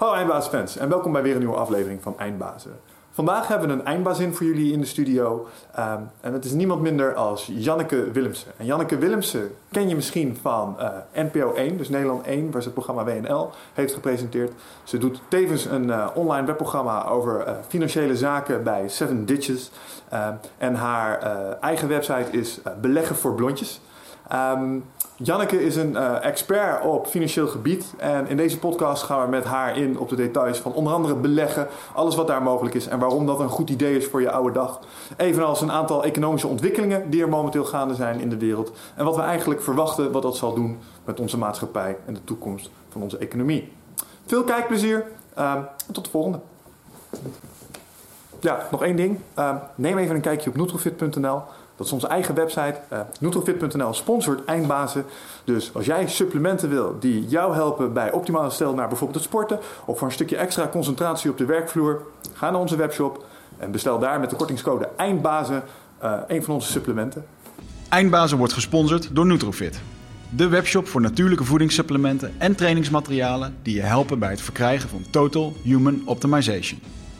Hallo eindbazenfans en welkom bij weer een nieuwe aflevering van Eindbazen. Vandaag hebben we een eindbazin voor jullie in de studio. Um, en het is niemand minder als Janneke Willemsen. En Janneke Willemsen ken je misschien van uh, NPO 1, dus Nederland 1, waar ze het programma WNL heeft gepresenteerd. Ze doet tevens een uh, online webprogramma over uh, financiële zaken bij Seven Ditches. en haar eigen website is Beleggen voor Blondjes. Um, Janneke is een uh, expert op financieel gebied. En in deze podcast gaan we met haar in op de details van onder andere beleggen. Alles wat daar mogelijk is en waarom dat een goed idee is voor je oude dag. Evenals een aantal economische ontwikkelingen die er momenteel gaande zijn in de wereld. En wat we eigenlijk verwachten wat dat zal doen met onze maatschappij en de toekomst van onze economie. Veel kijkplezier uh, en tot de volgende. Ja, nog één ding. Uh, neem even een kijkje op nutrofit.nl. Dat is onze eigen website. Uh, Nutrofit.nl sponsort eindbazen. Dus als jij supplementen wil die jou helpen bij optimale stel naar bijvoorbeeld het sporten of voor een stukje extra concentratie op de werkvloer, ga naar onze webshop en bestel daar met de kortingscode eindbazen uh, een van onze supplementen. Eindbazen wordt gesponsord door Nutrofit. De webshop voor natuurlijke voedingssupplementen en trainingsmaterialen die je helpen bij het verkrijgen van Total Human Optimization.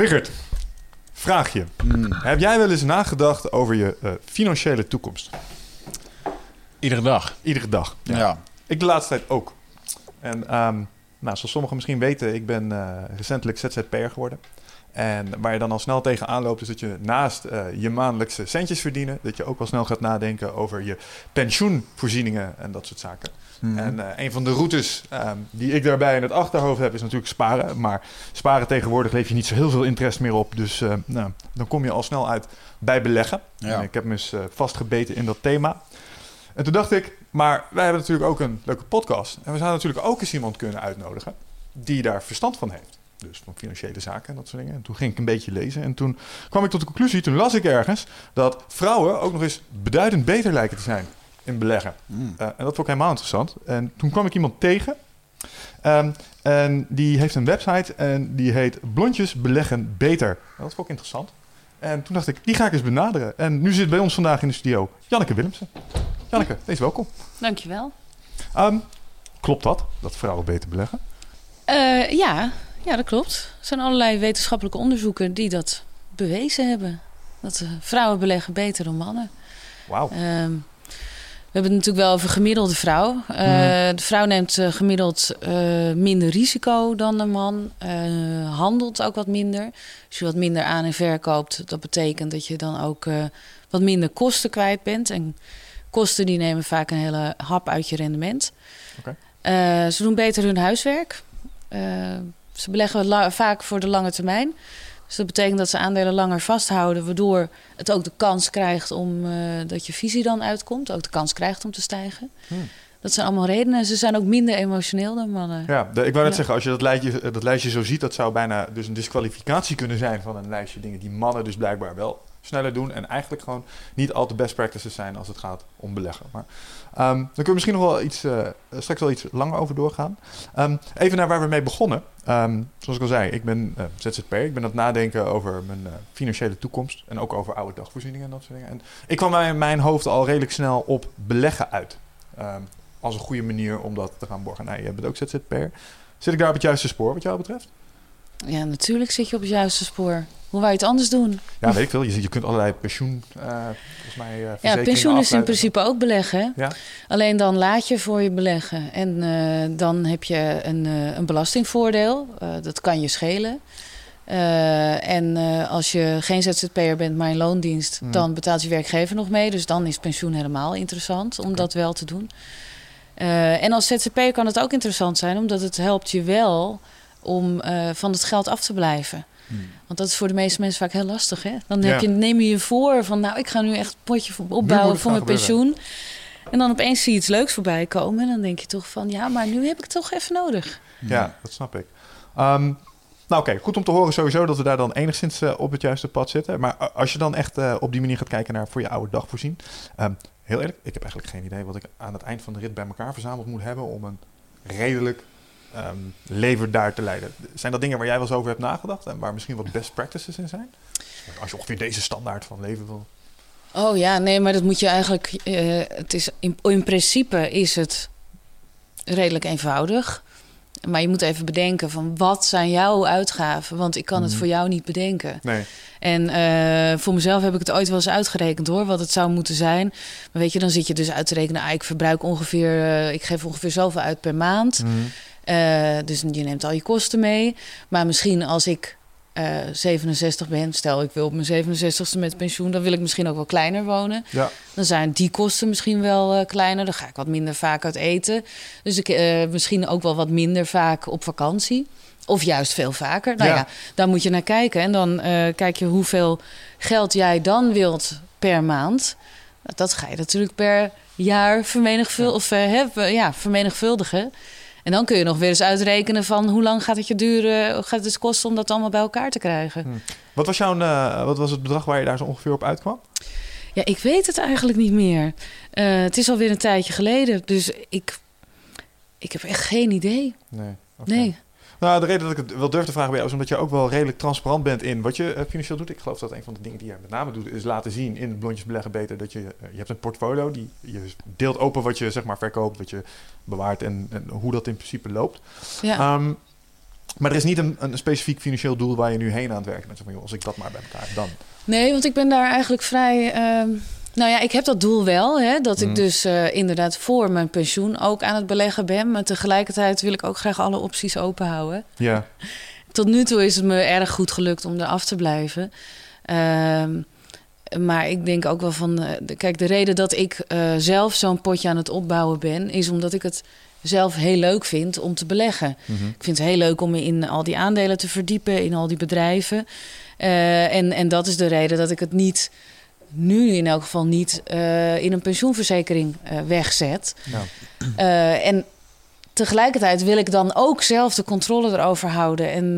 Wigert, vraag je. Hmm. Heb jij wel eens nagedacht over je uh, financiële toekomst? Iedere dag. Iedere dag. Ja. ja. Ik de laatste tijd ook. En um, nou, zoals sommigen misschien weten, ik ben uh, recentelijk ZZP'er geworden. En waar je dan al snel tegenaan loopt, is dat je naast uh, je maandelijkse centjes verdienen, dat je ook wel snel gaat nadenken over je pensioenvoorzieningen en dat soort zaken. Mm -hmm. En uh, een van de routes um, die ik daarbij in het achterhoofd heb, is natuurlijk sparen. Maar sparen tegenwoordig leef je niet zo heel veel interest meer op. Dus uh, nou, dan kom je al snel uit bij beleggen. Ja. En ik heb me eens vastgebeten in dat thema. En toen dacht ik, maar wij hebben natuurlijk ook een leuke podcast. En we zouden natuurlijk ook eens iemand kunnen uitnodigen die daar verstand van heeft. Dus van financiële zaken en dat soort dingen. En toen ging ik een beetje lezen. En toen kwam ik tot de conclusie, toen las ik ergens, dat vrouwen ook nog eens beduidend beter lijken te zijn in beleggen. Mm. Uh, en dat vond ik helemaal interessant. En toen kwam ik iemand tegen. Um, en die heeft een website en die heet Blondjes Beleggen Beter. En dat vond ik interessant. En toen dacht ik, die ga ik eens benaderen. En nu zit bij ons vandaag in de studio Janneke Willemsen. Janneke, wees welkom. Dankjewel. Um, klopt dat, dat vrouwen beter beleggen? Uh, ja, ja, dat klopt. Er zijn allerlei wetenschappelijke onderzoeken die dat bewezen hebben. Dat uh, vrouwen beleggen beter dan mannen. Wauw. Um, we hebben het natuurlijk wel over gemiddelde vrouw. Uh, mm. De vrouw neemt uh, gemiddeld uh, minder risico dan de man. handelt ook wat minder. Als je wat minder aan en verkoopt, dat betekent dat je dan ook wat minder kosten kwijt bent. En kosten die nemen vaak een hele hap uit je rendement. Okay. ze doen beter hun huiswerk. ze beleggen vaak voor de lange termijn. Dus dat betekent dat ze aandelen langer vasthouden, waardoor het ook de kans krijgt om uh, dat je visie dan uitkomt, ook de kans krijgt om te stijgen. Hmm. Dat zijn allemaal redenen. Ze zijn ook minder emotioneel dan mannen. Ja, de, ik wou net ja. zeggen, als je dat lijstje, dat lijstje zo ziet, dat zou bijna dus een disqualificatie kunnen zijn van een lijstje dingen die mannen dus blijkbaar wel sneller doen en eigenlijk gewoon niet al te best practices zijn als het gaat om beleggen. Maar um, dan kunnen we misschien nog wel iets, uh, straks wel iets langer over doorgaan. Um, even naar waar we mee begonnen. Um, zoals ik al zei, ik ben uh, ZZP'er. Ik ben aan het nadenken over mijn uh, financiële toekomst en ook over oude dagvoorzieningen en dat soort dingen. En ik kwam in mijn hoofd al redelijk snel op beleggen uit. als een goede manier om dat te gaan borgen. Nou, jij bent ook ZZP'er. Zit ik daar op het juiste spoor wat jou betreft? Ja, natuurlijk zit je op het juiste spoor. Hoe wou je het anders doen? Ja, weet ik veel. Je, je kunt allerlei pensioen, uh, volgens mij, uh, Ja, pensioen is in principe ook beleggen. Ja? Alleen dan laat je voor je beleggen. En uh, dan heb je een, een belastingvoordeel. dat kan je schelen. en als je geen ZZP'er bent, maar in loondienst... Hmm. dan betaalt je werkgever nog mee. Dus dan is pensioen helemaal interessant om okay. dat wel te doen. en als ZZP'er kan het ook interessant zijn... omdat het helpt je wel om eh, van het geld af te blijven. Hmm. Want dat is voor de meeste mensen vaak heel lastig. Hè? Dan Ja. heb je, neem je je voor van, nou, ik ga nu echt een potje voor- opbouwen voor mijn gebeuren. pensioen. En dan opeens zie je iets leuks voorbij komen. En dan denk je toch van, ja, maar nu heb ik het toch even nodig. Ja, dat snap ik. Ehm, nou oké, goed om te horen sowieso dat we daar dan enigszins eh, op het juiste pad zitten. Maar a- als je dan echt eh, op die manier gaat kijken naar voor je oude dag voorzien. ehm, heel eerlijk, ik heb eigenlijk geen idee wat ik aan het eind van de rit bij elkaar verzameld moet hebben om een redelijk ehm, leven daar te leiden. Zijn dat dingen waar jij wel eens over hebt nagedacht en waar misschien wat best practices in zijn? Als je ongeveer deze standaard van leven wil. Oh ja, nee, maar dat moet je eigenlijk. eh, het is in, in principe is het redelijk eenvoudig. Maar je moet even bedenken van wat zijn jouw uitgaven? Want ik kan het Mhm. voor jou niet bedenken. Nee. En eh, voor mezelf heb ik het ooit wel eens uitgerekend hoor, wat het zou moeten zijn. Maar weet je, dan zit je dus uit te rekenen, ah, ik verbruik ongeveer, eh, ik geef ongeveer zoveel uit per maand. Eh, dus je neemt al je kosten mee. Maar misschien als ik eh, 67 ben, stel ik wil op mijn 67ste met pensioen, dan wil ik misschien ook wel kleiner wonen. Ja. Dan zijn die kosten misschien wel eh, kleiner. Dan ga ik wat minder vaak uit eten. Dus ik eh, misschien ook wel wat minder vaak op vakantie. Of juist veel vaker. Nou Ja. ja, daar moet je naar kijken. En dan eh, kijk je hoeveel geld jij dan wilt per maand. Dat ga je natuurlijk per jaar vermenigvuldigen. Of, eh, hè, ja, vermenigvuldigen. En dan kun je nog weer eens uitrekenen van hoe lang gaat het je duren, gaat het dus kosten om dat allemaal bij elkaar te krijgen. Wat, was jouw, eh, wat was het bedrag waar je daar zo ongeveer op uitkwam? Ja, ik weet het eigenlijk niet meer. Eh, het is alweer een tijdje geleden, dus ik, ik heb echt geen idee. Nee. Nee. Nou, de reden dat ik het wel durf te vragen bij jou is omdat je ook wel redelijk transparant bent in wat je eh, financieel doet. Ik geloof dat een van de dingen die je met name doet is laten zien in blondjes beleggen beter dat je, eh, je hebt een portfolio die je deelt open wat je zeg maar verkoopt, wat je bewaart en, en hoe dat in principe loopt. Ja. Ehm, maar er is niet een, een specifiek financieel doel waar je nu heen aan het werken bent. Van, joh, als ik dat maar bij elkaar dan. Nee, want ik ben daar eigenlijk vrij. ehm, nou ja, ik heb dat doel wel. Hè, dat Mm. ik dus eh, inderdaad voor mijn pensioen ook aan het beleggen ben. Maar tegelijkertijd wil ik ook graag alle opties open houden. Ja. Tot nu toe is het me erg goed gelukt om er af te blijven. Ehm, maar ik denk ook wel van. eh, kijk, de reden dat ik eh, zelf zo'n potje aan het opbouwen ben, is omdat ik het zelf heel leuk vind om te beleggen. Mhm. Ik vind het heel leuk om me in al die aandelen te verdiepen, in al die bedrijven. En, en dat is de reden dat ik het niet, nu in elk geval niet, eh, in een pensioenverzekering eh, wegzet. Nou, Eh, en tegelijkertijd wil ik dan ook zelf de controle erover houden. En,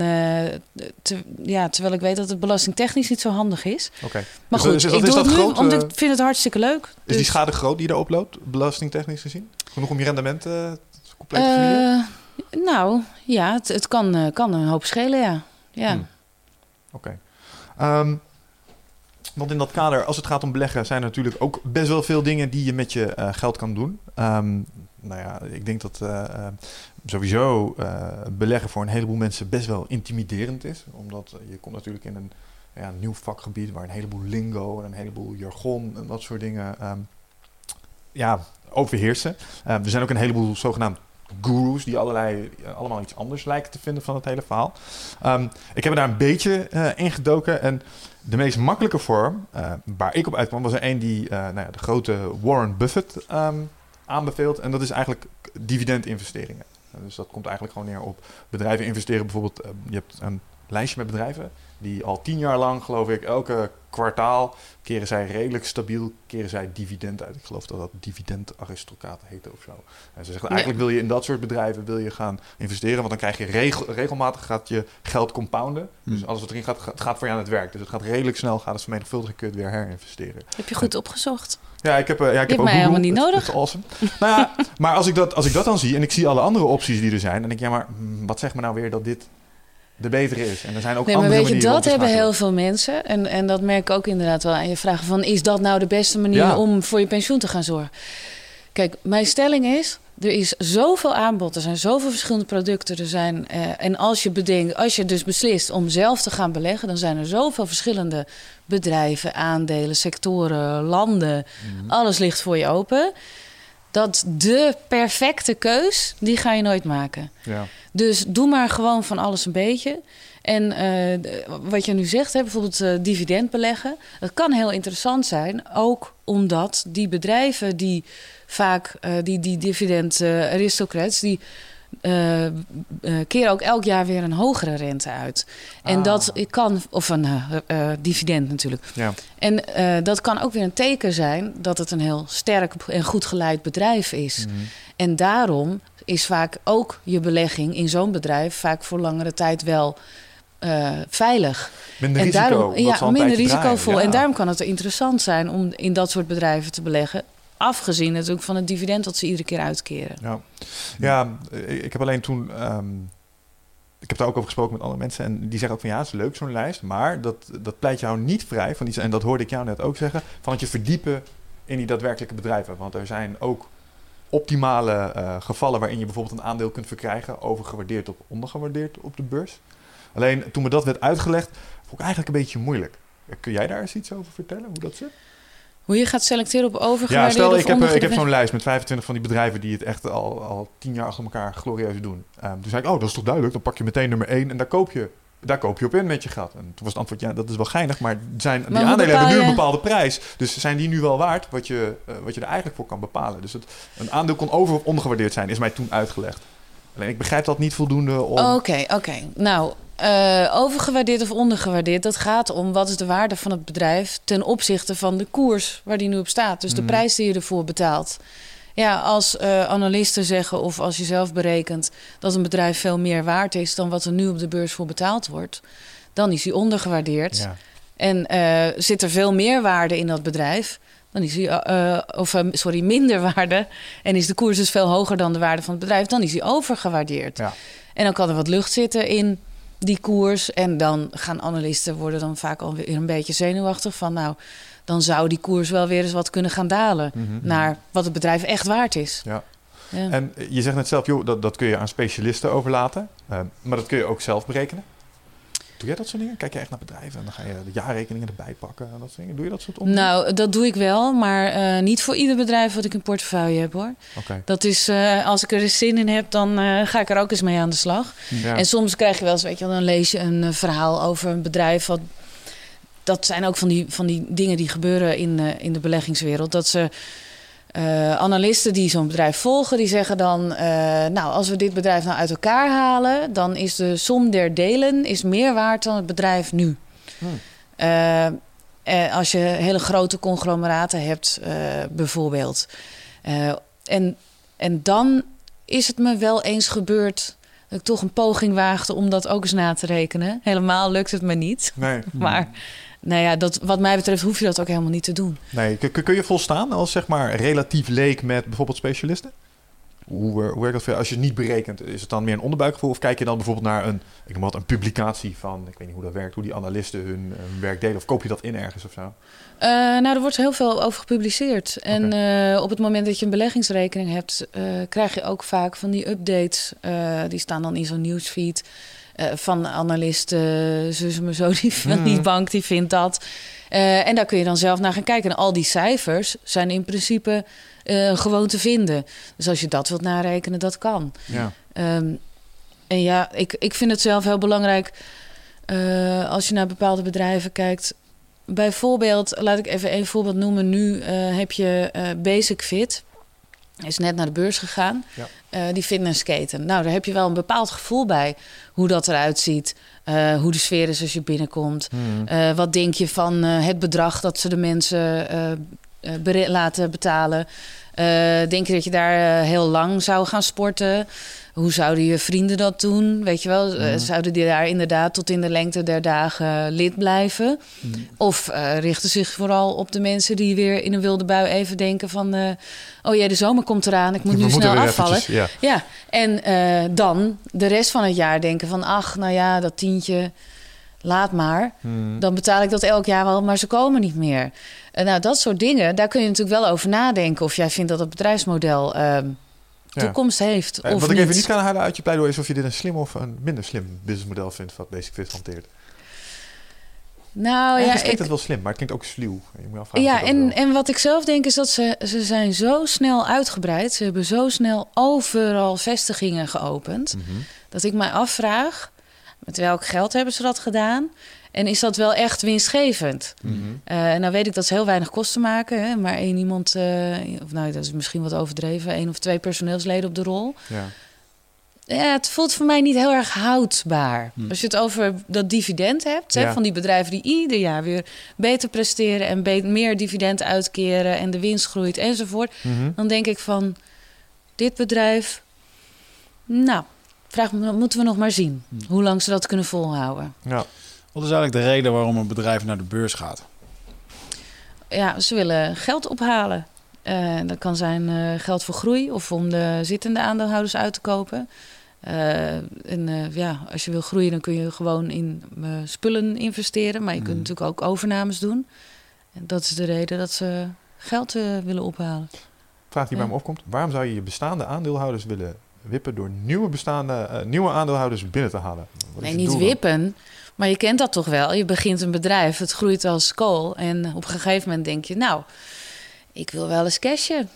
te- ja, terwijl ik weet dat het belastingtechnisch niet zo handig is. oké. Maar Dus goed, is ik doe het nu, groot, eh, ik vind het hartstikke leuk. Is die Dus, schade groot die je erop loopt, belastingtechnisch gezien? Genoeg om je rendement compleet te nou, ja, het, het kan, kan een hoop schelen, ja. ja. Hmm. Oké. Ehm, want in dat kader, als het gaat om beleggen, zijn er natuurlijk ook best wel veel dingen die je met je eh, geld kan doen. Ehm, nou ja, ik denk dat eh, eh, sowieso beleggen voor een heleboel mensen best wel intimiderend is. Omdat je komt natuurlijk in een ja, nieuw vakgebied waar een heleboel lingo en een heleboel jargon en dat soort dingen ehm, ja, overheersen. Er zijn ook een heleboel zogenaamd gurus die allerlei, allemaal iets anders lijken te vinden van het hele verhaal. Ehm, ik heb er daar een beetje eh ingedoken en de meest makkelijke vorm eh, waar ik op uitkwam was er een die eh, nou ja, de grote Warren Buffett ehm, aanbeveelt en dat is eigenlijk dividendinvesteringen. Dus dat komt eigenlijk gewoon neer op bedrijven investeren. Bijvoorbeeld, eh, je hebt een lijstje met bedrijven die al tien jaar lang, geloof ik, elke kwartaal keren zij redelijk stabiel, keren zij dividend uit. Ik geloof dat dat dividendaristocraat heet of zo. En ze zeggen eigenlijk wil je in dat soort bedrijven wil je gaan investeren, want dan krijg je regel, regelmatig gaat je geld compounden. Dus Hmm. alles wat erin gaat, gaat, gaat voor je aan het werk. Dus het gaat redelijk snel, gaat het vermenigvuldigen, kun je het weer herinvesteren. Heb je goed opgezocht? Ja, ik heb, eh, ja, ik heb ook mij Google. helemaal niet Het- nodig. het is awesome. nou ja, maar als ik, dat, als ik dat dan zie en ik zie alle andere opties die er zijn, dan denk ik, ja, maar hmm, wat zegt me nou weer dat dit de betere is? En er zijn ook Nee, maar andere weet je, dat hebben schakelen. heel veel mensen. En, en dat merk ik ook inderdaad wel aan je vragen van... is dat nou de beste manier Ja. om voor je pensioen te gaan zorgen? Kijk, mijn stelling is... er is zoveel aanbod, er zijn zoveel verschillende producten. Er zijn, eh, en als je, bedenkt, als je dus beslist om zelf te gaan beleggen... dan zijn er zoveel verschillende bedrijven, aandelen, sectoren, landen. Mhm. Alles ligt voor je open. Dat de perfecte keus, die ga je nooit maken. Ja. Dus doe maar gewoon van alles een beetje. En eh, wat je nu zegt, hè, bijvoorbeeld eh, dividend beleggen, dat kan heel interessant zijn. Ook omdat die bedrijven die vaak, eh, die, die dividend aristocrats, die eh, keren ook elk jaar weer een hogere rente uit. En Ah. dat kan, of een eh, dividend natuurlijk. Ja. En dat kan ook weer een teken zijn dat het een heel sterk en goed geleid bedrijf is. Mhm. En daarom is vaak ook je belegging in zo'n bedrijf vaak voor langere tijd wel veilig. Minder en risico. daarom, ja, minder risicovol. Ja. En daarom kan het interessant zijn om in dat soort bedrijven te beleggen. Afgezien natuurlijk van het dividend dat ze iedere keer uitkeren. Ja, ja ik ik heb alleen toen. ehm, ik heb daar ook over gesproken met andere mensen. En die zeggen ook van ja, het is leuk zo'n lijst. Maar dat, dat pleit jou niet vrij van die. En dat hoorde ik jou net ook zeggen. Van het je verdiepen in die daadwerkelijke bedrijven. Want er zijn ook optimale eh, gevallen waarin je bijvoorbeeld een aandeel kunt verkrijgen. Overgewaardeerd of ondergewaardeerd op de beurs. Alleen toen me dat werd uitgelegd, vond ik eigenlijk een beetje moeilijk. Kun jij daar eens iets over vertellen, hoe dat zit? Hoe je gaat selecteren op Ja, overgewaardeerde stel, of ik heb, eh, ik heb zo'n lijst met 25 van die bedrijven die het echt al, al tien jaar achter elkaar glorieus doen. Ehm, toen zei ik, oh, dat is toch duidelijk? Dan pak je meteen nummer 1 en daar koop je, daar koop je op in met je gat. En toen was het antwoord, ja, dat is wel geinig, maar, zijn, die aandelen hebben nu een bepaalde prijs. Dus zijn die nu wel waard wat je, eh, wat je er eigenlijk voor kan bepalen? Dus het, een aandeel kon over- of ondergewaardeerd zijn, is mij toen uitgelegd. Alleen ik begrijp dat niet voldoende om... Oké, oké. Nou, eh, overgewaardeerd of ondergewaardeerd, dat gaat om wat is de waarde van het bedrijf ten opzichte van de koers waar die nu op staat. Dus de Mhm. prijs die je ervoor betaalt. Ja, als eh, analisten zeggen of als je zelf berekent dat een bedrijf veel meer waard is dan wat er nu op de beurs voor betaald wordt, dan is die ondergewaardeerd. Ja. En eh, zit er veel meer waarde in dat bedrijf, dan is die, eh, of sorry, minder waarde. En is de koers dus veel hoger dan de waarde van het bedrijf, dan is die overgewaardeerd. Ja. En dan kan er wat lucht zitten in die koers. En dan gaan analisten worden dan vaak alweer een beetje zenuwachtig van nou, dan zou die koers wel weer eens wat kunnen gaan dalen Mhm. naar wat het bedrijf echt waard is. Ja. Ja. En je zegt net zelf, joh, dat, dat kun je aan specialisten overlaten. Ehm, maar dat kun je ook zelf berekenen. Doe jij dat soort dingen? Kijk je echt naar bedrijven en dan ga je de jaarrekeningen erbij pakken en dat soort dingen. Doe je dat soort onderzoek? Nou, dat doe ik wel, maar eh, niet voor ieder bedrijf wat ik in portefeuille heb hoor. Oké. Dat is, eh, als ik er eens zin in heb, dan eh, ga ik er ook eens mee aan de slag. Ja. En soms krijg je wel eens, weet je dan lees je een verhaal over een bedrijf. Wat, dat zijn ook van die, van die dingen die gebeuren in, in de beleggingswereld. Dat ze eh, analisten die zo'n bedrijf volgen, die zeggen dan: eh, Nou, als we dit bedrijf nou uit elkaar halen, dan is de som der delen is meer waard dan het bedrijf nu. Hmm. Eh, eh, als je hele grote conglomeraten hebt, eh, bijvoorbeeld. Eh, en, en dan is het me wel eens gebeurd dat ik toch een poging waagde om dat ook eens na te rekenen. Helemaal lukt het me niet. Nee. Maar nou ja, dat, wat mij betreft hoef je dat ook helemaal niet te doen. nee. Kun, je volstaan als zeg maar relatief leek met bijvoorbeeld specialisten? Hoe, hoe werkt dat voor? Als je het niet berekent, is het dan meer een onderbuikgevoel? Of kijk je dan bijvoorbeeld naar een, ik noem wat, een publicatie van, ik weet niet hoe dat werkt, hoe die analisten hun, hun werk deden? Of koop je dat in ergens of zo? Eh, nou, er wordt heel veel over gepubliceerd. En eh, op het moment dat je een beleggingsrekening hebt, eh, krijg je ook vaak van die updates. die staan dan in zo'n nieuwsfeed. Eh, van analisten, zus maar zo, die Mhm. bank, die vindt dat. Eh, en daar kun je dan zelf naar gaan kijken. En al die cijfers zijn in principe eh, gewoon te vinden. Dus als je dat wilt narekenen, dat kan. Ja. Ehm, en ja, ik, ik vind het zelf heel belangrijk eh, als je naar bepaalde bedrijven kijkt. Bijvoorbeeld, laat ik even een voorbeeld noemen. Nu eh, heb je eh, Basic Fit. Is net naar de beurs gegaan. Ja. Eh, die fitnessketen. Nou, daar heb je wel een bepaald gevoel bij. Hoe dat eruit ziet. eh, hoe de sfeer is als je binnenkomt. Hmm. Eh, wat denk je van het bedrag dat ze de mensen laten betalen? Denk je dat je daar heel lang zou gaan sporten? Hoe zouden je vrienden dat doen? Weet je wel, Eh, zouden die daar inderdaad tot in de lengte der dagen lid blijven? Of eh, richten zich vooral op de mensen die weer in een wilde bui even denken van... eh, oh ja, de zomer komt eraan, ik moet We nu snel afvallen. eventjes, ja. Ja, en dan de rest van het jaar denken van... ach, nou ja, dat tientje, laat maar. Hmm. Dan betaal ik dat elk jaar wel, maar ze komen niet meer. Nou, dat soort dingen, daar kun je natuurlijk wel over nadenken... of jij vindt dat het bedrijfsmodel ehm. Toekomst heeft Eh, of wat ik even niet kan halen uit je pleidooi is of je dit een slim of een minder slim businessmodel vindt wat Basic Fit hanteert. Nou ja, klinkt ik, het wel slim, maar het klinkt ook sluw. Je moet afvragen ja en, en wat ik zelf denk is dat ze, ze zijn zo snel uitgebreid. Ze hebben zo snel overal vestigingen geopend. Mhm. Dat ik mij afvraag, met welk geld hebben ze dat gedaan? En is dat wel echt winstgevend? Mhm. Eh, en nou weet ik dat ze heel weinig kosten maken. Hè? Maar één iemand, eh, of nou dat is misschien wat overdreven, één of twee personeelsleden op de rol. Ja. Ja, het voelt voor mij niet heel erg houdbaar. Hm. Als je het over dat dividend hebt, hè, van die bedrijven die ieder jaar weer beter presteren en be- meer dividend uitkeren en de winst groeit enzovoort, Mhm. dan denk ik van dit bedrijf, nou, vraag me, moeten we nog maar zien Hm. hoe lang ze dat kunnen volhouden. Ja. Wat is eigenlijk de reden waarom een bedrijf naar de beurs gaat? Ja, ze willen geld ophalen. Eh, dat kan zijn eh, geld voor groei of om de zittende aandeelhouders uit te kopen. Eh, en eh, ja, als je wil groeien, dan kun je gewoon in spullen investeren. Maar je kunt Mm. natuurlijk ook overnames doen. En dat is de reden dat ze geld willen ophalen. Vraag die Ja. bij me opkomt. Waarom zou je je bestaande aandeelhouders willen wippen door nieuwe, bestaande, nieuwe aandeelhouders binnen te halen? Wat is nee, het niet wippen. Maar je kent dat toch wel. Je begint een bedrijf, het groeit als kool. En op een gegeven moment denk je, nou, ik wil wel eens cashen.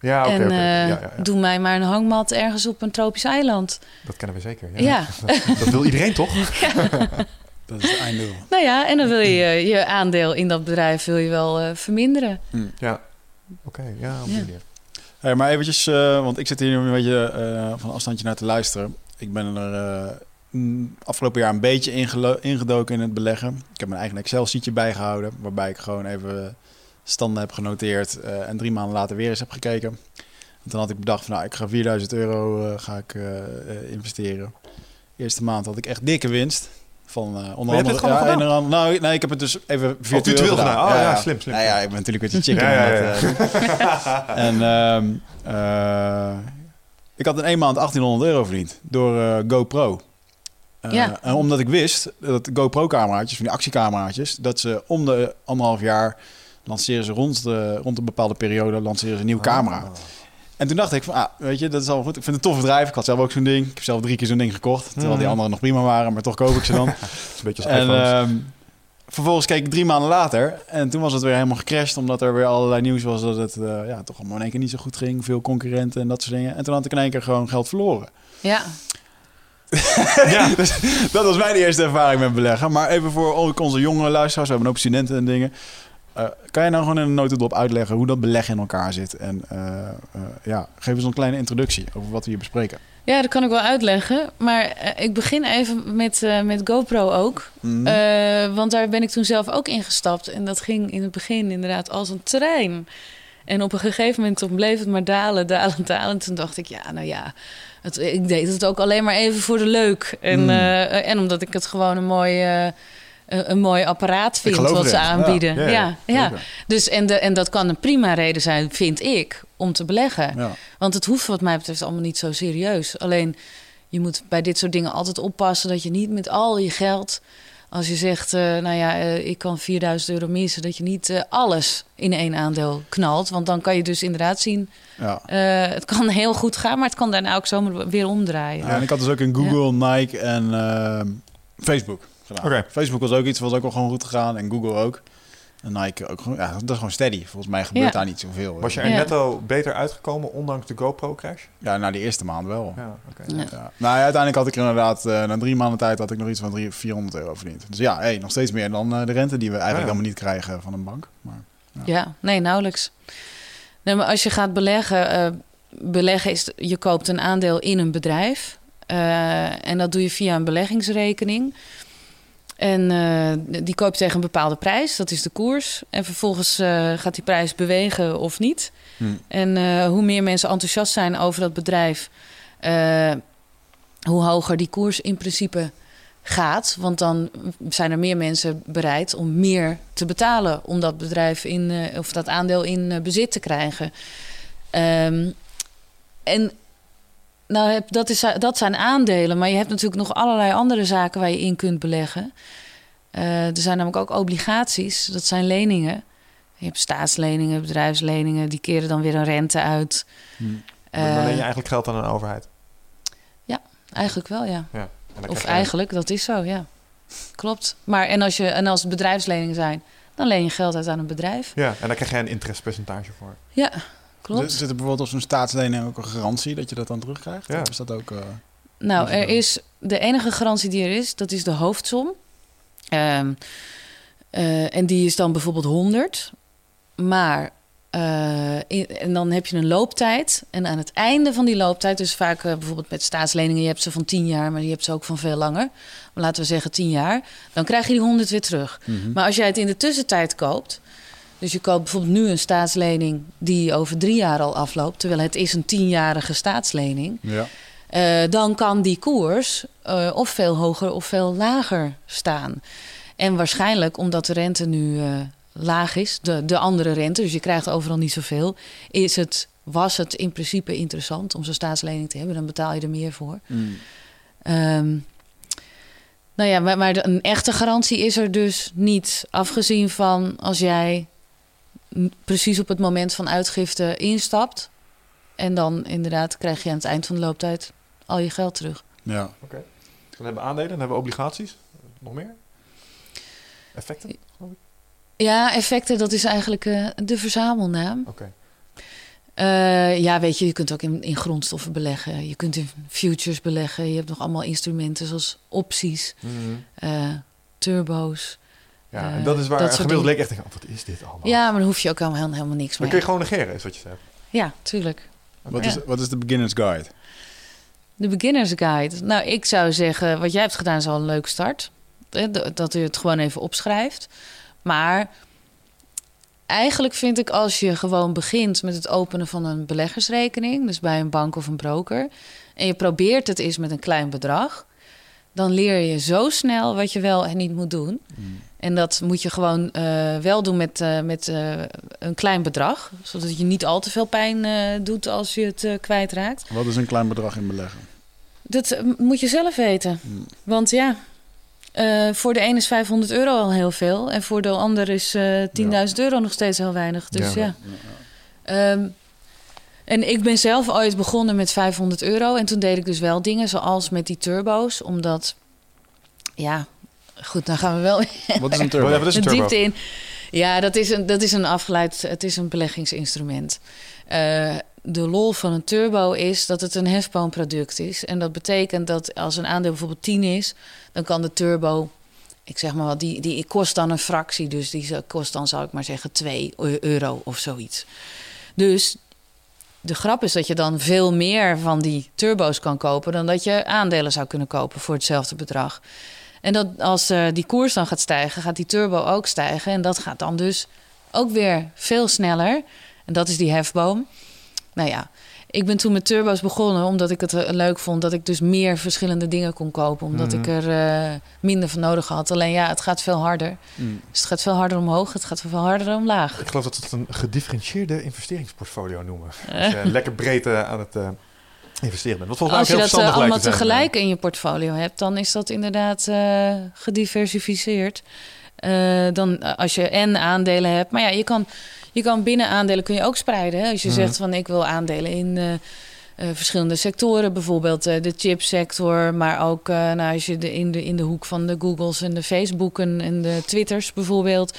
Ja, oké, en eh, Ja, ja, ja. doe mij maar een hangmat ergens op een tropisch eiland. Dat kennen we zeker. Ja. Ja. Dat wil iedereen toch? Dat is het einddoel. Nou ja, en dan wil je je aandeel in dat bedrijf wil je wel eh, verminderen. Ja. Oké, ja, op die Ja. manier. Hey, maar eventjes, eh, want ik zit hier nu een beetje eh, van afstandje naar te luisteren. Ik ben er afgelopen jaar een beetje ingedoken in het beleggen. Ik heb mijn eigen Excel-sheetje bijgehouden, waarbij ik gewoon even standen heb genoteerd eh, en drie maanden later weer eens heb gekeken. En toen had ik bedacht van, nou, ik ga 4000 euro eh, ga ik, eh, investeren. Eerste maand had ik echt dikke winst. Van uh, onder andere. het gewoon ja, en ander- nou, nee, ik heb het dus even virtueel, virtueel gedaan. gedaan. Oh, ja, slim, slim. Nou ja, ik ben natuurlijk met die chicken. Ja, ja, aan ja. het, eh, en ehm, eh, ik had in één maand 1800 euro verdiend door eh, GoPro. Eh, Ja. En omdat ik wist dat GoPro-cameraatjes, van die actiecameraatjes, dat ze om de anderhalf jaar lanceren ze rond, de, rond een bepaalde periode lanceren ze een nieuwe camera. Ah. En toen dacht ik van, ah, weet je, dat is al goed. Ik vind het een tof bedrijf. Ik had zelf ook zo'n ding. Ik heb zelf drie keer zo'n ding gekocht. Terwijl die Mhm. anderen nog prima waren, maar toch koop ik ze dan. Dat is een beetje als En ehm, vervolgens keek ik drie maanden later en toen was het weer helemaal gecrashed, omdat er weer allerlei nieuws was dat het eh, ja, toch allemaal in één keer niet zo goed ging, veel concurrenten en dat soort dingen. En toen had ik in één keer gewoon geld verloren. Ja, ja. Dus dat was mijn eerste ervaring met beleggen. Maar even voor ook onze jongere luisteraars, we hebben hoop studenten en dingen. Eh, kan je nou gewoon in een notendop uitleggen hoe dat beleggen in elkaar zit? En eh, eh, ja, geef eens een kleine introductie over wat we hier bespreken. ja, dat kan ik wel uitleggen. Maar ik begin even met, eh, met GoPro ook. Mhm. Eh, want daar ben ik toen zelf ook ingestapt. En dat ging in het begin inderdaad als een trein. En op een gegeven moment bleef het maar dalen, dalen, dalen. En toen dacht ik, ja, nou ja, het, ik deed het ook alleen maar even voor de leuk. En, Mm. eh, en omdat ik het gewoon een mooi, eh, een, mooi apparaat vind wat ze aanbieden. ja, Ja, ja, ja. Dus, en, de, en dat kan een prima reden zijn, vind ik, om te beleggen. Want het hoeft wat mij betreft allemaal niet zo serieus. Alleen je moet bij dit soort dingen altijd oppassen dat je niet met al je geld, als je zegt, eh, nou ja, eh, ik kan 4000 euro missen, dat je niet eh, alles in één aandeel knalt. Want dan kan je dus inderdaad zien, Ja. eh, het kan heel goed gaan, maar het kan daarna ook zomaar weer omdraaien. Ja, en ik had dus ook in Google, Nike en ehm, Facebook gedaan. Oké. Facebook was ook iets, was ook wel gewoon goed gegaan. En Google ook. En Nike ook gewoon. Ja, dat is gewoon steady. Volgens mij gebeurt Ja. daar niet zoveel. Was je er Ja. netto beter uitgekomen, ondanks de GoPro-crash? Ja, na die eerste maand wel. Ja, oké. Ja. Ja. Nou, ja, uiteindelijk had ik er inderdaad, eh, na drie maanden tijd had ik nog iets van drie, 400 euro verdiend. Dus ja, hey, nog steeds meer dan eh, de rente die we eigenlijk Ja. helemaal niet krijgen van een bank. Maar, Ja, nee, nauwelijks. Nee, maar als je gaat beleggen, eh, beleggen is, je koopt een aandeel in een bedrijf. eh, en dat doe je via een beleggingsrekening. En eh, die koop je tegen een bepaalde prijs, dat is de koers. En vervolgens eh, gaat die prijs bewegen of niet. Hm. En eh, hoe meer mensen enthousiast zijn over dat bedrijf, hoe hoger die koers in principe gaat. Want dan zijn er meer mensen bereid om meer te betalen om dat bedrijf in of dat aandeel in bezit te krijgen. Ehm, en nou, heb, dat, is, dat zijn aandelen, maar je hebt natuurlijk nog allerlei andere zaken waar je in kunt beleggen. Eh, er zijn namelijk ook obligaties, dat zijn leningen. Je hebt staatsleningen, bedrijfsleningen, die keren dan weer een rente uit. hm. Dan Eh, leen je eigenlijk geld aan een overheid. Eigenlijk wel, ja. Ja. Dan Of eigenlijk, dat is zo, ja. Klopt. Maar en als, je, en als het bedrijfsleningen zijn, dan leen je geld uit aan een bedrijf. Ja, en daar krijg je een interestpercentage voor. Ja, klopt. zit er bijvoorbeeld op zo'n staatslening ook een garantie dat je dat dan terugkrijgt? Ja. Of is dat ook... eh, Nou, er is de enige garantie die er is, dat is de hoofdsom. Ehm, eh, en die is dan bijvoorbeeld 100. Maar eh, in- en dan heb je een looptijd. En aan het einde van die looptijd, dus vaak bijvoorbeeld met staatsleningen, je hebt ze van 10 jaar, maar je hebt ze ook van veel langer. Maar laten we zeggen 10 jaar. Dan krijg je die 100 weer terug. Maar als jij het in de tussentijd koopt, dus je koopt bijvoorbeeld nu een staatslening die over drie jaar al afloopt, terwijl het is een tienjarige staatslening. Ja. Eh, dan kan die koers eh, of veel hoger of veel lager staan. En waarschijnlijk omdat de rente nu eh, laag is, de, de andere rente, dus je krijgt overal niet zoveel, is het, was het in principe interessant om zo'n staatslening te hebben. Dan betaal je er meer voor. Mm. Nou ja, maar, maar een echte garantie is er dus niet. Afgezien van als jij precies op het moment van uitgifte instapt. En dan inderdaad krijg je aan het eind van de looptijd al je geld terug. Ja. Dan hebben we aandelen, dan hebben we obligaties. Nog meer? Effecten? Ja, effecten, dat is eigenlijk eh, de verzamelnaam. Oké. Eh, ja, weet je, je kunt ook in, in grondstoffen beleggen. Je kunt in futures beleggen. Je hebt nog allemaal instrumenten zoals opties, eh, turbo's. Ja, Eh, en dat is waar dat gemiddeld leek echt denken, oh, wat is dit allemaal? Ja, maar dan hoef je ook helemaal, helemaal niks Dan mee. kun je gewoon negeren, is wat je zegt. Ja, tuurlijk. Wat, Ja. is, wat is de beginner's guide? De beginners guide. Nou, ik zou zeggen, wat jij hebt gedaan is al een leuke start. Eh, Dat u het gewoon even opschrijft. Maar eigenlijk vind ik als je gewoon begint met het openen van een beleggersrekening, dus bij een bank of een broker, en je probeert het eens met een klein bedrag, dan leer je zo snel wat je wel en niet moet doen. En dat moet je gewoon eh, wel doen met, eh, met eh, een klein bedrag, zodat je niet al te veel pijn doet als je het kwijtraakt. Wat is een klein bedrag in beleggen? Dat moet je zelf weten. Hmm. Want ja, voor de een is 500 euro al heel veel. En voor de ander is eh 10.000 euro nog steeds heel weinig. Dus Ja. ja. Ehm, en ik ben zelf ooit begonnen met 500 euro. En toen deed ik dus wel dingen zoals met die turbo's. Omdat, ja, goed, dan gaan we wel Wat is een turbo? ja, wat is een turbo? diepte in. Ja, dat is een, dat is een afgeleid, het is een beleggingsinstrument. Eh, de lol van een turbo is dat het een hefboomproduct is. En dat betekent dat als een aandeel bijvoorbeeld 10 is, dan kan de turbo, ik zeg maar wat, die, die kost dan een fractie. Dus die zou- kost dan, zou ik maar zeggen, 2 euro of zoiets. Dus de grap is dat je dan veel meer van die turbo's kan kopen dan dat je aandelen zou kunnen kopen voor hetzelfde bedrag. En dat als eh, die koers dan gaat stijgen, gaat die turbo ook stijgen. En dat gaat dan dus ook weer veel sneller. En dat is die hefboom. Nou ja, ik ben toen met turbo's begonnen omdat ik het eh, leuk vond dat ik dus meer verschillende dingen kon kopen. Omdat Mhm. ik er eh, minder van nodig had. Alleen ja, het gaat veel harder. Mm. Dus het gaat veel harder omhoog, het gaat veel harder omlaag. Ik geloof dat we het een gedifferentieerde investeringsportfolio noemen. Als je lekker breed eh, aan het eh, investeren bent. Wat volgens Als mij je ook dat allemaal lijkt te zijn. tegelijk in je portfolio hebt, dan is dat inderdaad eh, gediversificeerd. Eh, dan als je en aandelen hebt. Maar ja, je kan, je kan binnen aandelen kun je ook spreiden. Hè? Als je Mhm. zegt van ik wil aandelen in eh, eh, verschillende sectoren, bijvoorbeeld eh, de chipsector, maar ook nou, als je de, in, de, in de hoek van de Googles en de Facebooken en de Twitters bijvoorbeeld.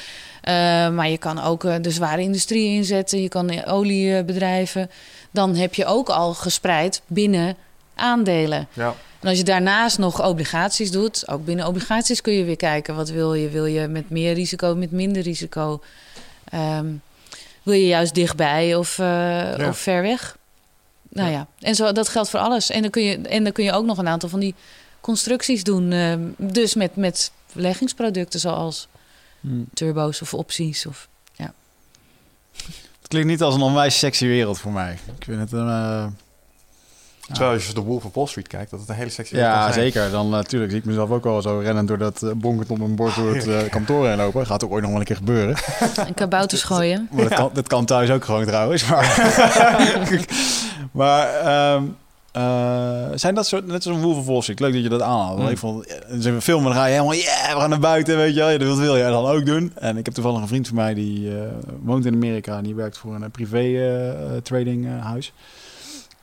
Maar je kan ook de zware industrie inzetten, je kan oliebedrijven. Dan heb je ook al gespreid binnen aandelen. Ja. En als je daarnaast nog obligaties doet, ook binnen obligaties kun je weer kijken wat wil je. Wil je met meer risico, met minder risico? Ehm, wil je juist dichtbij of, eh, of ver weg? Nou ja. en zo, dat geldt voor alles. En dan kun je, en dan kun je ook nog een aantal van die constructies doen. ehm, dus met, met beleggingsproducten zoals Mm. turbo's of opties. Of, Het klinkt niet als een onwijs sexy wereld voor mij. Ik vind het een... eh, Terwijl als je de Wolf of Wall Street kijkt, dat het een hele sexy wereld ja, kan zijn. zeker. Dan natuurlijk zie ik mezelf ook wel zo rennen door dat uh, bonkend op een bord door het eh, kantoor heen lopen. Gaat ook ooit nog wel een keer gebeuren. en kabouters gooien. Dat, kan, dat kan thuis ook gewoon trouwens. Maar, maar ehm, eh, zijn dat soort, net zoals een Wolf of Wall Street, leuk dat je dat aanhaalt. Want Mm. Ik vond, eh, we filmen, dan ga je helemaal, yeah, we gaan naar buiten, weet je wel. Ja, Dat wil jij dan ook doen. En ik heb toevallig een vriend van mij die eh, woont in Amerika en die werkt voor een eh, privé eh, eh, trading eh, huis.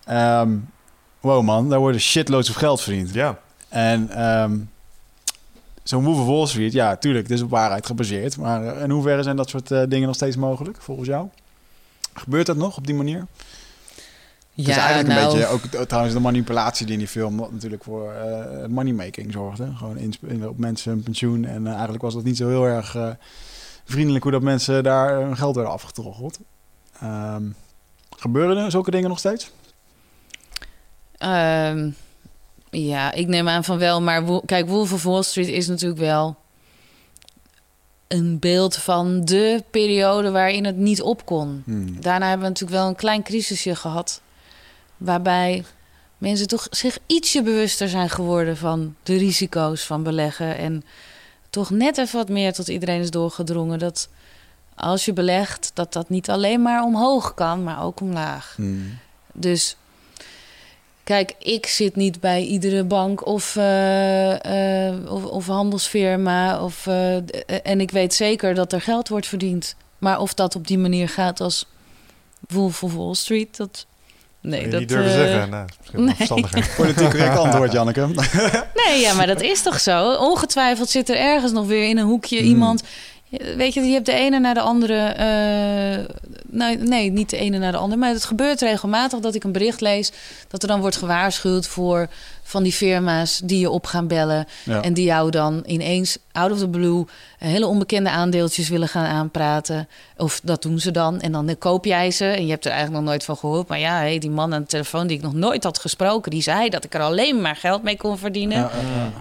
Ehm, wow man, daar worden shitloads of geld verdiend. Ja, En ehm, zo'n Wolf of Wall Street, ja, tuurlijk, het is op waarheid gebaseerd. Maar eh, in hoeverre zijn dat soort eh, dingen nog steeds mogelijk, volgens jou? Gebeurt dat nog op die manier? het is eigenlijk een beetje ook trouwens de manipulatie die in die film wat natuurlijk voor eh moneymaking zorgde. Gewoon in- op mensen hun pensioen. En eigenlijk was dat niet zo heel erg eh, vriendelijk hoe dat mensen daar hun geld werden afgetroggeld. Ehm, gebeuren er zulke dingen nog steeds? Ehm, ja, ik neem aan van wel. Maar kijk, Wolf of Wall Street is natuurlijk wel een beeld van de periode waarin het niet op kon. Hmm. Daarna hebben we natuurlijk wel een klein crisisje gehad. Waarbij mensen toch zich ietsje bewuster zijn geworden van de risico's van beleggen. En toch net even wat meer tot iedereen is doorgedrongen dat als je belegt, dat dat niet alleen maar omhoog kan, maar ook omlaag. Hmm. Dus kijk, ik zit niet bij iedere bank of, eh, eh, of, of handelsfirma. Of, eh, en ik weet zeker dat er geld wordt verdiend. Maar of dat op die manier gaat als Wolf of Wall Street, dat. Nee, dat. niet durven zeggen. Nou, nee. verstandiger. Politiek correct antwoord, Janneke. Nee, ja, maar dat is toch zo? Ongetwijfeld zit er ergens nog weer in een hoekje Hmm. iemand. Weet je, je hebt de ene naar de andere. eh, nee, nee, niet de ene naar de andere. Maar het gebeurt regelmatig dat ik een bericht lees. dat er dan wordt gewaarschuwd voor van die firma's die je op gaan bellen. Ja. En die jou dan ineens out of the blue hele onbekende aandeeltjes willen gaan aanpraten. Of dat doen ze dan. En dan koop jij ze. En je hebt er eigenlijk nog nooit van gehoord. Maar ja, hey, die man aan de telefoon die ik nog nooit had gesproken. die zei dat ik er alleen maar geld mee kon verdienen.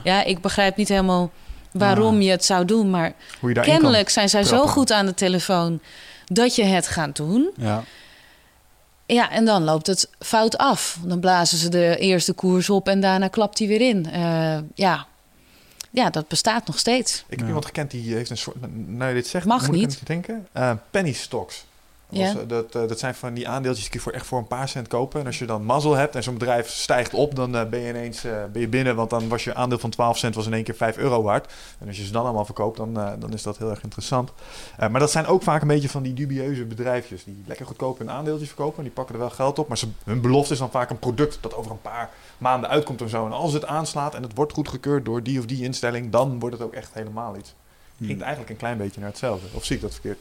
Ja, ik begrijp niet helemaal waarom Ah. je het zou doen. Maar kennelijk zijn zij zo goed aan de telefoon dat je het gaat doen. Ja. Ja, en dan loopt het fout af. Dan blazen ze de eerste koers op en daarna klapt die weer in. Eh, ja. ja, dat bestaat nog steeds. Ik heb Ja. iemand gekend die heeft een soort... Nou, je dit zegt, Mag moet niet. denken. Eh, penny stocks. Dat, Ja. eh, dat, eh, dat zijn van die aandeeltjes die kun je voor echt voor een paar cent kopen. En als je dan mazzel hebt en zo'n bedrijf stijgt op, dan eh, ben je ineens eh, ben je binnen. Want dan was je aandeel van 12 cent was in één keer 5 euro waard. En als je ze dan allemaal verkoopt, dan, dan is dat heel erg interessant. Eh, maar dat zijn ook vaak een beetje van die dubieuze bedrijfjes. Die lekker goedkoop hun aandeeltjes verkopen. En die pakken er wel geld op. Maar ze, hun belofte is dan vaak een product dat over een paar maanden uitkomt en zo. En als het aanslaat en het wordt goedgekeurd door die of die instelling, dan wordt het ook echt helemaal iets. Klinkt eigenlijk een klein beetje naar hetzelfde. Of zie ik dat verkeerd?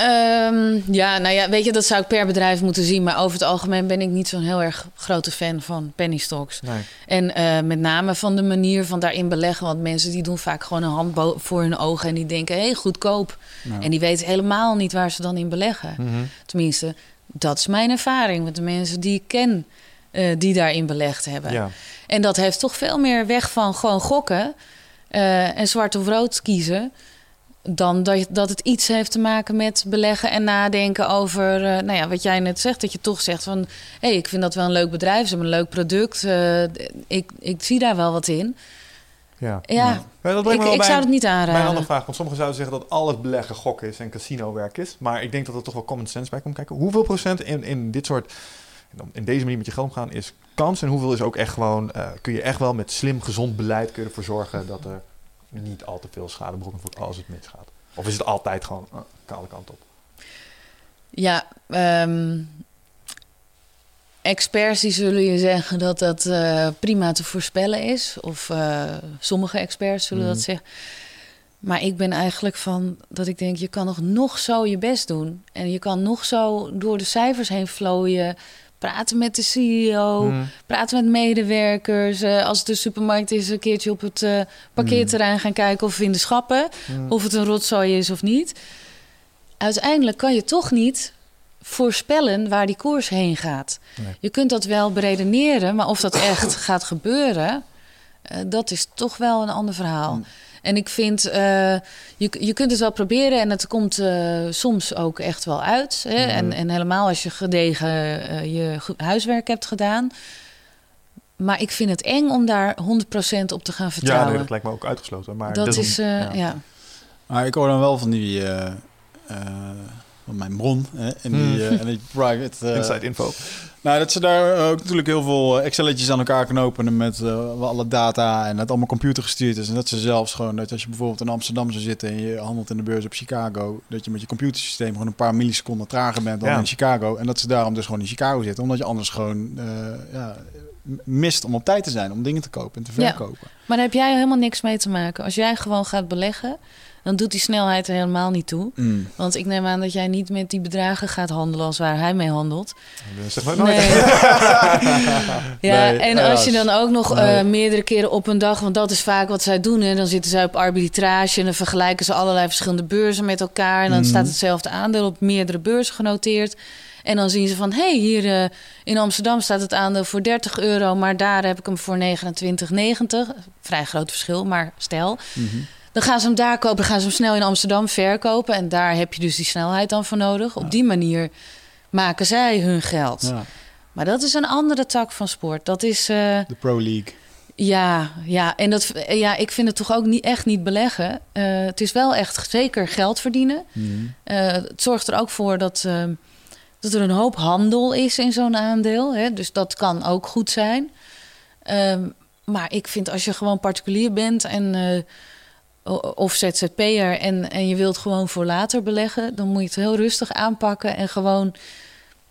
Ehm, ja, nou ja, weet je, dat zou ik per bedrijf moeten zien. Maar over het algemeen ben ik niet zo'n heel erg grote fan van penny stocks. Nee. En eh, met name van de manier van daarin beleggen. Want mensen die doen vaak gewoon een hand voor hun ogen en die denken, hé, hey, goedkoop. Ja. En die weten helemaal niet waar ze dan in beleggen. Mhm. Tenminste, dat is mijn ervaring met de mensen die ik ken eh, die daarin belegd hebben. Ja. En dat heeft toch veel meer weg van gewoon gokken eh, en zwart of rood kiezen. Dan dat, dat het iets heeft te maken met beleggen en nadenken over, eh, nou ja, wat jij net zegt. Dat je toch zegt van, hé, hey, ik vind dat wel een leuk bedrijf, ze hebben een leuk product. eh, ik, ik zie daar wel wat in. Ja. Ja, dat ik, bij zou het niet aanraden. andere vraag. Want sommigen zouden zeggen dat alles beleggen gokken is en casino-werk is. Maar ik denk dat er toch wel common sense bij komt kijken. Hoeveel procent in, in dit soort... in deze manier met je geld omgaan is kans. En hoeveel is ook echt gewoon... eh, kun je echt wel met slim, gezond beleid kun je ervoor zorgen... dat er niet al te veel schadebronnen wordt als het misgaat. Of is het altijd gewoon uh, kale kant op? Ja, ehm, experts die zullen je zeggen dat dat eh, prima te voorspellen is. Of eh, sommige experts zullen Mhm. dat zeggen. Maar ik ben eigenlijk van dat ik denk, je kan nog, nog zo je best doen. En je kan nog zo door de cijfers heen vlooien. Praten met de CEO, Hmm. praten met medewerkers. eh, als het de supermarkt is, een keertje op het eh, parkeerterrein gaan kijken of in de schappen. Hmm. Of het een rotzooi is of niet. Uiteindelijk kan je toch niet voorspellen waar die koers heen gaat. Nee. Je kunt dat wel beredeneren, maar of dat echt gaat gebeuren, eh, dat is toch wel een ander verhaal. Mm. En ik vind, eh, je, je kunt het wel proberen en het komt eh, soms ook echt wel uit. Hè? Mhm. En, en helemaal als je gedegen eh, je huiswerk hebt gedaan. Maar ik vind het eng om daar 100% op te gaan Ja, vertrouwen. nee, dat lijkt me ook uitgesloten. Maar dat is, eh, ja. ja. Maar ik hoor dan wel van die... eh, eh, van mijn bron hè, en die, Hmm. eh, en die private... eh, Inside info. Nou, dat ze daar ook natuurlijk heel veel Excelletjes aan elkaar kunnen openen met eh, alle data en het allemaal computergestuurd is. En dat ze zelfs gewoon, dat als je bijvoorbeeld in Amsterdam zou zitten en je handelt in de beurs op Chicago, dat je met je computersysteem gewoon een paar milliseconden trager bent dan Ja. in Chicago. En dat ze daarom dus gewoon in Chicago zitten, omdat je anders gewoon eh, ja, mist om op tijd te zijn, om dingen te kopen en te Ja. verkopen. Maar daar heb jij helemaal niks mee te maken. Als jij gewoon gaat beleggen, dan doet die snelheid er helemaal niet toe. Mm. Want ik neem aan dat jij niet met die bedragen gaat handelen als waar hij mee handelt. Zeg maar nooit. Nee. ja, Nee, en als je dan ook nog Nee. eh, meerdere keren op een dag, want dat is vaak wat zij doen, hè, dan zitten zij op arbitrage en dan vergelijken ze allerlei verschillende beurzen met elkaar. En dan Mhm. staat hetzelfde aandeel op meerdere beurzen genoteerd. En dan zien ze van, hé, hey, hier eh, in Amsterdam staat het aandeel voor 30 euro, maar daar heb ik hem voor 29,90. Vrij groot verschil, maar stel. Mhm. Dan gaan ze hem daar kopen, dan gaan ze hem snel in Amsterdam verkopen. En daar heb je dus die snelheid dan voor nodig. Op die manier maken zij hun geld. Ja, Maar dat is een andere tak van sport. Dat is, eh, de Pro League. ja, ja, en dat, ja, ik vind het toch ook niet, echt niet beleggen. Eh, het is wel echt zeker geld verdienen. Mhm. Eh, het zorgt er ook voor dat, eh, dat er een hoop handel is in zo'n aandeel. Hè? Dus dat kan ook goed zijn. Ehm, maar ik vind als je gewoon particulier bent en, eh, of ZZP'er en, en je wilt gewoon voor later beleggen, dan moet je het heel rustig aanpakken en gewoon.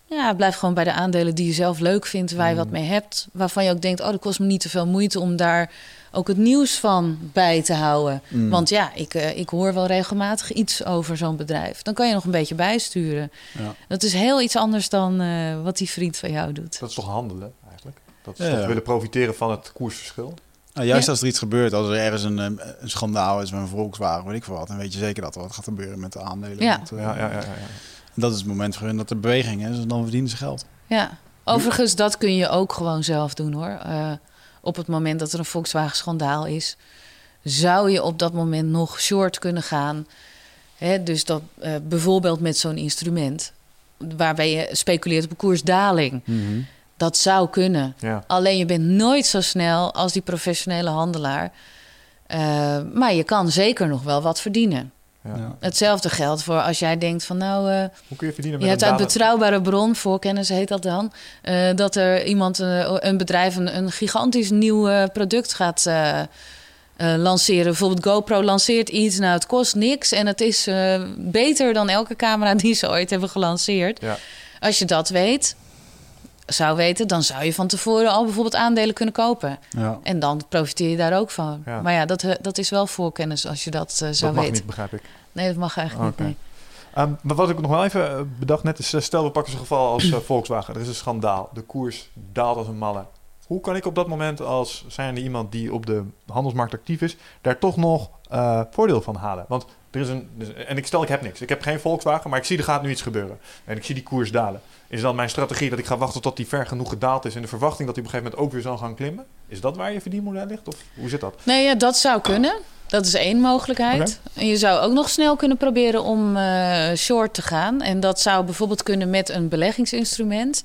Ja, blijf gewoon bij de aandelen die je zelf leuk vindt, waar je wat mee hebt. Waarvan je ook denkt, oh, dat kost me niet te veel moeite om daar ook het nieuws van bij te houden. Mm. Want ja, ik, eh, ik hoor wel regelmatig iets over zo'n bedrijf. Dan kan je nog een beetje bijsturen. Ja. Dat is heel iets anders dan eh, wat die vriend van jou doet. Dat is toch handelen eigenlijk? Dat is Ja, toch ja. willen profiteren van het koersverschil. Nou, juist Ja. als er iets gebeurt, als er ergens een, eh, een schandaal is met een Volkswagen, weet ik veel wat, dan weet je zeker dat er wat gaat gebeuren met de aandelen. Ja. Want, eh, Ja, ja, ja, ja, ja. Dat is het moment voor hun dat er beweging is, en dan verdienen ze geld. Ja, overigens, dat kun je ook gewoon zelf doen hoor. Eh, op het moment dat er een Volkswagen-schandaal is, zou je op dat moment nog short kunnen gaan. Hè, dus dat eh, bijvoorbeeld met zo'n instrument, waarbij je speculeert op een koersdaling. Dat zou kunnen. Ja. Alleen je bent nooit zo snel als die professionele handelaar. Eh, maar je kan zeker nog wel wat verdienen. Ja. Hetzelfde geldt voor als jij denkt van nou, eh, Hoe kun je verdienen je met hebt een uit betrouwbare bron, voorkennis heet dat dan, eh, dat er iemand, een bedrijf, een, een gigantisch nieuw product gaat eh, eh, lanceren. Bijvoorbeeld GoPro lanceert iets, nou het kost niks en het is eh, beter dan elke camera die ze ooit hebben gelanceerd. Ja. Als je dat weet, zou weten, dan zou je van tevoren al bijvoorbeeld aandelen kunnen kopen. Ja. En dan profiteer je daar ook van. Ja. Maar ja, dat, eh, dat is wel voorkennis als je dat eh, zou Dat mag weten. niet, begrijp ik. Nee, dat mag eigenlijk niet. Nee. Ehm, maar wat ik nog wel even eh, bedacht net is, stel we pakken zo'n geval als Volkswagen. Er is een schandaal. De koers daalt als een malle. Hoe kan ik op dat moment als zijnde iemand die op de handelsmarkt actief is, daar toch nog voordeel van halen? Want er is een, en ik stel ik heb niks. Ik heb geen Volkswagen, maar ik zie er gaat nu iets gebeuren. En ik zie die koers dalen. Is dan mijn strategie dat ik ga wachten tot die ver genoeg gedaald is in de verwachting dat hij op een gegeven moment ook weer zal gaan klimmen? Is dat waar je verdienmodel ligt? Of hoe zit dat? Nee, ja, dat zou kunnen. Dat is één mogelijkheid. En je zou ook nog snel kunnen proberen om eh, short te gaan. En dat zou bijvoorbeeld kunnen met een beleggingsinstrument.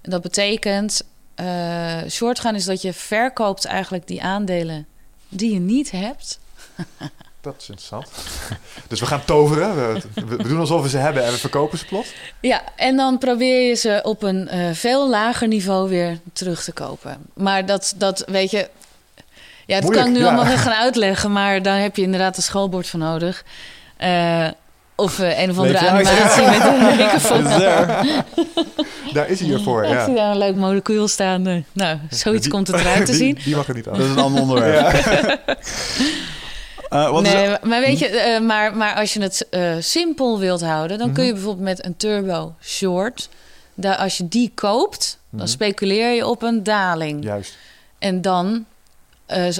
En dat betekent, eh, short gaan is dat je verkoopt eigenlijk die aandelen die je niet hebt. Dat is interessant. dus we gaan toveren. We, doen alsof we ze hebben en we verkopen ze plots. Ja, en dan probeer je ze op een eh, veel lager niveau weer terug te kopen. Maar dat, dat weet je. Ja, het Moeilijk, kan ik nu ja. allemaal gaan uitleggen, maar daar heb je inderdaad een schoolbord voor nodig. Eh, of eh, een of andere je uit? animatie met een er? Daar is hij hiervoor. Ik Ja. zie daar een leuk molecuul staan. Nou, zoiets komt het eruit te Die- zien. Die mag er niet aan. Dat is een ander onderwerp. Eh, wat is Nee, maar weet je, eh, maar, maar als je het eh, simpel wilt houden, dan kun je Mhm. bijvoorbeeld met een turbo short, daar, als je die koopt, dan Mhm. speculeer je op een daling. Juist. En dan,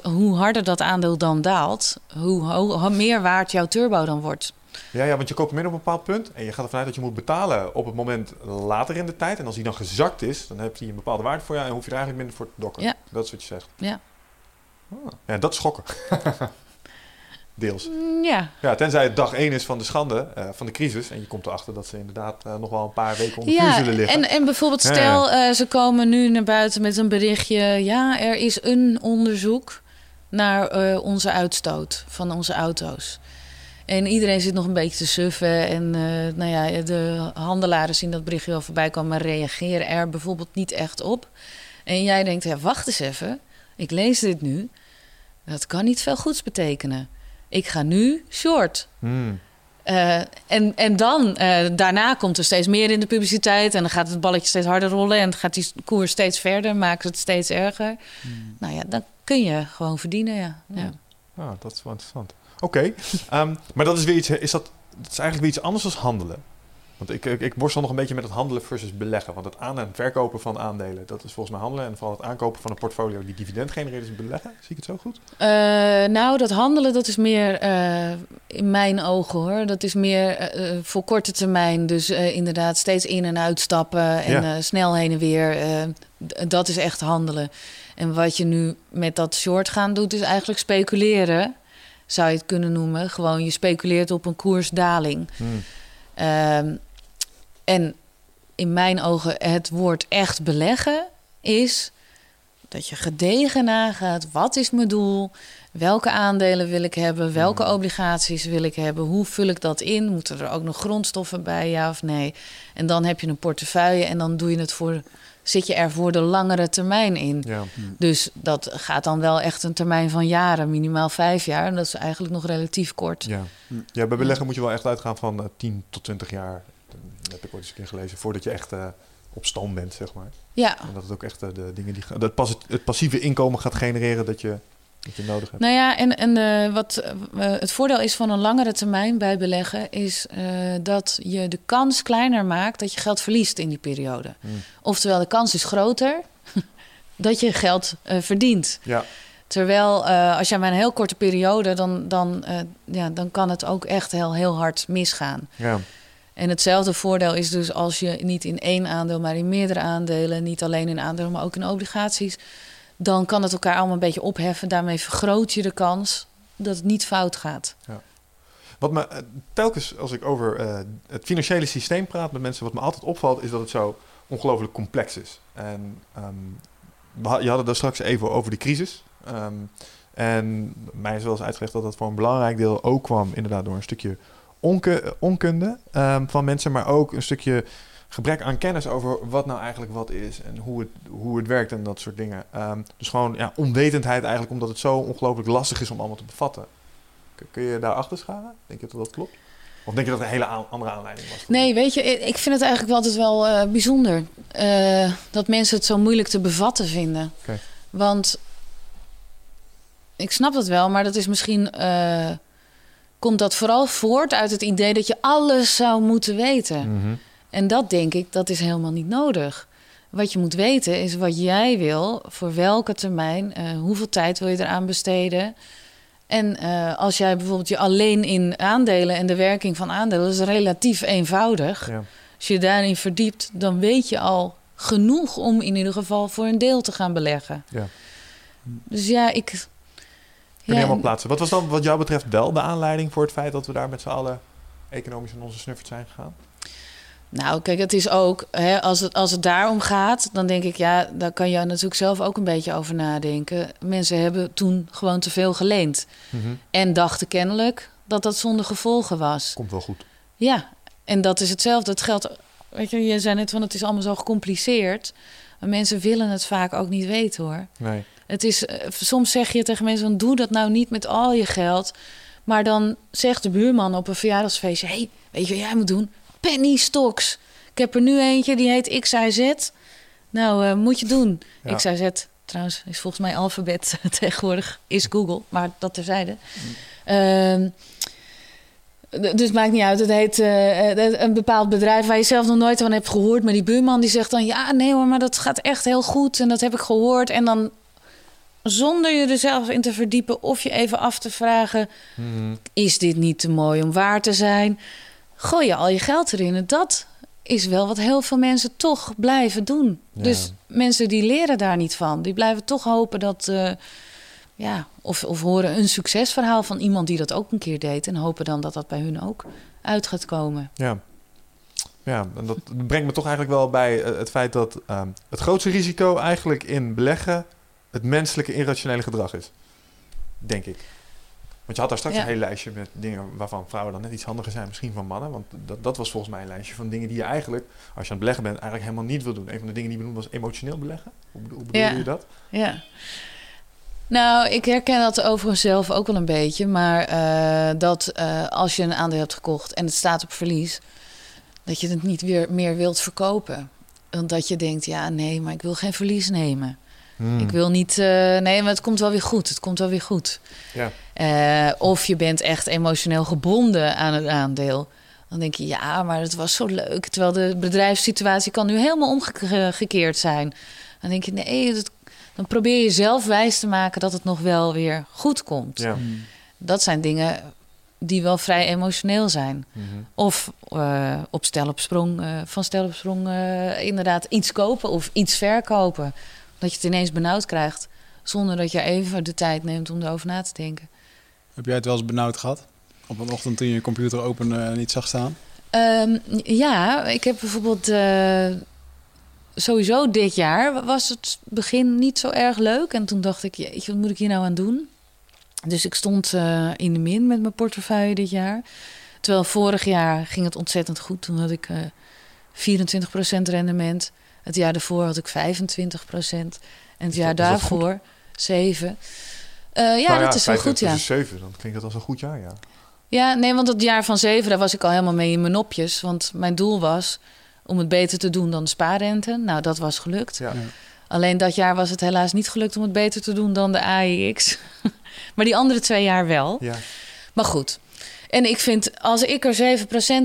hoe harder dat aandeel dan daalt, hoe, ho- hoe meer waard jouw turbo dan wordt. Ja, ja, want je koopt hem in op een bepaald punt. En je gaat ervan uit dat je moet betalen op het moment later in de tijd. En als die dan gezakt is, dan heeft hij een bepaalde waarde voor jou. En hoef je er eigenlijk minder voor te dokken. Ja. Dat is wat je zegt. Ja. Ah, ja, dat is schokken. Deels. Mm, Ja, Ja, tenzij het dag één is van de schande, eh, van de crisis. En je komt erachter dat ze inderdaad eh, nog wel een paar weken onder vuur ja zullen liggen. en, en bijvoorbeeld Ja, stel, eh, ze komen nu naar buiten met een berichtje... ja, er is een onderzoek naar onze uitstoot van onze auto's. En iedereen zit nog een beetje te suffen. En nou ja, de handelaren zien dat berichtje wel voorbij komen... maar reageren er bijvoorbeeld niet echt op. En jij denkt, ja, wacht eens even. Ik lees dit nu. Dat kan niet veel goeds betekenen. Ik ga nu short. Hmm. Eh, en, en dan, eh, daarna komt er steeds meer in de publiciteit. En dan gaat het balletje steeds harder rollen. En gaat die koers steeds verder, maakt het steeds erger. Nou ja, dan kun je gewoon verdienen, ja. ja. Ah, dat is wel interessant. Oké, ehm, maar dat is weer iets, is dat, dat is eigenlijk weer iets anders dan handelen. Want ik, ik, ik, worstel nog een beetje met het handelen versus beleggen. Want het aan- en verkopen van aandelen, dat is volgens mij handelen. En vooral het aankopen van een portfolio die dividend genereert, is beleggen. Zie ik het zo goed? Uh, nou, dat handelen, dat is meer uh, in mijn ogen hoor. Dat is meer uh, voor korte termijn. Dus inderdaad steeds in- en uitstappen en ja. snel heen en weer. dat is echt handelen. En wat je nu met dat short gaan doet, is eigenlijk speculeren. Zou je het kunnen noemen. Gewoon je speculeert op een koersdaling. Hmm. En in mijn ogen het woord echt beleggen is dat je gedegen nagaat. Wat is mijn doel? Welke aandelen wil ik hebben? Welke obligaties wil ik hebben? Hoe vul ik dat in? Moeten er ook nog grondstoffen bij, ja of nee? En dan heb je een portefeuille en dan doe je het voor, zit je er voor de langere termijn in. Ja. Dus dat gaat dan wel echt een termijn van jaren, minimaal vijf jaar. En dat is eigenlijk nog relatief kort. Ja, ja bij beleggen moet je wel echt uitgaan van uh, 10 tot 20 jaar. Dat heb ik ooit eens een keer gelezen. Voordat je echt uh, op stoom bent, zeg maar. Ja. En dat het ook echt uh, de dingen die... Dat pas, het passieve inkomen gaat genereren dat je, dat je nodig hebt. Nou ja, en, en uh, wat het voordeel is van een langere termijn bij beleggen... is dat je de kans kleiner maakt dat je geld verliest in die periode. Hmm. Oftewel, de kans is groter dat je geld verdient. Ja. Terwijl als jij maar een heel korte periode... dan, dan, ja, dan kan het ook echt heel, heel hard misgaan. Ja. En hetzelfde voordeel is dus als je niet in één aandeel, maar in meerdere aandelen, niet alleen in aandelen, maar ook in obligaties, dan kan het elkaar allemaal een beetje opheffen. Daarmee vergroot je de kans dat het niet fout gaat. Ja. Wat me telkens als ik over uh, het financiële systeem praat met mensen, wat me altijd opvalt, is dat het zo ongelooflijk complex is. En um, je had het daar straks even over de crisis. Um, en mij is wel eens uitgelegd dat dat voor een belangrijk deel ook kwam, inderdaad, door een stukje onke, onkunde um, van mensen, maar ook een stukje gebrek aan kennis over wat nou eigenlijk wat is en hoe het, hoe het werkt en dat soort dingen. Um, dus gewoon ja, onwetendheid eigenlijk, omdat het zo ongelooflijk lastig is om allemaal te bevatten. Kun, je daar achter scharen? Denk je dat dat klopt? Of denk je dat er een hele andere aanleiding was? Nee, weet je, ik vind het eigenlijk altijd wel uh, bijzonder uh, dat mensen het zo moeilijk te bevatten vinden. Okay. Want ik snap dat wel, maar dat is misschien. Uh, komt dat vooral voort uit het idee dat je alles zou moeten weten. Mm -hmm. En dat denk ik, dat is helemaal niet nodig. Wat je moet weten is wat jij wil, voor welke termijn, uh, hoeveel tijd wil je eraan besteden. En uh, als jij bijvoorbeeld je alleen in aandelen en de werking van aandelen, dat is relatief eenvoudig. Ja. Als je daarin verdiept, dan weet je al genoeg om in ieder geval voor een deel te gaan beleggen. Ja. Dus ja, ik, je helemaal plaatsen. Wat was dan wat jou betreft wel de aanleiding voor het feit dat we daar met z'n allen economisch in onze snuffert zijn gegaan? Nou, kijk, het is ook, hè, als, het, als het daarom gaat, dan denk ik, ja, daar kan je natuurlijk zelf ook een beetje over nadenken. Mensen hebben toen gewoon te veel geleend. Mm -hmm. En dachten kennelijk dat dat zonder gevolgen was. Komt wel goed. Ja, en dat is hetzelfde. Het geldt, weet je, je zei net van het is allemaal zo gecompliceerd. Maar mensen willen het vaak ook niet weten hoor. Nee. Het is, uh, soms zeg je tegen mensen van doe dat nou niet met al je geld. Maar dan zegt de buurman op een verjaardagsfeestje: hey, weet je wat jij moet doen? Penny stocks. Ik heb er nu eentje die heet XIZ. Nou, uh, moet je doen. Ja. XIZ trouwens is volgens mij alfabet tegenwoordig is Google, maar dat terzijde. Mm. Uh, dus het maakt niet uit. Het heet uh, een bepaald bedrijf waar je zelf nog nooit van hebt gehoord. Maar die buurman die zegt dan: ja, nee hoor, maar dat gaat echt heel goed en dat heb ik gehoord. En dan zonder je er zelf in te verdiepen of je even af te vragen: mm. is dit niet te mooi om waar te zijn? Gooi je al je geld erin. En dat is wel wat heel veel mensen toch blijven doen. Ja. Dus mensen die leren daar niet van. Die blijven toch hopen dat. Uh, ja, of, of horen een succesverhaal van iemand die dat ook een keer deed. En hopen dan dat dat bij hun ook uit gaat komen. Ja. Ja, en dat brengt me toch eigenlijk wel bij het feit dat um, het grootste risico eigenlijk in beleggen het menselijke irrationele gedrag is. Denk ik. Want je had daar straks Ja. een hele lijstje met dingen waarvan vrouwen dan net iets handiger zijn, misschien van mannen. Want dat, dat was volgens mij een lijstje van dingen die je eigenlijk, als je aan het beleggen bent, eigenlijk helemaal niet wil doen. Een van de dingen die je benoemde was emotioneel beleggen. Hoe, bedo- hoe bedoel Ja. je dat? Ja. Nou, ik herken dat overigens zelf ook wel een beetje. Maar eh, dat eh, als je een aandeel hebt gekocht en het staat op verlies, dat je het niet weer meer wilt verkopen. Omdat je denkt, ja, nee, maar ik wil geen verlies nemen. Hmm. Ik wil niet, eh, nee, maar het komt wel weer goed. Het komt wel weer goed. Ja. Eh, of je bent echt emotioneel gebonden aan het aandeel. Dan denk je, ja, maar het was zo leuk. Terwijl de bedrijfssituatie kan nu helemaal omgekeerd zijn. Dan denk je, nee, dat, dan probeer je zelf wijs te maken dat het nog wel weer goed komt. Ja. Dat zijn dingen die wel vrij emotioneel zijn. Mhm. Of eh, op stel op sprong, eh, van stel op sprong eh, inderdaad iets kopen of iets verkopen. Dat je het ineens benauwd krijgt. Zonder dat je even de tijd neemt om erover na te denken. Heb jij het wel eens benauwd gehad? Op een ochtend toen je je computer open en niet zag staan? Ehm, ja, ik heb bijvoorbeeld eh, sowieso dit jaar was het begin niet zo erg leuk. En toen dacht ik, jeetje, wat moet ik hier nou aan doen? Dus ik stond eh, in de min met mijn portefeuille dit jaar. Terwijl vorig jaar ging het ontzettend goed. Toen had ik eh 24% rendement. Het jaar daarvoor had ik 25%. En het jaar dat- dat daarvoor 7. Eh, ja, Nou dat is wel goed, 25 ja. is 7, dan klinkt dat als een goed jaar, ja. Ja, nee, want het jaar van zeven, daar was ik al helemaal mee in mijn nopjes. Want mijn doel was om het beter te doen dan de spaarrente. Nou, dat was gelukt. Ja. Alleen dat jaar was het helaas niet gelukt om het beter te doen dan de AIX. maar die andere twee jaar wel. ja. Maar goed. En ik vind, als ik er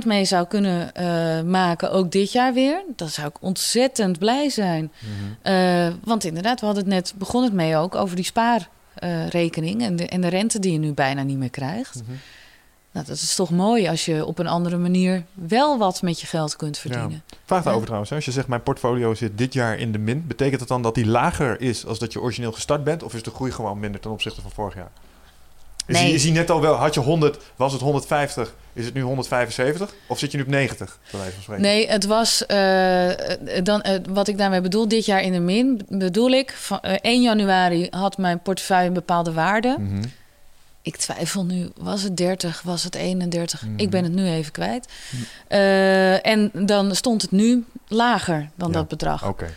7% mee zou kunnen eh, maken, ook dit jaar weer, dan zou ik ontzettend blij zijn. Mhm. Eh, want inderdaad, we hadden het net, begon het mee ook over die spaarrekening en, de, en de rente die je nu bijna niet meer krijgt. Mhm. Nou, dat is toch mooi als je op een andere manier wel wat met je geld kunt verdienen. Vraag daarover Ja. trouwens. hè. Als je zegt, mijn portfolio zit dit jaar in de min. Betekent dat dan dat die lager is als dat je origineel gestart bent? Of is de groei gewoon minder ten opzichte van vorig jaar? Is, Nee. is die net al wel, had je 100, was het 150, is het nu 175? Of zit je nu op 90, bij wijze van spreken? Nee, het was, eh, dan, eh, wat ik daarmee bedoel, dit jaar in de min, bedoel ik, van, eh, 1 januari had mijn portefeuille een bepaalde waarde. Mhm. Ik twijfel nu, was het 30, was het 31? Mhm. Ik ben het nu even kwijt. Mhm. Eh, en dan stond het nu lager dan Ja. dat bedrag. Oké.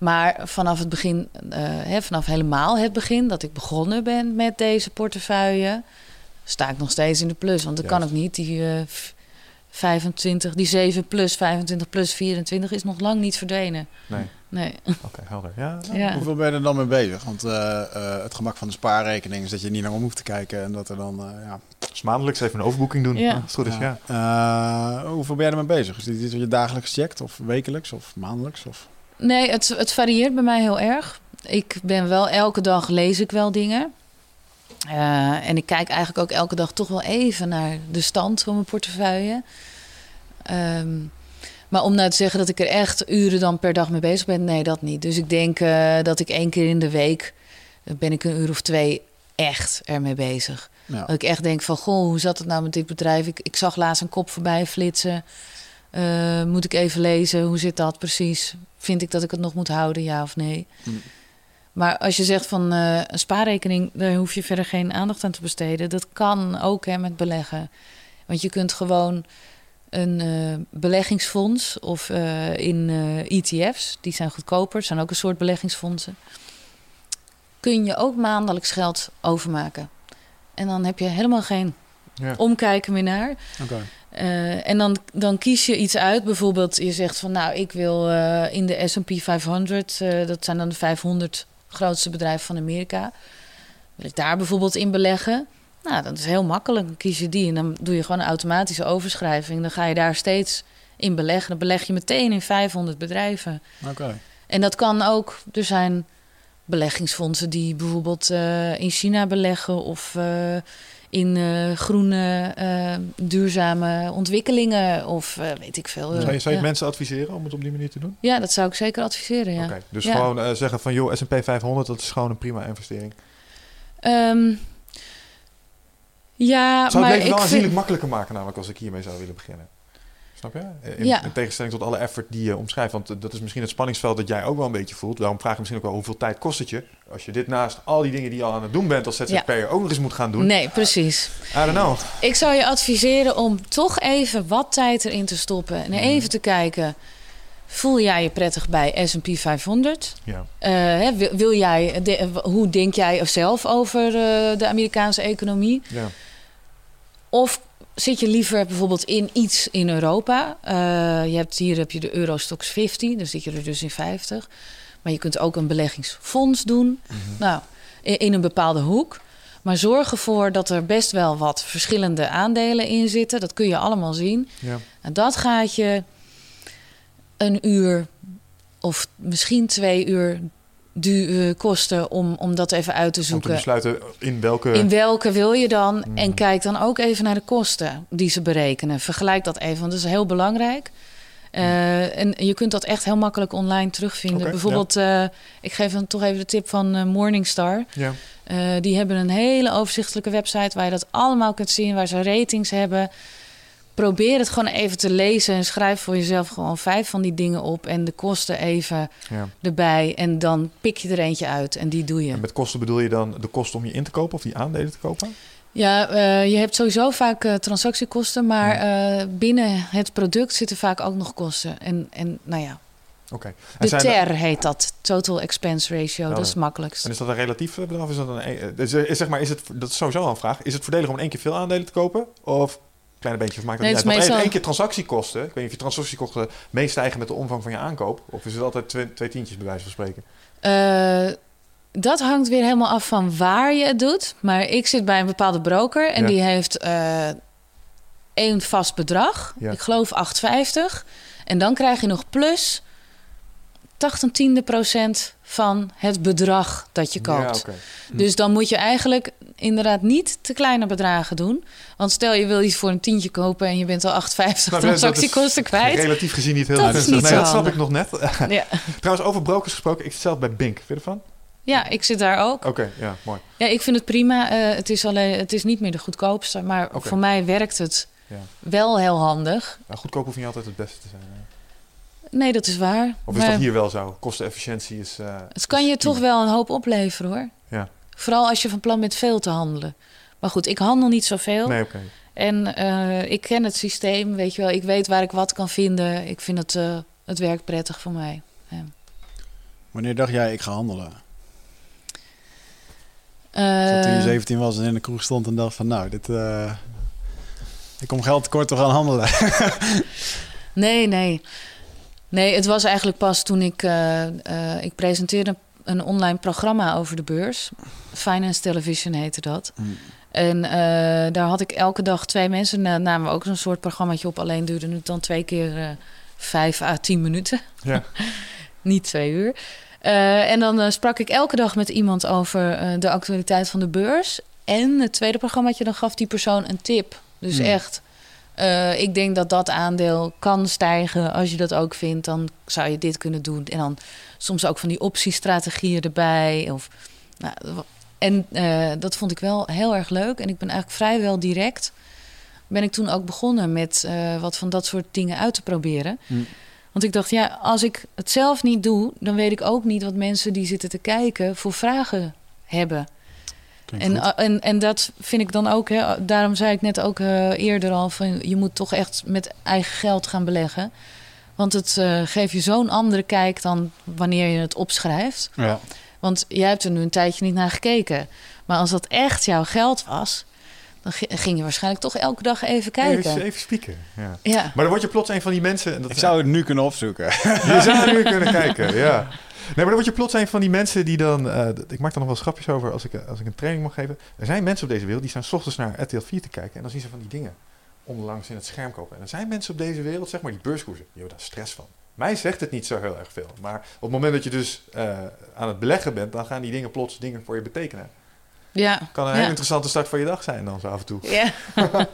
Maar vanaf het begin, eh, hè, vanaf helemaal het begin dat ik begonnen ben met deze portefeuille, sta ik nog steeds in de plus. Want dat kan ook niet. Die eh, v- 25, die 7 plus 25 plus 24 is nog lang niet verdwenen. Nee, Nee. oké, helder. Ja, Ja. Hoeveel ben je er dan mee bezig? Want eh, eh, het gemak van de spaarrekening is dat je niet naar om hoeft te kijken. En dat er dan, eh, ja... Dus maandelijks even een overboeking doen, Ja. als het goed is. Ja. Eh, hoeveel ben je ermee bezig? Is dit iets wat je dagelijks checkt? Of wekelijks? Of maandelijks? Of... Nee, het, het varieert bij mij heel erg. Ik ben wel elke dag lees ik wel dingen. Eh, en ik kijk eigenlijk ook elke dag toch wel even naar de stand van mijn portefeuille. Ehm, maar om nou te zeggen dat ik er echt uren dan per dag mee bezig ben, nee, dat niet. Dus ik denk eh, dat ik één keer in de week eh, ben ik een uur of twee echt ermee bezig. Ja. Dat ik echt denk van, goh, hoe zat het nou met dit bedrijf? Ik, ik zag laatst een kop voorbij flitsen. Eh, moet ik even lezen, hoe zit dat precies? Vind ik dat ik het nog moet houden, ja of nee? Mm. Maar als je zegt van eh, een spaarrekening, daar hoef je verder geen aandacht aan te besteden. Dat kan ook hè, met beleggen. Want je kunt gewoon een eh, beleggingsfonds of in ETF's, die zijn goedkoper, zijn ook een soort beleggingsfondsen. Kun je ook maandelijks geld overmaken. En dan heb je helemaal geen Ja. omkijken meer naar. Eh, en dan, dan kies je iets uit. Bijvoorbeeld, je zegt van nou, ik wil eh, in de SP 500, eh, dat zijn dan de 500 grootste bedrijven van Amerika. Wil ik daar bijvoorbeeld in beleggen? Nou, dat is heel makkelijk. Dan kies je die en dan doe je gewoon een automatische overschrijving. Dan ga je daar steeds in beleggen. Dan beleg je meteen in 500 bedrijven. Oké. En dat kan ook. Er zijn beleggingsfondsen die bijvoorbeeld eh, in China beleggen of in eh, groene, eh, duurzame ontwikkelingen of eh, weet ik veel. Zou je, zou je ja. mensen adviseren om het op die manier te doen? ja, dat zou ik zeker adviseren. Ja. Oké, dus Ja. gewoon zeggen van, joh, S&P 500, dat is gewoon een prima investering. Ehm, ja, Zou het maar leven ik wel aanzienlijk vind, makkelijker maken, namelijk als ik hiermee zou willen beginnen. Snap je? In, Ja. in tegenstelling tot alle effort die je omschrijft. Want eh, dat is misschien het spanningsveld dat jij ook wel een beetje voelt. Daarom vraag ik misschien ook wel hoeveel tijd kost het je. Als je dit naast al die dingen die je al aan het doen bent als ZZP'er ook nog eens moet gaan doen. nee, precies. I don't know. Ik zou je adviseren om toch even wat tijd erin te stoppen en Mhm. even te kijken. Voel jij je prettig bij S&P 500? Ja. Eh, hè, wil, wil jij, de- hoe denk jij zelf over eh, de Amerikaanse economie? Ja. Of zit je liever bijvoorbeeld in iets in Europa? Eh, je hebt, hier heb je de Eurostox 50, dan zit je er dus in 50. Maar je kunt ook een beleggingsfonds doen. Nou, in, in een bepaalde hoek. Maar zorg ervoor dat er best wel wat verschillende aandelen in zitten. Dat kun je allemaal zien. Ja. En dat gaat je een uur of misschien twee uur du- eh, kosten om, om dat even uit te Om te zoeken. besluiten in welke... In welke wil je dan? Mm. En kijk dan ook even naar de kosten die ze berekenen. Vergelijk dat even, want dat is heel belangrijk. Eh, en je kunt dat echt heel makkelijk online terugvinden. Bijvoorbeeld, eh, ik geef dan toch even de tip van Morningstar. Ja. Die hebben een hele overzichtelijke website waar je dat allemaal kunt zien, waar ze ratings hebben. Probeer het gewoon even te lezen en schrijf voor jezelf gewoon vijf van die dingen op en de kosten even ja. erbij. En dan pik je er eentje uit en die doe je. En met kosten bedoel je dan de kosten om je in te kopen of die aandelen te kopen? Ja, eh, je hebt sowieso vaak eh, transactiekosten, maar eh, binnen het product zitten vaak ook nog kosten. En, en nou ja, Oké. En de TER heet dat, Total Expense Ratio. Oh, dat is het makkelijkst. En is dat een relatief bedrag? Is dat een, eh, is, is, zeg maar, is het, dat is sowieso al een vraag. Is het voordelig om in één keer veel aandelen te kopen? Of kleine beentje? Of maakt dat Nee, niet het uit? één, keer transactiekosten. Ik weet niet of je transactiekosten meestijgen met de omvang van je aankoop. Of is het altijd twee, twee tientjes bij wijze van spreken? Eh, dat hangt weer helemaal af van waar je het doet. Maar ik zit bij een bepaalde broker en Ja. die heeft eh één vast bedrag. Ja. Ik geloof 8,50. En dan krijg je nog plus 80 tiende procent van het bedrag dat je koopt. Ja, oké. Dus dan moet je eigenlijk inderdaad niet te kleine bedragen doen. Want stel je wil iets voor een tientje kopen en je bent al 8,50 Nou, dat is- transactiekosten kwijt. Relatief gezien niet heel Dat is gunstig. niet Nee, zo dat snap ik nog net. Ja. Trouwens, over brokers gesproken. Ik zit zelf bij Bink. Vind je ervan? ja, ik zit daar ook. Oké, ja, mooi. Ja, ik vind het prima. Eh, het, is alleen, het is niet meer de goedkoopste, maar voor mij werkt het Ja. wel heel handig. Nou, goedkoop hoeft niet altijd het beste te zijn. hè. Nee, dat is waar. Of is maar dat hier wel zo? Kostenefficiëntie is... eh, het kan is je toch wel een hoop opleveren hoor. Ja. Vooral als je van plan bent veel te handelen. Maar goed, ik handel niet zoveel. Nee, oké. En eh, ik ken het systeem, weet je wel. Ik weet waar ik wat kan vinden. Ik vind het, eh, het werkt prettig voor mij. Wanneer dacht jij, ik ga handelen? Eh, Zo toen je 17 was en in de kroeg stond en dacht van, nou, dit... eh, ik kom geld tekort, we gaan handelen. Nee, nee. Nee, het was eigenlijk pas toen ik... eh, eh, ik presenteerde een online programma over de beurs. Finance Television heette dat. Mm. En eh, daar had ik elke dag twee mensen. Na, namen we ook zo'n soort programmaatje op. Alleen duurde het dan twee keer vijf à tien minuten. Ja. Niet twee uur. En dan sprak ik elke dag met iemand over de actualiteit van de beurs. En het tweede programmaatje, dan gaf die persoon een tip. Dus Hmm. echt, eh, ik denk dat dat aandeel kan stijgen. Als je dat ook vindt, dan zou je dit kunnen doen. En dan soms ook van die optiestrategieën erbij. Of, nou, en eh, dat vond ik wel heel erg leuk. En ik ben eigenlijk vrijwel direct... ben ik toen ook begonnen met eh, wat van dat soort dingen uit te proberen. Hmm. Want ik dacht, ja, als ik het zelf niet doe... dan weet ik ook niet wat mensen die zitten te kijken... voor vragen hebben. En, uh, en, en dat vind ik dan ook, hè, daarom zei ik net ook eh, eerder al, van je moet toch echt met eigen geld gaan beleggen. Want het eh, geeft je zo'n andere kijk dan wanneer je het opschrijft. ja. Want jij hebt er nu een tijdje niet naar gekeken. Maar als dat echt jouw geld was, dan gi- ging je waarschijnlijk toch elke dag even kijken. Even, even spieken. Ja. Ja, Maar dan word je plots een van die mensen... En dat Ik zou het nu kunnen opzoeken. Je zou nu kunnen kijken, ja. Nee, maar dan word je plots een van die mensen die dan... eh, ik maak er nog wel grapjes over als ik, eh, als ik een training mag geven. Er zijn mensen op deze wereld die staan 's ochtends naar RTL 4 te kijken... en dan zien ze van die dingen onderlangs in het scherm kopen. En er zijn mensen op deze wereld, zeg maar die beurskoersen... die hebben daar stress van. Mij zegt het niet zo heel erg veel. Maar op het moment dat je dus eh, aan het beleggen bent... dan gaan die dingen plots dingen voor je betekenen. ja. Kan een Ja. hele interessante start van je dag zijn dan zo af en toe. Ja,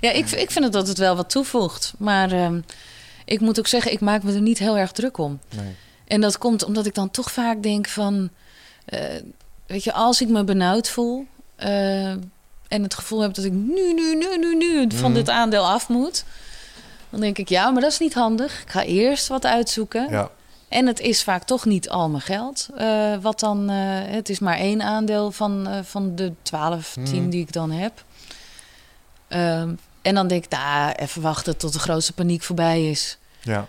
ja ik, ik vind het dat het wel wat toevoegt. Maar ehm, ik moet ook zeggen, ik maak me er niet heel erg druk om. Nee. En dat komt omdat ik dan toch vaak denk van... eh, weet je, als ik me benauwd voel... eh, en het gevoel heb dat ik nu, nu, nu, nu, nu van Mhm. dit aandeel af moet... dan denk ik, ja, maar dat is niet handig. Ik ga eerst wat uitzoeken. Ja, En het is vaak toch niet al mijn geld. eh, wat dan, het is maar één aandeel van, van de 12, 10 Hmm. die ik dan heb. Ehm, en dan denk ik, nou, even wachten tot de grootste paniek voorbij is. ja.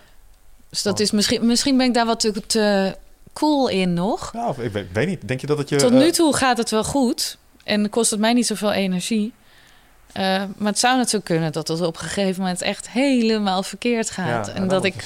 Dus dat Oh. is misschien, misschien ben ik daar wat te, cool in nog. Ja, of ik weet, weet niet. Denk je dat het je... Tot eh, nu toe gaat het wel goed en kost het mij niet zoveel energie. Eh, maar het zou natuurlijk kunnen dat het op een gegeven moment echt helemaal verkeerd gaat. ja, en dat ik,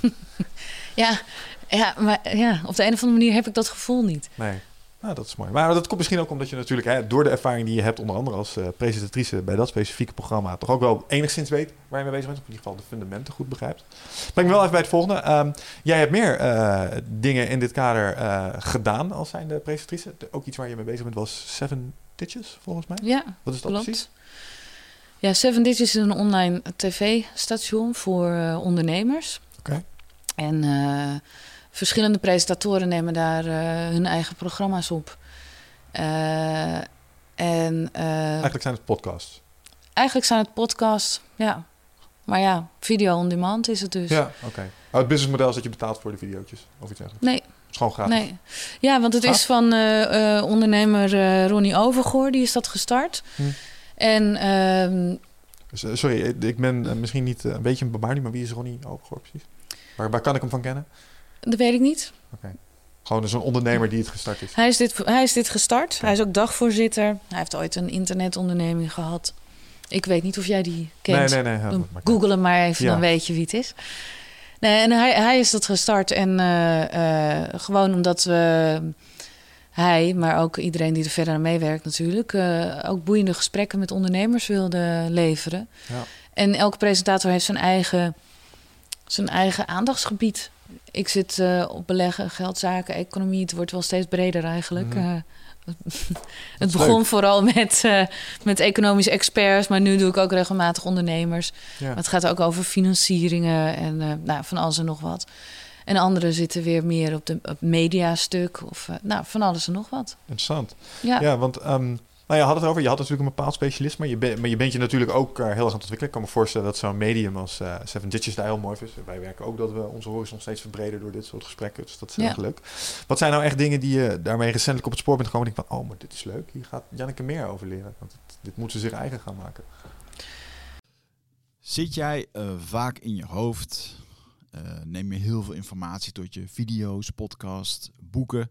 ja, ja, maar ja, op de een of andere manier heb ik dat gevoel niet. Nee. Nou, dat is mooi. Maar dat komt misschien ook omdat je natuurlijk hè, door de ervaring die je hebt, onder andere als eh, presentatrice bij dat specifieke programma, toch ook wel enigszins weet waar je mee bezig bent. Of in ieder geval de fundamenten goed begrijpt. Ik ben wel even bij het volgende. Ehm, jij hebt meer eh, dingen in dit kader eh, gedaan als zijnde presentatrice. De- Ook iets waar je mee bezig bent was Seven Ditches, volgens mij. Ja, Wat is dat klopt. precies? Ja, Seven Digits is een online tv-station voor ondernemers. Oké. En verschillende presentatoren nemen daar eh, hun eigen programma's op. Eh, en eh, Eigenlijk zijn het podcasts. eigenlijk zijn het podcasts, ja. Maar ja, video on demand is het dus. Ja, oké. Oh, het businessmodel is dat je betaalt voor de video's of iets dergelijks. Nee, Het is gewoon gratis. nee. Ja, want het Gaaf. is van ondernemer Ronnie Overgoor, die is dat gestart. Hm. En ehm, sorry, ik- ben misschien niet een beetje een bebaarder, maar wie is Ronnie Overgoor precies? Waar, waar kan ik hem van kennen? Dat weet ik niet. Gewoon zo'n ondernemer die het gestart is. Hij is dit, hij is dit gestart. Hij is ook dagvoorzitter. Hij heeft ooit een internetonderneming gehad. Ik weet niet of jij die kent. Nee, nee, nee. ja, Dan maar- Google hem maar even, Ja. dan weet je wie het is. Nee, en hij, hij is dat gestart. En eh, eh, gewoon omdat we, hij, maar ook iedereen die er verder aan meewerkt natuurlijk... eh, ook boeiende gesprekken met ondernemers wilde leveren. Ja. En elke presentator heeft zijn eigen, zijn eigen aandachtsgebied. Ik zit eh, op beleggen, geldzaken, economie. Het wordt wel steeds breder eigenlijk. Mhm. Eh, het begon vooral met, eh, met economische experts, maar nu doe ik ook regelmatig ondernemers. Ja. Maar het gaat ook over financieringen en nou, van alles en nog wat. En anderen zitten weer meer op de op mediastuk of nou, van alles en nog wat. Interessant. Ja, Ja, want ehm, nou, je had het over, je had natuurlijk een bepaald specialist, maar je, ben- maar je bent je natuurlijk ook eh, heel erg aan het ontwikkelen. Ik kan me voorstellen dat zo'n medium als eh Seven Ditches daar heel mooi is. Wij werken ook dat we onze horizon steeds verbreden door dit soort gesprekken, dus dat is heel Ja. erg leuk. Wat zijn nou echt dingen die je daarmee recentelijk op het spoor bent gekomen? en Denk van, oh, maar dit is leuk. Hier gaat Janneke meer over leren. Want het- dit moet ze zich eigen gaan maken. Zit jij eh, vaak in je hoofd? Eh, neem je heel veel informatie tot je video's, podcasts, boeken?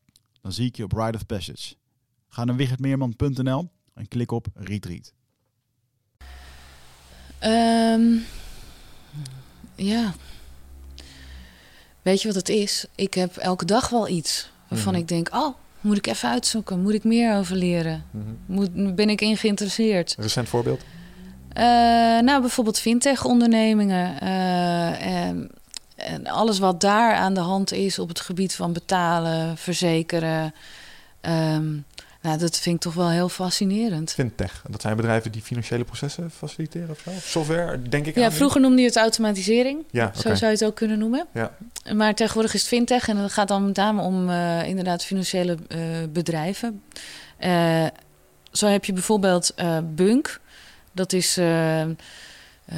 Dan zie ik je op Ride of Passage. Ga naar wichertmeerman.nl en klik op Retreat. Ehm, ja. Weet je wat het is? Ik heb elke dag wel iets waarvan Mhm. ik denk: oh, moet ik even uitzoeken? Moet ik meer over leren? Mhm. Moet, ben ik in geïnteresseerd? Een recent voorbeeld? Eh, nou, bijvoorbeeld fintech-ondernemingen. eh, en, en alles wat daar aan de hand is op het gebied van betalen, verzekeren. Ehm, nou, dat vind ik toch wel heel fascinerend. Fintech. Dat zijn bedrijven die financiële processen faciliteren of zo? Of software, denk ik aan Ja, nu? vroeger noemde je het automatisering. Ja. Zo zou je het ook kunnen noemen. Ja. Maar tegenwoordig is het fintech en dat gaat dan met name om eh, inderdaad financiële eh, bedrijven. Eh, zo heb je bijvoorbeeld Bunk. Dat is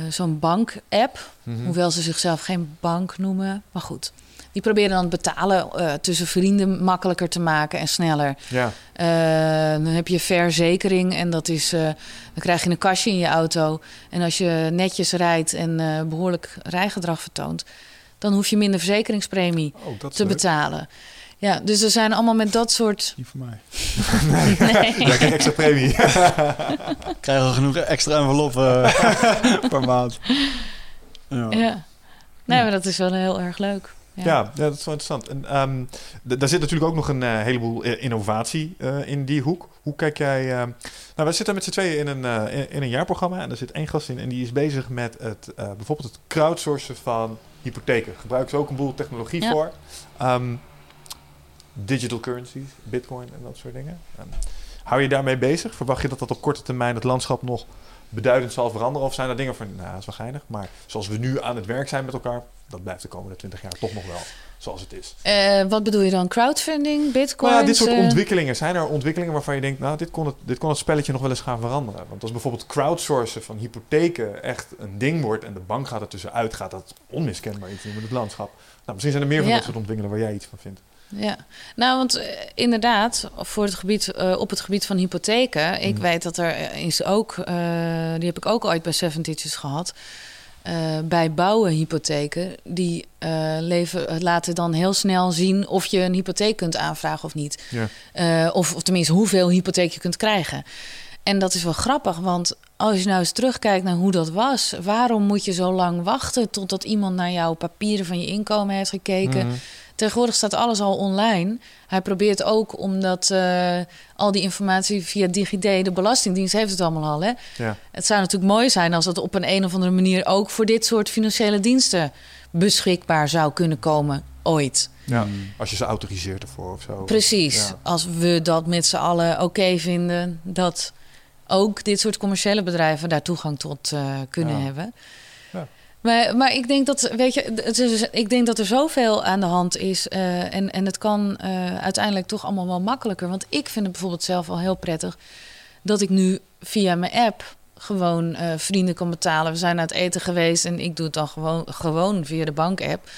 zo'n bank-app. Mhm. Hoewel ze zichzelf geen bank noemen. Maar goed, Die proberen dan het betalen eh, tussen vrienden makkelijker te maken en sneller. Ja. Eh, dan heb je verzekering en dat is, eh, dan krijg je een kastje in je auto. En als je netjes rijdt en eh, behoorlijk rijgedrag vertoont, dan hoef je minder verzekeringspremie Oh, te leuk. betalen. Ja, dus er zijn allemaal met dat soort. Niet voor mij. Nee. Ja, krijg extra premie. Krijgen we genoeg extra enveloppen eh, per maand. Ja. Ja. Nee, maar dat is wel heel erg leuk. Ja, ja, dat is wel interessant. En, ehm, daar zit natuurlijk ook nog een eh, heleboel eh, innovatie eh, in die hoek. Hoe kijk jij... ehm, nou, we zitten met z'n tweeën in een, eh, in, in een jaarprogramma en er zit één gast in en die is bezig met het, eh, bijvoorbeeld het crowdsourcen van hypotheken. Gebruiken ze ook een boel technologie Ja. voor. Ehm, digital currencies, bitcoin en dat soort dingen. Ehm, hou je daarmee bezig? Verwacht je dat dat op korte termijn het landschap nog beduidend zal veranderen? Of zijn er dingen van, nou, dat is wel geinig, maar zoals we nu aan het werk zijn met elkaar, dat blijft de komende twintig jaar toch nog wel zoals het is. Eh, wat bedoel je dan? Crowdfunding, bitcoin? Ja, dit soort ontwikkelingen, zijn er ontwikkelingen waarvan je denkt, nou, dit kon, het, dit kon het spelletje nog wel eens gaan veranderen? Want als bijvoorbeeld crowdsourcen van hypotheken echt een ding wordt en de bank gaat er tussenuit, gaat dat onmiskenbaar iets doen met het landschap. Nou, misschien zijn er meer van Ja. dat soort ontwikkelingen waar jij iets van vindt. Ja, nou, want eh, inderdaad, voor het gebied, eh, op het gebied van hypotheken, ik Mm. weet dat er eh, is ook, die heb ik ook ooit bij Seven Teachers gehad. eh, bij bouwen hypotheken, die leven, laten dan heel snel zien of je een hypotheek kunt aanvragen of niet. Ja. Of, of tenminste, hoeveel hypotheek je kunt krijgen. En dat is wel grappig, want als je nou eens terugkijkt naar hoe dat was, waarom moet je zo lang wachten totdat iemand naar jouw papieren van je inkomen heeft gekeken? Mhm. Tegenwoordig staat alles al online. Hij probeert ook omdat eh, al die informatie via DigiD, de Belastingdienst heeft het allemaal al. Hè? Ja. Het zou natuurlijk mooi zijn als dat op een, een of andere manier ook voor dit soort financiële diensten beschikbaar zou kunnen komen ooit. Ja, als je ze autoriseert ervoor of zo. Precies. Ja. Als we dat met z'n allen oké vinden, dat ook dit soort commerciële bedrijven daar toegang tot eh, kunnen Ja. hebben. Maar, maar ik denk dat, weet je, het is, ik denk dat er zoveel aan de hand is. eh, en, en het kan eh, uiteindelijk toch allemaal wel makkelijker. Want ik vind het bijvoorbeeld zelf al heel prettig dat ik nu via mijn app gewoon eh, vrienden kan betalen. We zijn uit eten geweest en ik doe het dan gewoon, gewoon via de bank-app.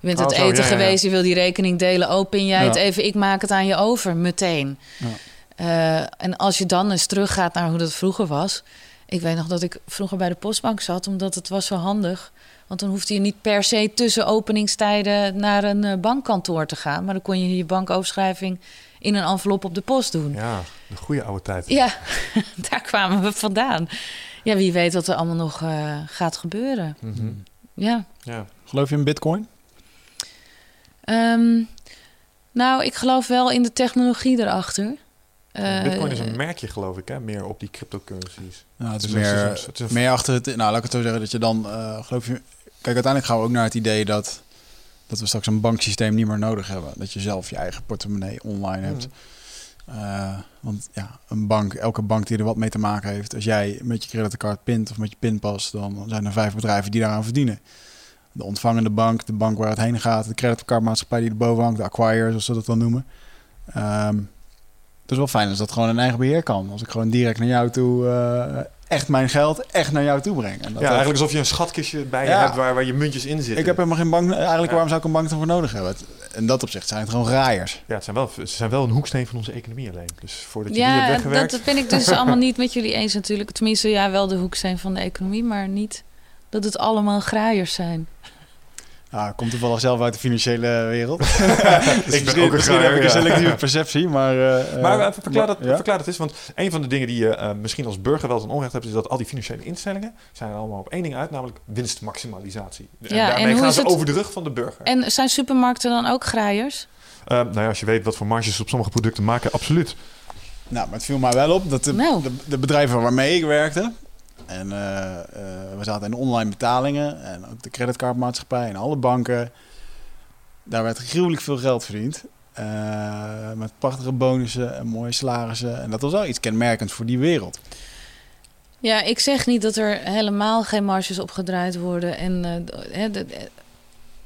Je bent Oh, uit eten ja, ja, ja. geweest, je wil die rekening delen, open jij Ja. het even, ik maak het aan je over, meteen. En als je dan eens teruggaat naar hoe dat vroeger was. Ik weet nog dat ik vroeger bij de postbank zat, omdat het was zo handig. Want dan hoefde je niet per se tussen openingstijden naar een eh, bankkantoor te gaan. Maar dan kon je je bankoverschrijving in een envelop op de post doen. Ja, de goede oude tijd. Ja, daar kwamen we vandaan. Ja, wie weet wat er allemaal nog eh, gaat gebeuren. Mhm. Ja. ja. Geloof je in bitcoin? Ehm, nou, ik geloof wel in de technologie erachter. Eh, Bitcoin is een merkje, geloof ik, hè? meer op die cryptocurrencies. Nou, het is Dus het is meer, een- het is een- meer achter het... Nou, laat ik het zo zeggen dat je dan... eh, geloof je... Kijk, uiteindelijk gaan we ook naar het idee dat... dat we straks een banksysteem niet meer nodig hebben. Dat je zelf je eigen portemonnee online hebt. Mhm. Eh, want ja, een bank, elke bank die er wat mee te maken heeft... als jij met je creditcard pint of met je pinpas... dan zijn er vijf bedrijven die daaraan verdienen. De ontvangende bank, de bank waar het heen gaat... de creditcardmaatschappij die erboven hangt... de acquire, zoals ze dat dan noemen. Ehm, het is wel fijn als dat gewoon in eigen beheer kan. Als ik gewoon direct naar jou toe... eh, echt mijn geld echt naar jou toe breng. En dat Ja, eigenlijk alsof je een schatkistje bij je Ja. hebt waar, waar je muntjes in zitten. ik heb helemaal geen bank... Eigenlijk, Ja. waarom zou ik een bank ervoor nodig hebben? In dat opzicht zijn het gewoon graaiers. Ja, het zijn wel, ze zijn wel een hoeksteen van onze economie alleen. Dus voordat je die Ja, hebt weggewerkt... dat ben ik dus allemaal niet met jullie eens natuurlijk. Tenminste, ja, wel de hoeksteen van de economie, maar niet dat het allemaal graaiers zijn. Ja, ik kom toevallig zelf uit de financiële wereld. ik ben misschien, ook een misschien heb ik een selectieve perceptie, maar... eh, Maar eh, uh, verklaar, dat, ja? verklaar dat eens, want een van de dingen die je eh, misschien als burger wel ten onrecht hebt, is dat al die financiële instellingen zijn er allemaal op één ding uit, namelijk winstmaximalisatie. En Ja, daarmee en hoe gaan is ze het- over de rug van de burger. En zijn supermarkten dan ook graaiers? Nou ja, als je weet wat voor marges ze op sommige producten maken, absoluut. Nou, maar het viel mij wel op dat de, Nou. de, de bedrijven waarmee ik werkte... en eh, eh, we zaten in online betalingen... en ook de creditcardmaatschappij en alle banken... daar werd gruwelijk veel geld verdiend. Eh, met prachtige bonussen en mooie salarissen. En dat was wel iets kenmerkends voor die wereld. Ja, ik zeg niet dat er helemaal geen marges opgedraaid worden. En,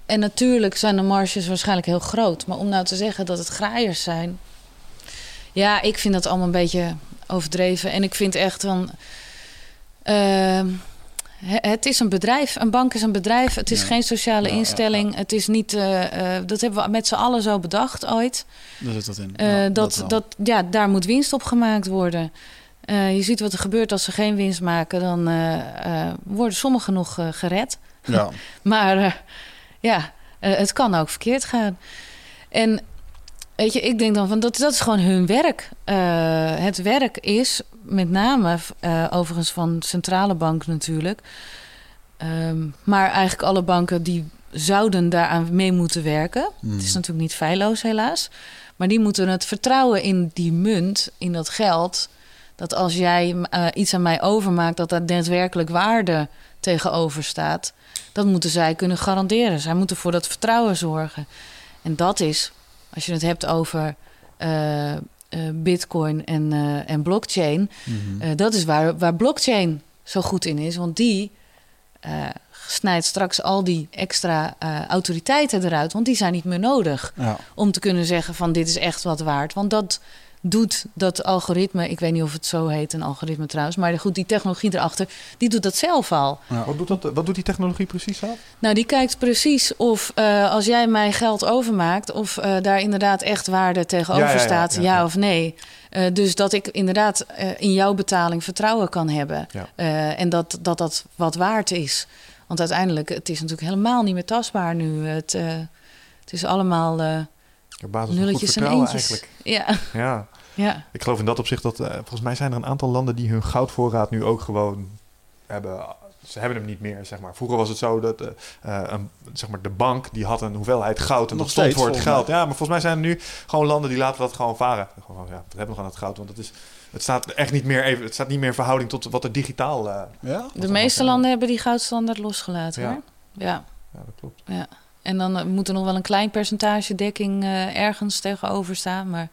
en natuurlijk zijn de marges waarschijnlijk heel groot. Maar om nou te zeggen dat het graaiers zijn... Ja, ik vind dat allemaal een beetje overdreven. En ik vind echt van... ehm, he- het is een bedrijf. Een bank is een bedrijf. Het is Ja. geen sociale Ja, ja, instelling. Het is niet. eh, eh, dat hebben we met z'n allen zo bedacht ooit. Daar zit dat in. Eh, dat, wel. dat, ja, daar moet winst op gemaakt worden. Je ziet wat er gebeurt als ze geen winst maken. Dan worden sommigen nog gered. Ja. Maar ja, het kan ook verkeerd gaan. En weet je, ik denk dan van dat, dat is gewoon hun werk. Het werk is met name, eh, overigens van centrale bank natuurlijk. Ehm, maar eigenlijk alle banken die zouden daaraan mee moeten werken. Het is natuurlijk niet feilloos helaas. Maar die moeten het vertrouwen in die munt, in dat geld. Dat als jij eh, iets aan mij overmaakt, dat daar daadwerkelijk waarde tegenover staat. Dat moeten zij kunnen garanderen. Zij moeten voor dat vertrouwen zorgen. En dat is, als je het hebt over eh, bitcoin en, eh, en blockchain... Mhm. eh, dat is waar, waar blockchain zo goed in is. Want die eh, snijdt straks al die extra eh, autoriteiten eruit. Want die zijn niet meer nodig ja. om te kunnen zeggen van dit is echt wat waard. Want dat doet dat algoritme, ik weet niet of het zo heet, een algoritme trouwens, maar goed, die technologie erachter, die doet dat zelf al. Wat, doet dat, wat doet die technologie precies zelf? Nou, die kijkt precies of eh, als jij mij geld overmaakt, of eh, daar inderdaad echt waarde tegenover Ja, ja, ja, staat, ja, ja, ja. of nee. Eh, dus dat ik inderdaad eh, in jouw betaling vertrouwen kan hebben. Ja. Eh, en dat, dat dat wat waard is. Want uiteindelijk, het is natuurlijk helemaal niet meer tastbaar nu. Het, eh, het is allemaal eh, Op basis van goed nulletjes en vertrouwen eentjes. eigenlijk. Ja, Ja, ja. ik geloof in dat opzicht dat... eh, volgens mij zijn er een aantal landen die hun goudvoorraad nu ook gewoon hebben... Ze hebben hem niet meer, zeg maar. Vroeger was het zo dat eh, eh, een, zeg maar de bank die had een hoeveelheid goud en Nog dat stond voor het geld. Ja, maar volgens mij zijn er nu gewoon landen die laten dat gewoon varen. Gewoon, ja, we hebben nog aan het goud, want het is... Het staat echt niet meer even. Het staat niet meer in verhouding tot wat er digitaal. eh, ja? De dat meeste ja. landen hebben die goudstandaard losgelaten. Ja. Hoor. Ja, ja, dat klopt. En dan eh, moet er nog wel een klein percentage dekking eh, ergens tegenover staan. Maar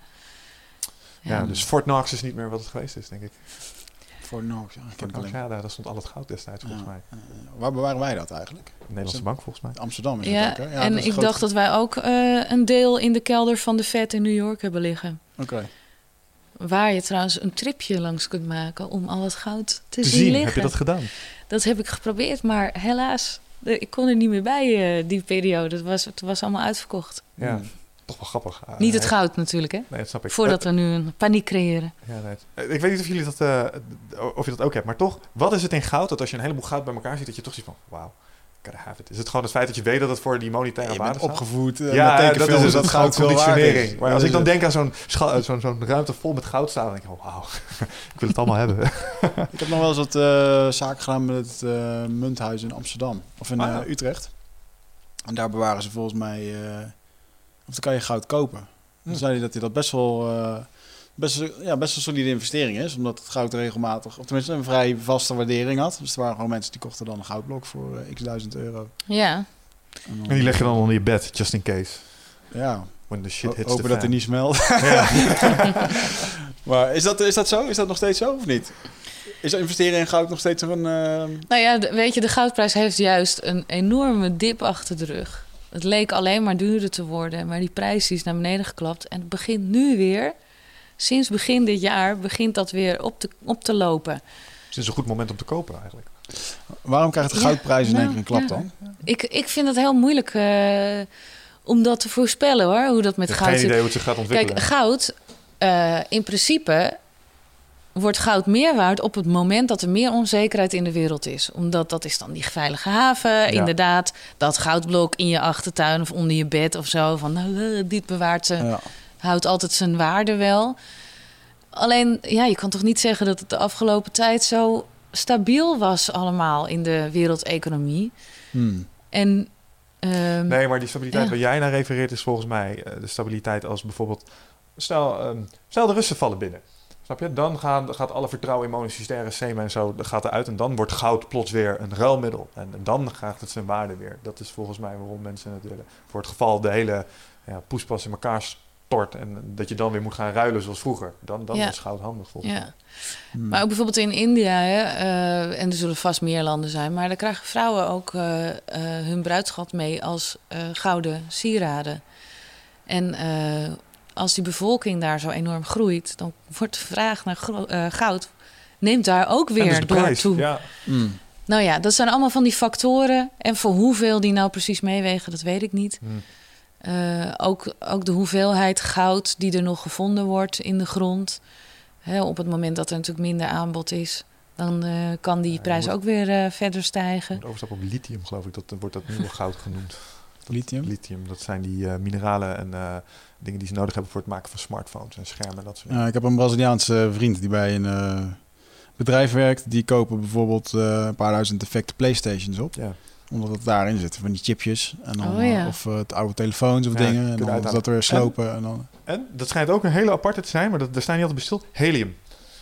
Ja, dus Fort Knox is niet meer wat het geweest is, denk ik. Knox, ja. Fort het Knox, ja, daar, stond al het goud destijds, volgens Ja. mij. Eh, waar bewaren wij dat eigenlijk? De Nederlandse bank, volgens mij. Amsterdam is ja, dat ook, hè? en dat is ik groot- dacht dat wij ook eh, een deel in de kelder van de Fed in New York hebben liggen. Oké. Waar je trouwens een tripje langs kunt maken om al het goud te, Te zien zien, liggen. heb je dat gedaan? Dat heb ik geprobeerd, maar helaas, ik kon er niet meer bij eh, die periode. Het was, het was allemaal uitverkocht. Ja, toch wel grappig. Ah, Niet het goud natuurlijk, hè? Nee, dat snap ik. Voordat Eh, we nu een paniek creëren. ja, nee. Eh, Ik weet niet of jullie dat, eh, of je dat ook hebt, maar toch, wat is het in goud dat als je een heleboel goud bij elkaar ziet, dat je toch ziet van, wauw, Is het gewoon het feit dat je weet dat het voor die monetaire waarde opgevoed eh, ja, met dat is dat goud is. Maar als Dat ik dan denk aan zo'n scha- zo'n zo'n ruimte vol met goud staan, dan denk ik, oh, wauw, ik wil het allemaal hebben. Ik heb nog wel eens wat eh, zaken gedaan met het eh, munthuis in Amsterdam. Of in Ah, ja. eh, Utrecht. En daar bewaren ze volgens mij... eh, of dan kan je goud kopen. Dan Hm. zei hij dat hij dat best wel... Best, een- ja, best een solide investering is, omdat het goud regelmatig, of tenminste een vrij vaste waardering had. Dus er waren gewoon mensen die kochten dan een goudblok voor eh, x duizend euro. Ja, En dan- En die leg je dan onder je bed, just in case. Ja, When the shit hits hopen the dat hij niet smelt. Ja. maar is dat, is dat zo? Is dat nog steeds zo of niet? Is investeren in goud nog steeds een... eh, nou ja, de- weet je, de goudprijs heeft juist een enorme dip achter de rug. Het leek alleen maar duurder te worden, maar die prijs is naar beneden geklapt. En het begint nu weer, sinds begin dit jaar, begint dat weer op te, op te lopen. Dus het is een goed moment om te kopen eigenlijk. waarom krijgt de Ja, goudprijs in één nou, keer een klap ja. dan? Ik, ik vind het heel moeilijk eh, om dat te voorspellen hoor, hoe dat met Ik heb goud geen idee hoe het zich gaat ontwikkelen. Kijk, goud, eh, in principe wordt goud meer waard op het moment dat er meer onzekerheid in de wereld is. Omdat dat is dan die veilige haven, inderdaad. Dat goudblok in je achtertuin of onder je bed of zo. Van nou, dit bewaart ze, Ja. Houdt altijd zijn waarde wel. Alleen, ja, je kan toch niet zeggen dat het de afgelopen tijd zo stabiel was allemaal in de wereldeconomie. Hmm. En ehm, Nee, maar die stabiliteit Ja. waar jij naar refereert is volgens mij eh, de stabiliteit als bijvoorbeeld... Stel, ehm, stel de Russen vallen binnen. Snap je? Dan gaan, gaat alle vertrouwen in monetaire systemen en zo dat gaat eruit. En dan wordt goud plots weer een ruilmiddel. En, en dan krijgt het zijn waarde weer. Dat is volgens mij waarom mensen het willen. Voor het geval de hele ja, poespas in elkaar stort. En dat je dan weer moet gaan ruilen zoals vroeger. Dan, dan Ja. is goud handig volgens mij. ja. Hmm. Maar ook bijvoorbeeld in India, hè, eh, en er zullen vast meer landen zijn, maar daar krijgen vrouwen ook eh, eh, hun bruidschat mee als eh, gouden sieraden. En eh, als die bevolking daar zo enorm groeit, dan wordt de vraag naar eh, goud neemt daar ook dus weer de door prijs. toe. Ja, Hmm. Nou ja, dat zijn allemaal van die factoren. En voor hoeveel die nou precies meewegen, dat weet ik niet. Hmm. Eh, ook, ook de hoeveelheid goud die er nog gevonden wordt in de grond. Hè, op het moment dat er natuurlijk minder aanbod is, dan eh, kan die Ja, prijs moet- ook weer eh, verder stijgen. Overstap op lithium, geloof ik. Dat wordt dat nieuwe goud genoemd. Lithium? Lithium, dat zijn die mineralen en eh, dingen die ze nodig hebben voor het maken van smartphones en schermen. Dat soort. Ja, ik heb een Braziliaanse vriend die bij een eh, bedrijf werkt. Die kopen bijvoorbeeld eh, een paar duizend defecte Playstations op. Ja. Omdat het daarin zit, van die chipjes. En dan, Oh, ja. eh, Of eh, het oude telefoons of Ja, dingen. En dan dat weer slopen. En dan, En dat schijnt ook een hele aparte te zijn, maar dat, daar staan niet altijd bij stil. Helium.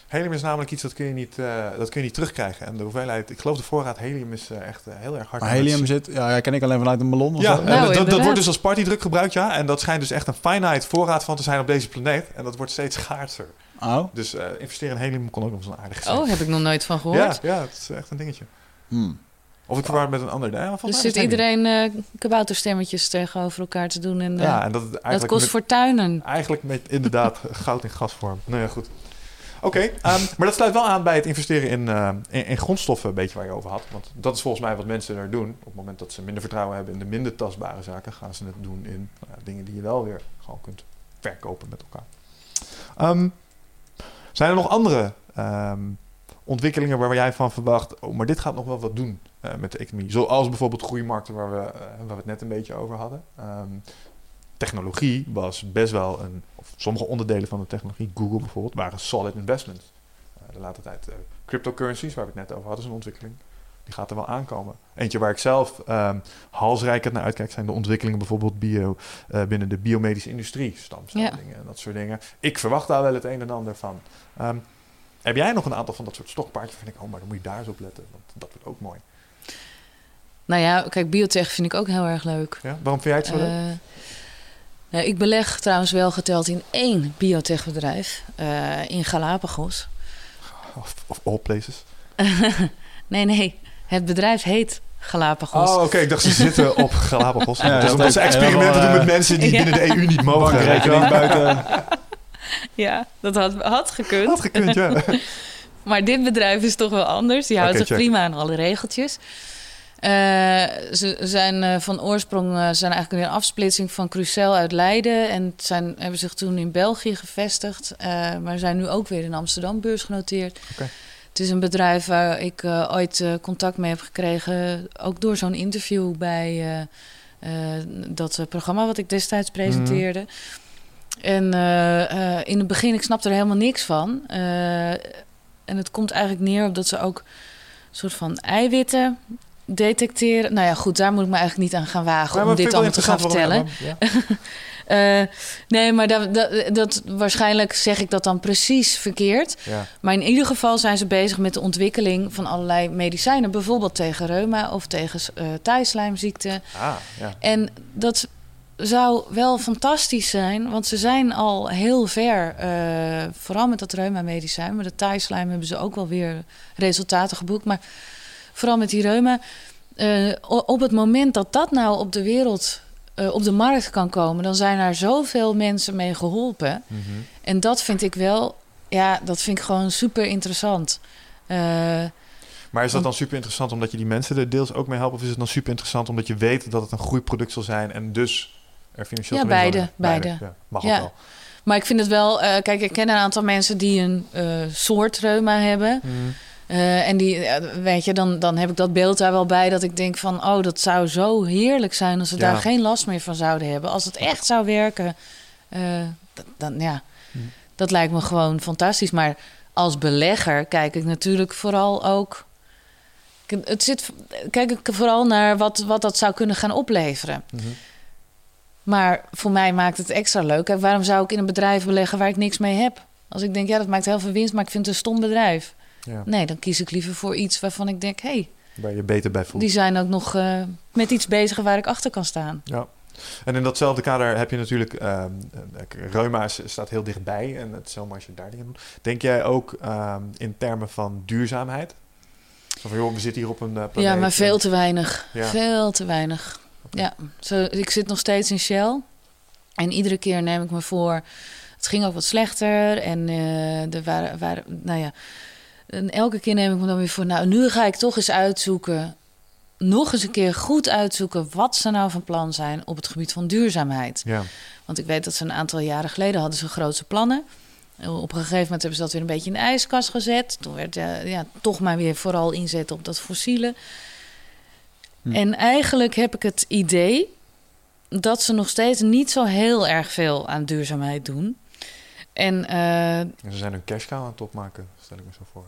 Helium is namelijk iets dat kun je niet, eh, dat kun je niet terugkrijgen. En de hoeveelheid, ik geloof de voorraad helium is echt heel erg hard. maar het- helium zit, ja, ja, ken ik alleen vanuit een ballon of Ja, zo. Nou, dat, wordt dus als partydruk gebruikt, ja. En dat schijnt dus echt een finite voorraad van te zijn op deze planeet. En dat wordt steeds schaarser. Oh. Dus eh, investeren in helium kon ook nog eens een aardig zijn. Oh, heb ik nog nooit van ja, gehoord. ja, het is echt een dingetje. Hmm. Of ik verwaar met een ander. Ja, volgens dus zit iedereen eh kabouterstemmetjes tegenover elkaar te doen. En, eh, Ja, en dat, dat kost met- fortuinen. Eigenlijk met inderdaad goud in gasvorm. Nou ja, goed. Oké, ehm, maar dat sluit wel aan bij het investeren in, eh, in, in grondstoffen, een beetje waar je over had. Want dat is volgens mij wat mensen er doen. Op het moment dat ze minder vertrouwen hebben in de minder tastbare zaken, gaan ze het doen in nou ja, dingen die je wel weer gewoon kunt verkopen met elkaar. Ehm, zijn er nog andere ehm, ontwikkelingen waar jij van verwacht, oh, maar dit gaat nog wel wat doen eh, met de economie? Zoals bijvoorbeeld groeimarkten waar we, eh, waar we het net een beetje over hadden. Ehm, technologie was best wel een, of sommige onderdelen van de technologie, Google bijvoorbeeld, waren solid investments. Eh, de latere tijd cryptocurrencies, waar we het net over hadden, is een ontwikkeling. Die gaat er wel aankomen. Eentje waar ik zelf ehm halsrijkend naar uitkijk, zijn de ontwikkelingen bijvoorbeeld bio, binnen de biomedische industrie, stamcelling en dat soort dingen. Ik verwacht daar wel het een en ander van. Ehm, heb jij nog een aantal van dat soort stokpaardjes? Vind ik, oh, maar dan moet je daar eens op letten, want dat wordt ook mooi. Nou ja, kijk, biotech vind ik ook heel erg leuk. Ja? Waarom vind jij het zo leuk? Eh, nou, ik beleg trouwens wel geteld in één biotechbedrijf eh, in Galapagos. Of, of all places? nee, nee, het bedrijf heet Galapagos. Oh, oké. Ik dacht ze zitten op Galapagos. Ja, dus omdat ze experimenten doen met mensen die Ja. binnen de EU niet mogen. Bankrekening weet je wel. buiten. Ja, dat had, had gekund. Had gekund, ja. Maar dit bedrijf is toch wel anders. Die houdt zich check. prima aan alle regeltjes. Eh, ze zijn eh, van oorsprong eh, zijn eigenlijk een afsplitsing van Crucel uit Leiden. En zijn, hebben zich toen in België gevestigd. maar zijn nu ook weer in Amsterdam beursgenoteerd. Oké. Het is een bedrijf waar ik ooit contact mee heb gekregen. Ook door zo'n interview bij dat programma wat ik destijds presenteerde. En in het begin, ik snapte er helemaal niks van. En het komt eigenlijk neer op dat ze ook een soort van eiwitten detecteren. Nou ja, goed, daar moet ik me eigenlijk niet aan gaan wagen Ja, om dit allemaal te gaan vertellen. Eh, nee, maar dat, dat, dat, waarschijnlijk zeg ik dat dan precies verkeerd. Ja. Maar in ieder geval zijn ze bezig met de ontwikkeling van allerlei medicijnen. Bijvoorbeeld tegen reuma of tegen uh. Ah, ja. En dat zou wel fantastisch zijn, want ze zijn al heel ver. eh, vooral met dat reuma-medicijn. Maar de thijslijm hebben ze ook wel weer resultaten geboekt. Maar vooral met die reuma. eh, op het moment dat dat nou op de wereld, eh, op de markt kan komen... dan zijn er zoveel mensen mee geholpen. Mhm. En dat vind ik wel, ja, dat vind ik gewoon super interessant. Eh, Maar is dat dan super interessant omdat je die mensen er deels ook mee helpt? Of is het dan super interessant omdat je weet dat het een groeiproduct zal zijn en dus er financieel Ja, beide, beide. Ja, mag Ja. ook wel. maar ik vind het wel, kijk, ik ken een aantal mensen die een soort reuma hebben. Mhm. Eh, en die, ja, weet je, dan, dan heb ik dat beeld daar wel bij dat ik denk van, oh, dat zou zo heerlijk zijn als ze Ja. daar geen last meer van zouden hebben. Als het echt zou werken, eh, dan ja, Hm. dat lijkt me gewoon fantastisch. Maar als belegger kijk ik natuurlijk vooral ook. Het zit, kijk ik vooral naar wat, wat dat zou kunnen gaan opleveren. Mhm. Maar voor mij maakt het extra leuk. Kijk, waarom zou ik in een bedrijf beleggen waar ik niks mee heb? Als ik denk, ja, dat maakt heel veel winst, maar ik vind het een stom bedrijf. Ja, Nee, dan kies ik liever voor iets waarvan ik denk, hé, hey, waar je beter bij voelt. die zijn ook nog eh, met iets bezig waar ik achter kan staan. Ja. En in datzelfde kader heb je natuurlijk... eh, reuma staat heel dichtbij en het is als je daar dingen doet. Denk jij ook ehm, in termen van duurzaamheid? Van, joh, we zitten hier op een eh, planeet. Ja, maar veel te weinig. Ja. Veel te weinig. Ja, zo, ik zit nog steeds in Shell. En iedere keer neem ik me voor... Het ging ook wat slechter. En er waren, waren... Nou ja... En elke keer neem ik me dan weer voor, nou, nu ga ik toch eens uitzoeken, nog eens een keer goed uitzoeken wat ze nou van plan zijn op het gebied van duurzaamheid. Ja. Want ik weet dat ze een aantal jaren geleden hadden ze grootse plannen. Op een gegeven moment hebben ze dat weer een beetje in de ijskast gezet. Toen werd uh, ja, toch maar weer vooral inzetten op dat fossiele. Hm. En eigenlijk heb ik het idee dat ze nog steeds niet zo heel erg veel aan duurzaamheid doen. En, uh, ze zijn hun cash cow aan het opmaken, stel ik me zo voor.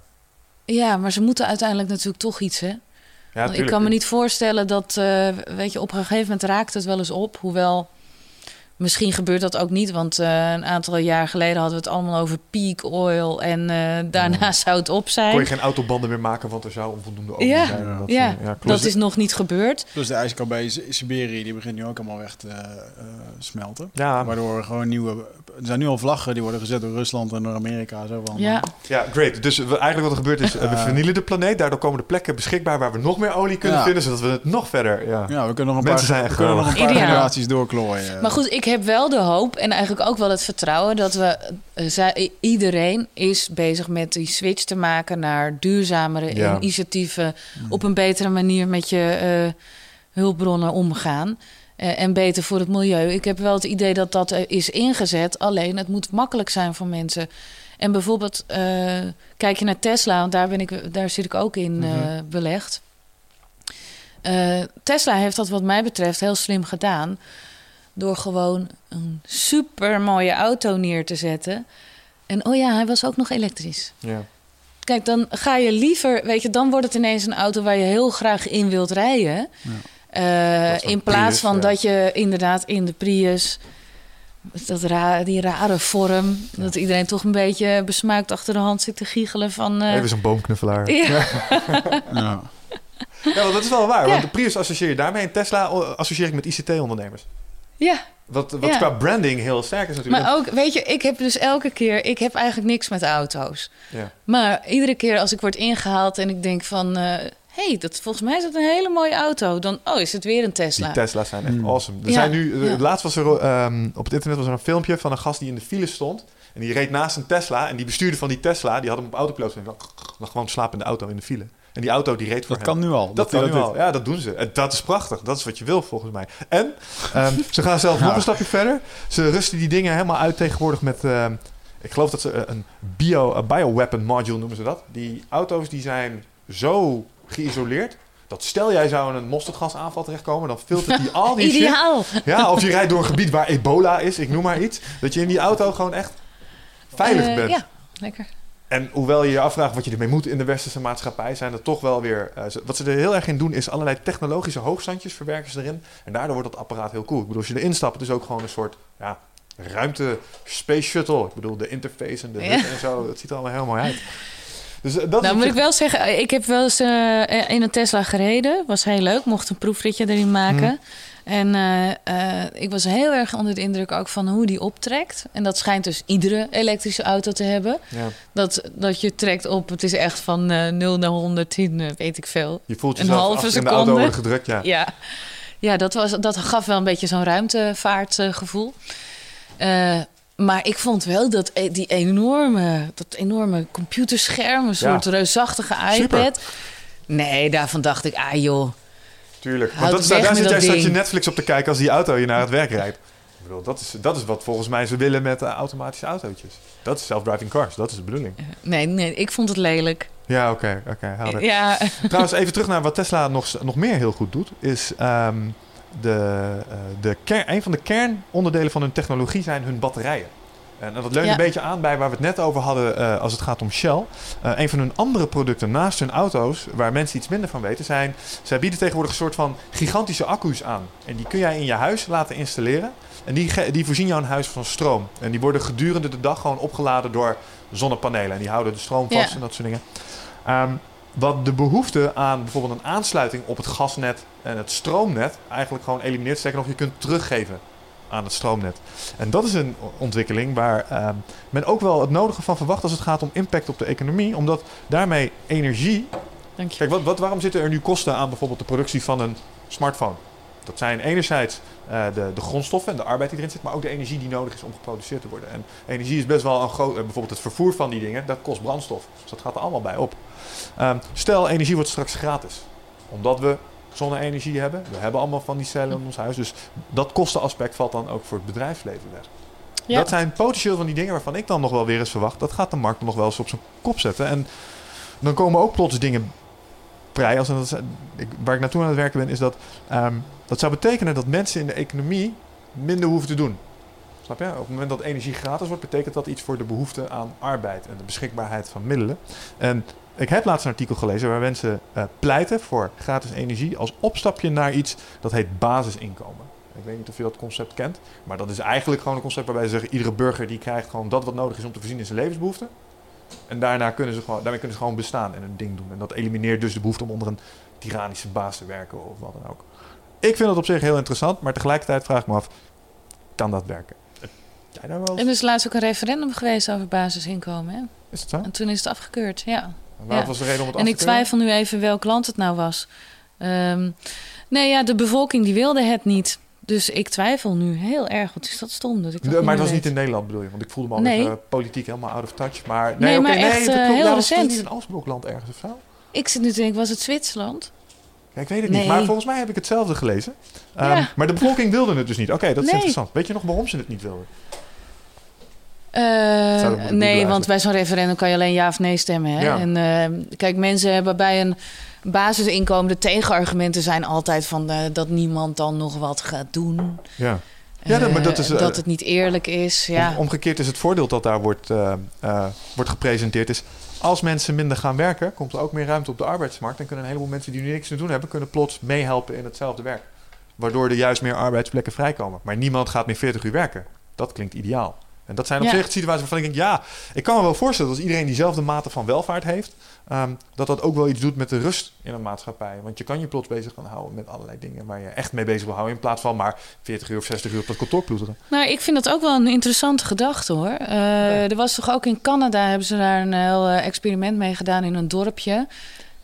Ja, maar ze moeten uiteindelijk natuurlijk toch iets, hè? Ja, ik kan me niet voorstellen dat, uh, weet je, op een gegeven moment raakt het wel eens op. Hoewel Misschien gebeurt dat ook niet, want uh, een aantal jaar geleden hadden we het allemaal over peak oil en uh, daarna zou het op zijn. Kon je geen autobanden meer maken, want er zou onvoldoende olie ja. zijn. Dat, ja, ja dat is nog niet gebeurd. Dus de ijskap bij Siberië, die begint nu ook allemaal weg te uh, smelten. Ja. Waardoor gewoon nieuwe... Er zijn nu al vlaggen die worden gezet door Rusland en door Amerika. Zo van, ja. ja, great. Dus we, eigenlijk wat er gebeurt is, we vernielen de planeet. Daardoor komen de plekken beschikbaar waar we nog meer olie kunnen vinden, zodat we het nog verder... Ja, ja we kunnen nog een Mensen paar, zijn we kunnen nog een paar generaties doorklooien. Maar goed, ik heb wel de hoop en eigenlijk ook wel het vertrouwen dat we iedereen is bezig met die switch te maken naar duurzamere initiatieven, mm. op een betere manier met je uh, hulpbronnen omgaan. Uh, en beter voor het milieu. Ik heb wel het idee dat dat is ingezet. Alleen het moet makkelijk zijn voor mensen. En bijvoorbeeld, kijk je naar Tesla, want daar, ben ik, daar zit ik ook in mm belegd. Tesla heeft dat, wat mij betreft, heel slim gedaan door gewoon een super mooie auto neer te zetten. En oh ja, hij was ook nog elektrisch. Ja. Kijk, dan ga je liever, weet je, dan wordt het ineens een auto waar je heel graag in wilt rijden. Ja. Uh, in plaats van dat je inderdaad in de Prius, dat ra die rare vorm, dat iedereen toch een beetje besmuikt achter de hand zit te giechelen van. Uh... Even zo'n boomknuffelaar. Ja. ja. ja, want dat is wel waar. Want de Prius associeer je daarmee en Tesla associeer ik met ICT-ondernemers. Ja. Wat, wat qua branding heel sterk is natuurlijk. Maar ook, weet je, ik heb dus elke keer... Ik heb eigenlijk niks met auto's. Ja. Maar iedere keer als ik word ingehaald en ik denk van... Uh, hey, dat, volgens mij is dat een hele mooie auto. Dan, oh, is het weer een Tesla. Die Tesla's zijn echt mm. awesome. Er zijn nu, ja. laatst was er um, op het internet was er een filmpje van een gast die in de file stond. En die reed naast een Tesla. En die bestuurder van die Tesla, die had hem op autopiloot. En lag gewoon slapen in de auto in de file. En die auto die reed voor Dat kan nu al. Dat, kan nu al. Ja, dat doen ze. En dat is prachtig. Dat is wat je wil volgens mij. En um, ze gaan zelf nog een stapje verder. Ze rusten die dingen helemaal uit tegenwoordig met... Uh, ik geloof dat ze een bio, een bioweapon module noemen ze dat. Die auto's die zijn zo geïsoleerd dat stel jij zou in een mosterdgasaanval terechtkomen, dan filtert die al die Ideaal. shit. Ja, of je rijdt door een gebied waar ebola is, ik noem maar iets. Dat je in die auto gewoon echt veilig uh, bent. Ja, lekker. En hoewel je je afvraagt wat je ermee moet in de westerse maatschappij, zijn er toch wel weer. Uh, wat ze er heel erg in doen, is allerlei technologische hoogstandjes verwerken ze erin. En daardoor wordt dat apparaat heel cool. Ik bedoel, als je erin stapt, het is ook gewoon een soort ja, ruimte space shuttle. Ik bedoel, de interface en de en zo, dat ziet er allemaal heel mooi uit. Dus uh, dat nou, moet ik wel zeggen, ik heb wel eens uh, in een Tesla gereden. Was heel leuk, mocht een proefritje erin maken. Mhm. En uh, uh, ik was heel erg onder de indruk ook van hoe die optrekt. En dat schijnt dus iedere elektrische auto te hebben. Ja. Dat, dat je trekt op, het is echt van uh, 0 naar 110, weet ik veel. Je voelt jezelf een halve seconde. in de auto gedrukt, ja. Ja, ja dat, was, dat gaf wel een beetje zo'n ruimtevaartgevoel. Maar ik vond wel dat e-, die enorme, dat enorme computerscherm, een soort reusachtige iPad. Super. Nee, daarvan dacht ik, ah joh Tuurlijk. Want dat is, daar zit jij straks je Netflix op te kijken als die auto je naar het werk rijdt. Ik bedoel, dat is, dat is wat volgens mij ze willen met uh, automatische autootjes. Dat is self-driving cars, dat is de bedoeling. Nee, nee, ik vond het lelijk. Ja, oké, oké. Okay, ja. Trouwens, even terug naar wat Tesla nog, nog meer heel goed doet. Is um, de, uh, de kern, een van de kernonderdelen van hun technologie zijn hun batterijen. En dat leunt een beetje aan bij waar we het net over hadden uh, als het gaat om Shell. Uh, een van hun andere producten naast hun auto's, waar mensen iets minder van weten, zijn... Zij bieden tegenwoordig een soort van gigantische accu's aan. En die kun jij in je huis laten installeren. En die, die voorzien jouw huis van stroom. En die worden gedurende de dag gewoon opgeladen door zonnepanelen. En die houden de stroom vast en dat soort dingen. Um, wat de behoefte aan bijvoorbeeld een aansluiting op het gasnet en het stroomnet eigenlijk gewoon elimineert. Sterker nog, je kunt teruggeven aan het stroomnet. En dat is een ontwikkeling waar uh, men ook wel het nodige van verwacht als het gaat om impact op de economie. Omdat daarmee energie. Kijk, wat, wat, waarom zitten er nu kosten aan bijvoorbeeld de productie van een smartphone? Dat zijn enerzijds eh, de, de grondstoffen en de arbeid die erin zit, maar ook de energie die nodig is om geproduceerd te worden. En energie is best wel een groot, eh, bijvoorbeeld het vervoer van die dingen, dat kost brandstof. Dus dat gaat er allemaal bij op. Ehm, stel, energie wordt straks gratis, omdat we zonne-energie hebben. We hebben allemaal van die cellen in ons huis, dus dat kostenaspect valt dan ook voor het bedrijfsleven weg. Ja. Dat zijn potentieel van die dingen waarvan ik dan nog wel weer eens verwacht. Dat gaat de markt nog wel eens op zijn kop zetten. En dan komen ook plots dingen is, ik, waar ik naartoe aan het werken ben, is dat ehm, dat zou betekenen dat mensen in de economie minder hoeven te doen. Snap je? Op het moment dat energie gratis wordt, betekent dat iets voor de behoefte aan arbeid en de beschikbaarheid van middelen. En ik heb laatst een artikel gelezen waar mensen eh, pleiten voor gratis energie als opstapje naar iets dat heet basisinkomen. Ik weet niet of je dat concept kent, maar dat is eigenlijk gewoon een concept waarbij ze zeggen: iedere burger die krijgt gewoon dat wat nodig is om te voorzien in zijn levensbehoeften. En daarna kunnen ze gewoon, daarmee kunnen ze gewoon bestaan en hun ding doen. En dat elimineert dus de behoefte om onder een tyrannische baas te werken of wat dan ook. Ik vind dat op zich heel interessant, maar tegelijkertijd vraag ik me af: kan dat werken? Heb Jij daar wel eens- En er is laatst ook een referendum geweest over basisinkomen. Hè? Is het zo? En toen is het afgekeurd, ja. Wat ja. was de reden om het En af ik te keuren? twijfel nu even welk land het nou was. Ehm, nee, ja, de bevolking die wilde het niet. Dus ik twijfel nu heel erg. Wat is dat stom? Dat ik dat maar het was weet. niet in Nederland bedoel je? Want ik voelde me al Nee. even politiek helemaal out of touch. Maar nee, Nee, maar nee, echt, dat eh, klopt. heel Ja, was het recent. niet een Oostblokland ergens of zo? Ik zit nu te denken, was het Zwitserland? Ja, ik weet het niet. Maar volgens mij heb ik hetzelfde gelezen. Ehm, Ja. Maar de bevolking wilde het dus niet. Oké, dat is interessant. Weet je nog waarom ze het niet wilden? Eh, nee, want bij zo'n referendum kan je alleen ja of nee stemmen. Hè? Ja. En eh, kijk, mensen hebben bij een basisinkomen... de tegenargumenten zijn altijd van eh, dat niemand dan nog wat gaat doen. Ja. Ja, dat- maar dat is, dat het niet eerlijk is. Ja. Om- omgekeerd is het voordeel dat daar wordt, wordt gepresenteerd is... als mensen minder gaan werken, komt er ook meer ruimte op de arbeidsmarkt... en kunnen een heleboel mensen die nu niks te doen hebben... kunnen plots meehelpen in hetzelfde werk. Waardoor er juist meer arbeidsplekken vrijkomen. Maar niemand gaat meer 40 uur werken. Dat klinkt ideaal. En dat zijn op Ja. zich situaties waarvan ik denk... ja, ik kan me wel voorstellen dat als iedereen diezelfde mate van welvaart heeft... ehm, dat dat ook wel iets doet met de rust in een maatschappij. Want je kan je plots bezig gaan houden met allerlei dingen... waar je echt mee bezig wil houden... in plaats van maar 40 uur of 60 uur op dat kantoor ploeteren. Nou, ik vind dat ook wel een interessante gedachte hoor. Eh, Er was toch ook in Canada hebben ze daar een heel eh, experiment mee gedaan in een dorpje.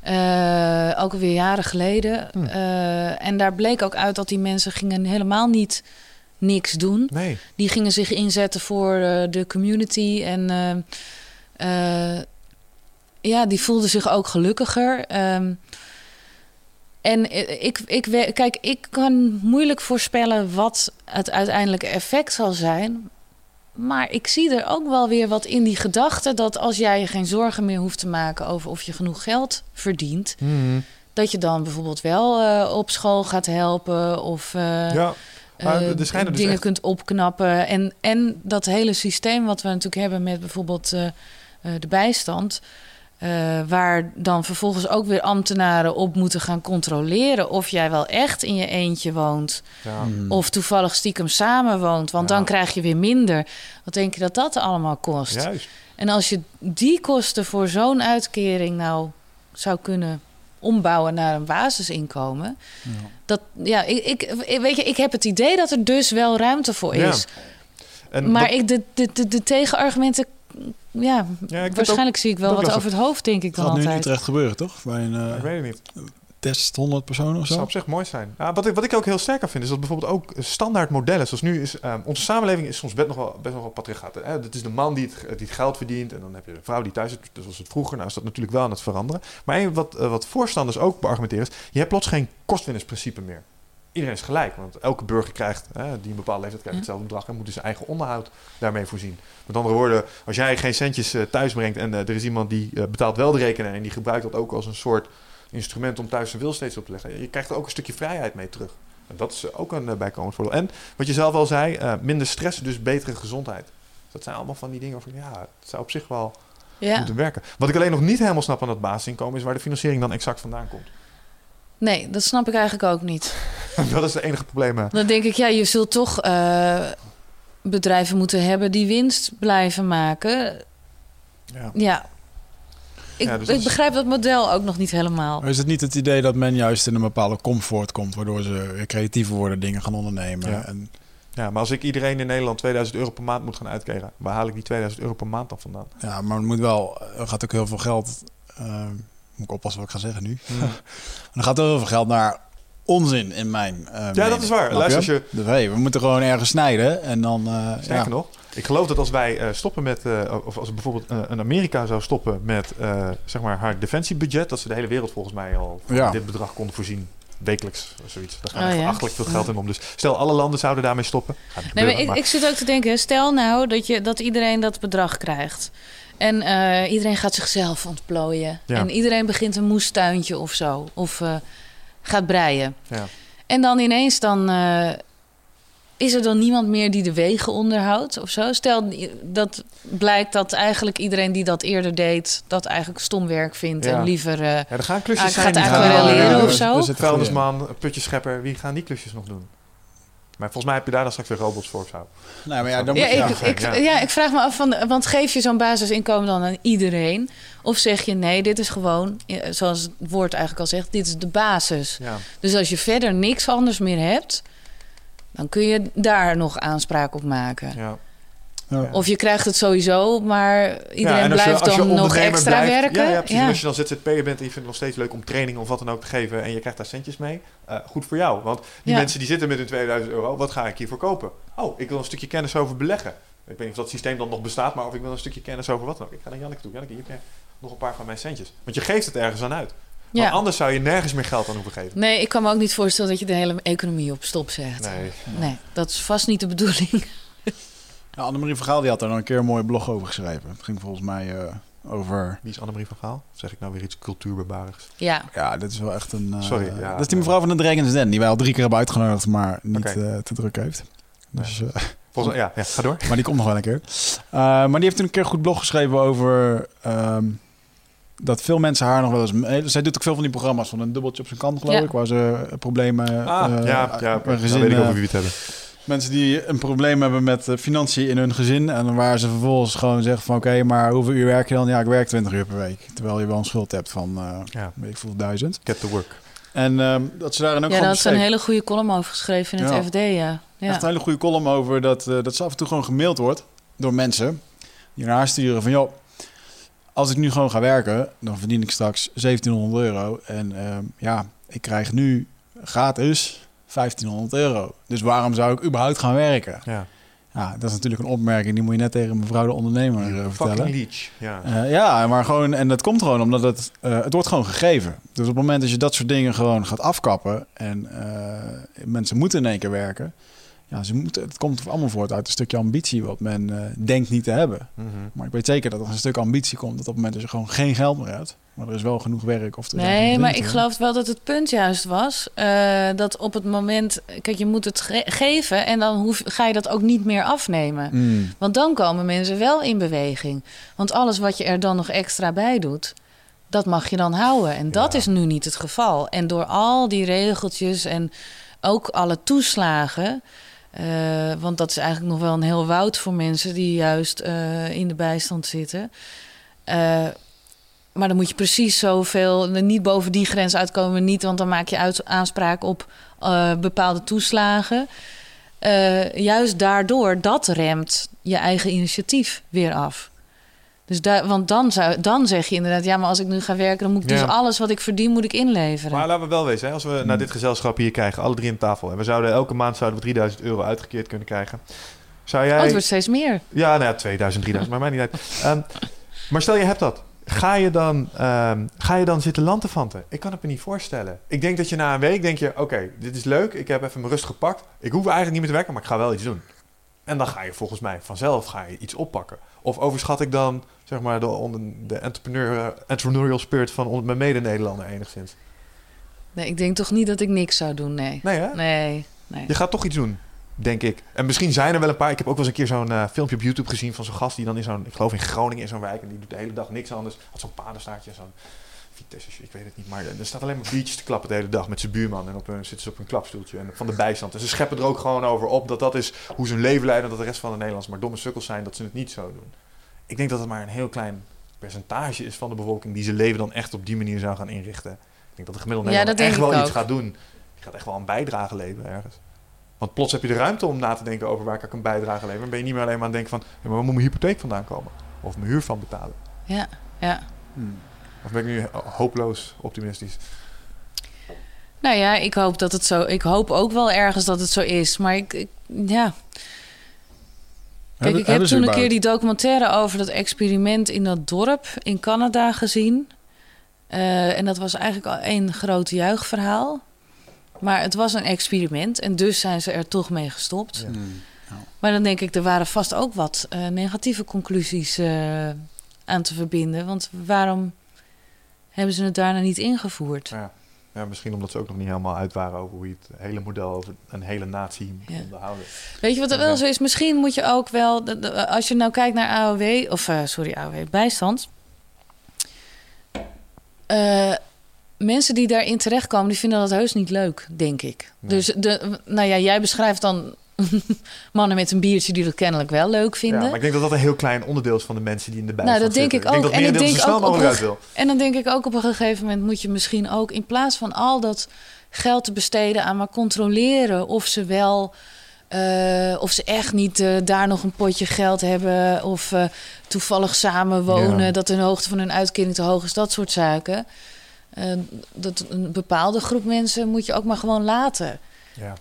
Eh, ook alweer jaren geleden. Hmm. En daar bleek ook uit dat die mensen gingen helemaal niet niks doen. Nee. Die gingen zich inzetten voor eh, de community. En eh, eh, ja, die voelden zich ook gelukkiger. Ehm, en ik, ik, kijk, ik kan moeilijk voorspellen wat het uiteindelijke effect zal zijn. Maar ik zie er ook wel weer wat in die gedachte dat als jij je geen zorgen meer hoeft te maken over of je genoeg geld verdient, Hmm. dat je dan bijvoorbeeld wel op school gaat helpen of Ja, maar schijnen dus dingen echt- kunt opknappen. En, en dat hele systeem wat we natuurlijk hebben met bijvoorbeeld eh, eh, de bijstand. eh, waar dan vervolgens ook weer ambtenaren op moeten gaan controleren of jij wel echt in je eentje woont. ja. Hmm. Of toevallig stiekem samen woont. Want Ja. dan krijg je weer minder. Wat denk je dat dat allemaal kost? juist. En als je die kosten voor zo'n uitkering nou zou kunnen ombouwen naar een basisinkomen. Ja. Dat, ja, ik, ik, ik- weet je, ik heb het idee dat er dus wel ruimte voor Ja. is. En maar wat- ik, de, de, de, de tegenargumenten, ja, ja, ik waarschijnlijk zie ik wel ook wat lastig. over het hoofd, denk ik dan gaat nu in altijd. Utrecht gebeuren, toch? Bij een ook- eh, ik weet het niet. Test 100 personen of Dat zou zo. op zich mooi zijn. Ja, wat, ik, wat ik ook heel sterk aan vind, is dat bijvoorbeeld ook standaard modellen, zoals nu is, ehm, onze samenleving is soms best nog wel, best nog wel patriarchaat. Hè? Het is de man die het, die het geld verdient en dan heb je de vrouw die thuis zit. Dus was het vroeger, nou is dat natuurlijk wel aan het veranderen. Maar een, wat, eh, wat voorstanders ook beargumenteren is, je hebt plots geen kostwinnersprincipe meer. Iedereen is gelijk, want elke burger krijgt, hè, die een bepaalde leeftijd krijgt, Ja. hetzelfde bedrag en moet dus zijn eigen onderhoud daarmee voorzien. Met andere woorden, als jij geen centjes eh, thuis brengt en eh, er is iemand die betaalt wel de rekening en die gebruikt dat ook als een soort instrument om thuis zijn wil steeds op te leggen. Je krijgt er ook een stukje vrijheid mee terug. En dat is ook een eh, bijkomend voordeel. En wat je zelf al zei, eh, minder stress, dus betere gezondheid. Dat zijn allemaal van die dingen van ja, het zou op zich wel Ja. moeten werken. Wat ik alleen nog niet helemaal snap aan dat basisinkomen is waar de financiering dan exact vandaan komt. Nee, dat snap ik eigenlijk ook niet. dat is het enige probleem. eh. Dan denk ik, ja, je zult toch bedrijven moeten hebben die winst blijven maken. Ja. Ja. Ik, Ja, dus ik begrijp dat model ook nog niet helemaal. Maar is het niet het idee dat men juist in een bepaalde comfort komt, waardoor ze creatiever worden, dingen gaan ondernemen? Ja. En, ja, maar als ik iedereen in Nederland 2000 euro per maand moet gaan uitkeren, waar haal ik die 2000 euro per maand dan vandaan? ja, maar het moet wel, er gaat ook heel veel geld, eh, moet ik oppassen wat ik ga zeggen nu. Hmm. Er gaat heel veel geld naar onzin in mijn uh, Ja, dat is waar. Luister, als je? Dus, hey, we moeten gewoon ergens snijden en dan... eh, sterker ja. nog, ik geloof dat als wij eh, stoppen met, eh, of als bijvoorbeeld eh, een Amerika zou stoppen met eh, zeg maar haar defensiebudget, dat ze de hele wereld volgens mij al van Ja. dit bedrag konden voorzien. Wekelijks of zoiets. Daar gaat Oh, echt ja? achtelijk veel geld in om. Dus stel, alle landen zouden daarmee stoppen. Nee, maar ik, ik zit ook te denken, stel nou dat, je, dat iedereen dat bedrag krijgt. En eh, iedereen gaat zichzelf ontplooien. Ja. En iedereen begint een moestuintje of zo. Of eh, gaat breien. Ja. En dan ineens dan... eh, is er dan niemand meer die de wegen onderhoudt of zo? Stel dat blijkt dat eigenlijk iedereen die dat eerder deed... dat eigenlijk stom werk vindt Ja. en liever... eh, Ja, er gaan klusjes Ah, zijn. gaat eigenlijk gaan- wel leren Ja, of zo? Dus het Vuilnisman, putjeschepper, wie gaan die klusjes nog doen? Maar volgens mij heb je daar dan straks weer robots voor of zo. Nee, maar ja, dan Ja, moet ik, ja. ik, Ja. ja. ik vraag me af, van, want geef je zo'n basisinkomen dan aan iedereen? Of zeg je nee, dit is gewoon, ja, zoals het woord eigenlijk al zegt, dit is de basis. Ja. Dus als je verder niks anders meer hebt, dan kun je daar nog aanspraak op maken. Ja. Ja. Of je krijgt het sowieso, maar iedereen Ja, blijft als je dan nog extra blijft- werken. Ja, ja, precies. Als je dan ZZP'er bent en je vindt het nog steeds leuk om training of wat dan ook te geven en je krijgt daar centjes mee, eh, goed voor jou. Want die Ja. mensen die zitten met hun 2000 euro, wat ga ik hiervoor kopen? Oh, ik wil een stukje kennis over beleggen. Ik weet niet of dat systeem dan nog bestaat, maar of ik wil een stukje kennis over wat dan ook. Ik ga naar Janneke toe. Janneke, hier heb je nog een paar van mijn centjes. Want je geeft het ergens aan uit. Want Ja. anders zou je nergens meer geld aan hoeven geven. Nee, ik kan me ook niet voorstellen dat je de hele economie op stop zegt. Nee. Nee, dat is vast niet de bedoeling. Ja, Annemarie van Gaal die had daar nog een keer een mooie blog over geschreven. Het ging volgens mij eh, over... Wie is Annemarie van Gaal? Of zeg ik nou weer iets cultuurbarbarigs? Ja, Ja, dit is wel echt een... eh, Sorry, ja. dat is die mevrouw van de Dragons Den, die wij al drie keer hebben uitgenodigd, maar niet eh, te druk heeft. Dus, eh, Volgens mij, ja, ja, ga door. maar die komt nog wel een keer. Eh, maar die heeft toen een keer een goed blog geschreven over... ehm, dat veel mensen haar nog wel eens... eh, Zij doet ook veel van die programma's van een dubbeltje op zijn kant, geloof Ja. ik. Waar ze eh, problemen... Ah, eh, ja, ja, dan gezin, weet ik eh, over wie we het hebben. Mensen die een probleem hebben met eh, financiën in hun gezin. En waar ze vervolgens gewoon zeggen van... Oké, maar hoeveel uur werk je dan? Ja, ik werk 20 uur per week. Terwijl je wel een schuld hebt van... eh Ja, weet ik veel, duizend. get to work. En ehm, dat ze daar dan ook ja gewoon daar is een hele goede column over geschreven in het Ja. FD, ja. ja. Echt een hele goede column over dat, eh, dat ze af en toe gewoon gemaild wordt door mensen die naar haar sturen van joh, als ik nu gewoon ga werken, dan verdien ik straks 1700 euro. En ehm, ja, ik krijg nu gratis 1500 euro. Dus waarom zou ik überhaupt gaan werken? Ja. Ja, dat is natuurlijk een opmerking die moet je net tegen mevrouw de ondernemer Fucking vertellen. leech. Ja. Eh, ja, maar gewoon, en dat komt gewoon omdat het, eh, het wordt gewoon gegeven. Dus op het moment dat je dat soort dingen gewoon gaat afkappen en mensen moeten in één keer werken, ja, ze moeten, het komt allemaal voort uit een stukje ambitie wat men eh, denkt niet te hebben. Mhm. Maar ik weet zeker dat er een stuk ambitie komt dat op het moment dat je gewoon geen geld meer hebt, maar er is wel genoeg werk of er Nee, maar ik geloof wel dat het punt juist was eh, dat op het moment, kijk, je moet het ge- geven en dan hoef, ga je dat ook niet meer afnemen. Mm, Want dan komen mensen wel in beweging. Want alles wat je er dan nog extra bij doet, dat mag je dan houden. En dat Ja. is nu niet het geval. En door al die regeltjes en ook alle toeslagen. Eh, want dat is eigenlijk nog wel een heel woud voor mensen die juist eh, in de bijstand zitten. Eh, maar dan moet je precies zoveel, niet boven die grens uitkomen, niet, want dan maak je uit, aanspraak op bepaalde toeslagen. Juist daardoor, dat remt je eigen initiatief weer af. Dus daar, want dan, zou, dan zeg je inderdaad, ja, maar als ik nu ga werken, dan moet ik Ja. dus alles wat ik verdien, moet ik inleveren. Maar laten we wel wezen, hè, als we naar dit gezelschap hier krijgen, alle drie aan tafel, en we zouden elke maand zouden we 3000 euro uitgekeerd kunnen krijgen. Zou Oh, jij... het wordt steeds meer. Ja, nou ja, 2000, 3000, maar mij niet uit. Ehm, maar stel je hebt dat. Ga je dan, ehm, ga je dan zitten lantefanten? Ik kan het me niet voorstellen. Ik denk dat je na een week denk je, oké, dit is leuk. Ik heb even mijn rust gepakt. Ik hoef eigenlijk niet meer te werken, maar ik ga wel iets doen. En dan ga je volgens mij vanzelf ga je iets oppakken. Of overschat ik dan zeg maar de, de entrepreneur, entrepreneurial spirit van mijn mede-Nederlander enigszins? Nee, ik denk toch niet dat ik niks zou doen, nee. Nee hè? Nee, nee. Je gaat toch iets doen, denk ik. En misschien zijn er wel een paar. Ik heb ook wel eens een keer zo'n eh, filmpje op YouTube gezien van zo'n gast die dan in zo'n, ik geloof in Groningen in zo'n wijk en die doet de hele dag niks anders. Had zo'n padenstaartje, zo'n Vitesse, ik weet het niet, maar er staat alleen maar biertjes te klappen de hele dag met zijn buurman en op een, zitten ze op een klapstoeltje en van de bijstand. En ze scheppen er ook gewoon over op dat dat is hoe ze hun leven leiden, dat de rest van de Nederlanders maar domme sukkels zijn dat ze het niet zo doen. Ik denk dat het maar een heel klein percentage is van de bevolking die zijn leven dan echt op die manier zou gaan inrichten. Ik denk dat de gemiddelde Ja, Nederlander dat echt wel iets gaat doen. Je gaat echt wel een bijdrage leveren ergens. Want plots heb je de ruimte om na te denken over waar kan ik een bijdrage leveren. Dan ben je niet meer alleen maar aan het denken van, ja, maar waar moet mijn hypotheek vandaan komen? Of mijn huur van betalen? Ja, ja. mm. Of ben ik nu hopeloos optimistisch? Nou ja, ik hoop dat het zo. Ik hoop ook wel ergens dat het zo is. Maar ik, ik- ja. Kijk, ik heb toen een keer die documentaire over dat experiment in dat dorp in Canada gezien. Eh, en dat was eigenlijk al één groot juichverhaal. Maar het was een experiment en dus zijn ze er toch mee gestopt. Ja. Hmm. Maar dan denk ik, er waren vast ook wat eh, negatieve conclusies eh, aan te verbinden. Want waarom hebben ze het daarna niet ingevoerd? Ja. ja, misschien omdat ze ook nog niet helemaal uit waren over hoe je het hele model over een hele natie moet Ja. onderhouden. Weet je wat er wel zo is? Misschien moet je ook wel, als je nou kijkt naar AOW, of eh, sorry, AOW, bijstand. Eh, mensen die daarin terechtkomen, die vinden dat heus niet leuk, denk ik. Nee. Dus de, nou ja, jij beschrijft dan mannen met een biertje die dat kennelijk wel leuk Ja, vinden. maar ik denk dat dat een heel klein onderdeel is van de mensen die in de bijstand Nou, dat denk zitten. ik ook. denk En dat ik denk ook op een- wil. En dan denk ik ook op een gegeven moment moet je misschien ook in plaats van al dat geld te besteden aan maar controleren of ze wel. eh, of ze echt niet eh, daar nog een potje geld hebben. Of eh, toevallig samenwonen. Ja. Dat de hoogte van hun uitkering te hoog is. Dat soort zaken. Dat een bepaalde groep mensen moet je ook maar gewoon laten. Ja.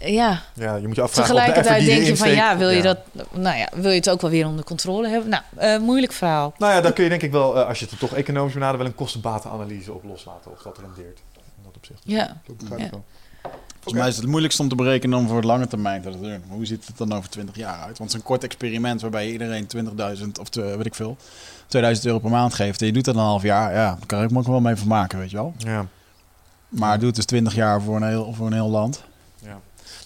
Ja, ja, je moet je afvragen de tegelijkertijd die denk je van ja, wil je dat. Nou ja, wil je het ook wel weer onder controle hebben? Nou, eh, moeilijk verhaal. Nou ja, daar kun je denk ik wel, eh, als je het er toch economisch benadert, wel een kostenbatenanalyse op loslaten. Of dat rendeert. In dat opzicht. Ja. Dat begrijp ik Ja. wel. Volgens mij is het het moeilijkst om te berekenen om voor het lange termijn te doen. Maar Hoe ziet het dan over 20 jaar uit? Want zo'n kort experiment waarbij iedereen 20.000 of te- weet ik veel, 2000 euro per maand geeft en je doet dat een half jaar, ja, daar kan ik me ook wel mee vermaken, weet je wel. Ja. Maar doe het dus 20 jaar voor een heel, voor een heel land.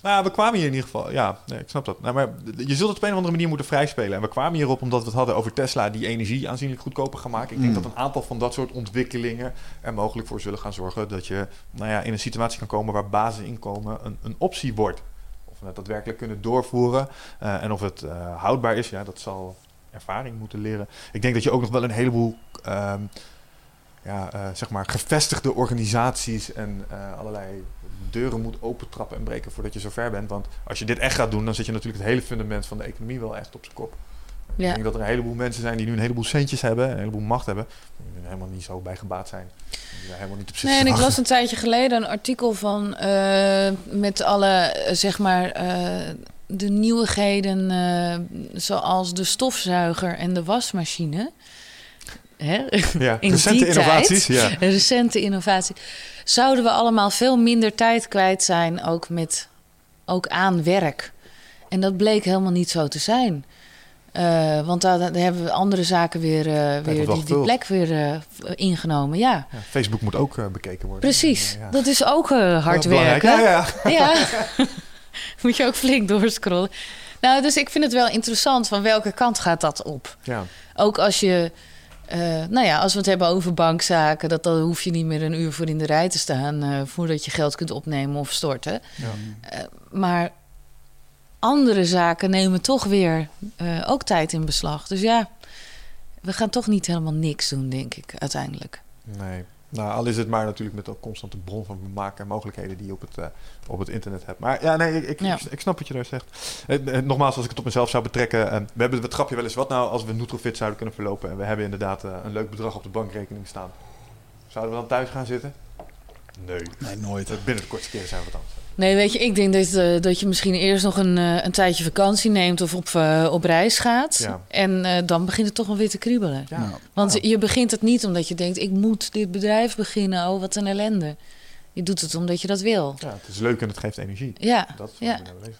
Nou we kwamen hier in ieder geval... Ja, nee, ik snap dat. Nou, maar je zult het op een of andere manier moeten vrijspelen. En we kwamen hierop omdat we het hadden over Tesla... die energie aanzienlijk goedkoper gaan maken. Ik denk Mm. dat een aantal van dat soort ontwikkelingen... er mogelijk voor zullen gaan zorgen... dat je nou ja, in een situatie kan komen... waar basisinkomen een, een optie wordt. Of we het daadwerkelijk kunnen doorvoeren. eh, en of het eh, houdbaar is, ja, dat zal ervaring moeten leren. Ik denk dat je ook nog wel een heleboel... ehm, ja, eh, zeg maar gevestigde organisaties en allerlei deuren moet opentrappen en breken voordat je zover bent. Want als je dit echt gaat doen, dan zet je natuurlijk het hele fundament van de economie wel echt op zijn kop. Ik denk dat er een heleboel mensen zijn die nu een heleboel centjes hebben, een heleboel macht hebben, die er helemaal niet zo bij gebaat zijn. Die helemaal niet op zitten Nee, en ik las een tijdje geleden een artikel van eh, met alle, eh, zeg maar, eh, de nieuwigheden zoals de stofzuiger en de wasmachine. Hè? Ja, in recente die innovaties. tijd, Ja. Recente innovatie. Zouden we allemaal veel minder tijd kwijt zijn, ook, met, ook aan werk. En dat bleek helemaal niet zo te zijn. Eh, want daar, daar hebben we andere zaken weer, eh, weer die, die plek weer eh, ingenomen. Ja, Ja, Facebook moet ook bekeken worden. precies. En, ja. Dat is ook hard werken. Ja, ja. Ja, moet je ook flink doorscrollen. Nou, dus ik vind het wel interessant van welke kant gaat dat op? ja. Ook als je, eh, nou ja, als we het hebben over bankzaken, dat dan hoef je niet meer een uur voor in de rij te staan eh, voordat je geld kunt opnemen of storten. ja. Eh, maar andere zaken nemen toch weer eh, ook tijd in beslag. Dus ja, we gaan toch niet helemaal niks doen, denk ik, uiteindelijk. Nee. Nou, al is het maar natuurlijk met ook constante bron van vermaak en mogelijkheden die je op het, eh, op het internet hebt. Maar ja, nee, ik, ik, Ja. ik, ik snap wat je daar zegt. Eh, eh, nogmaals, als ik het op mezelf zou betrekken. eh, we hebben het trapje wel eens. Wat nou als we Nutrofit zouden kunnen verlopen en we hebben inderdaad een leuk bedrag op de bankrekening staan. Zouden we dan thuis gaan zitten? Nee. Nee, nooit. Binnen de kortste keer zijn we het anders. Nee, weet je, ik denk dat, eh, dat je misschien eerst nog een, eh, een tijdje vakantie neemt of op, eh, op reis gaat. Ja. En eh, dan begint het toch wel weer te kriebelen. Ja. Nou, Want Ja. je begint het niet omdat je denkt, ik moet dit bedrijf beginnen. Oh, wat een ellende. Je doet het omdat je dat wil. ja, het is leuk en het geeft energie. Ja, Dat is ja. nou en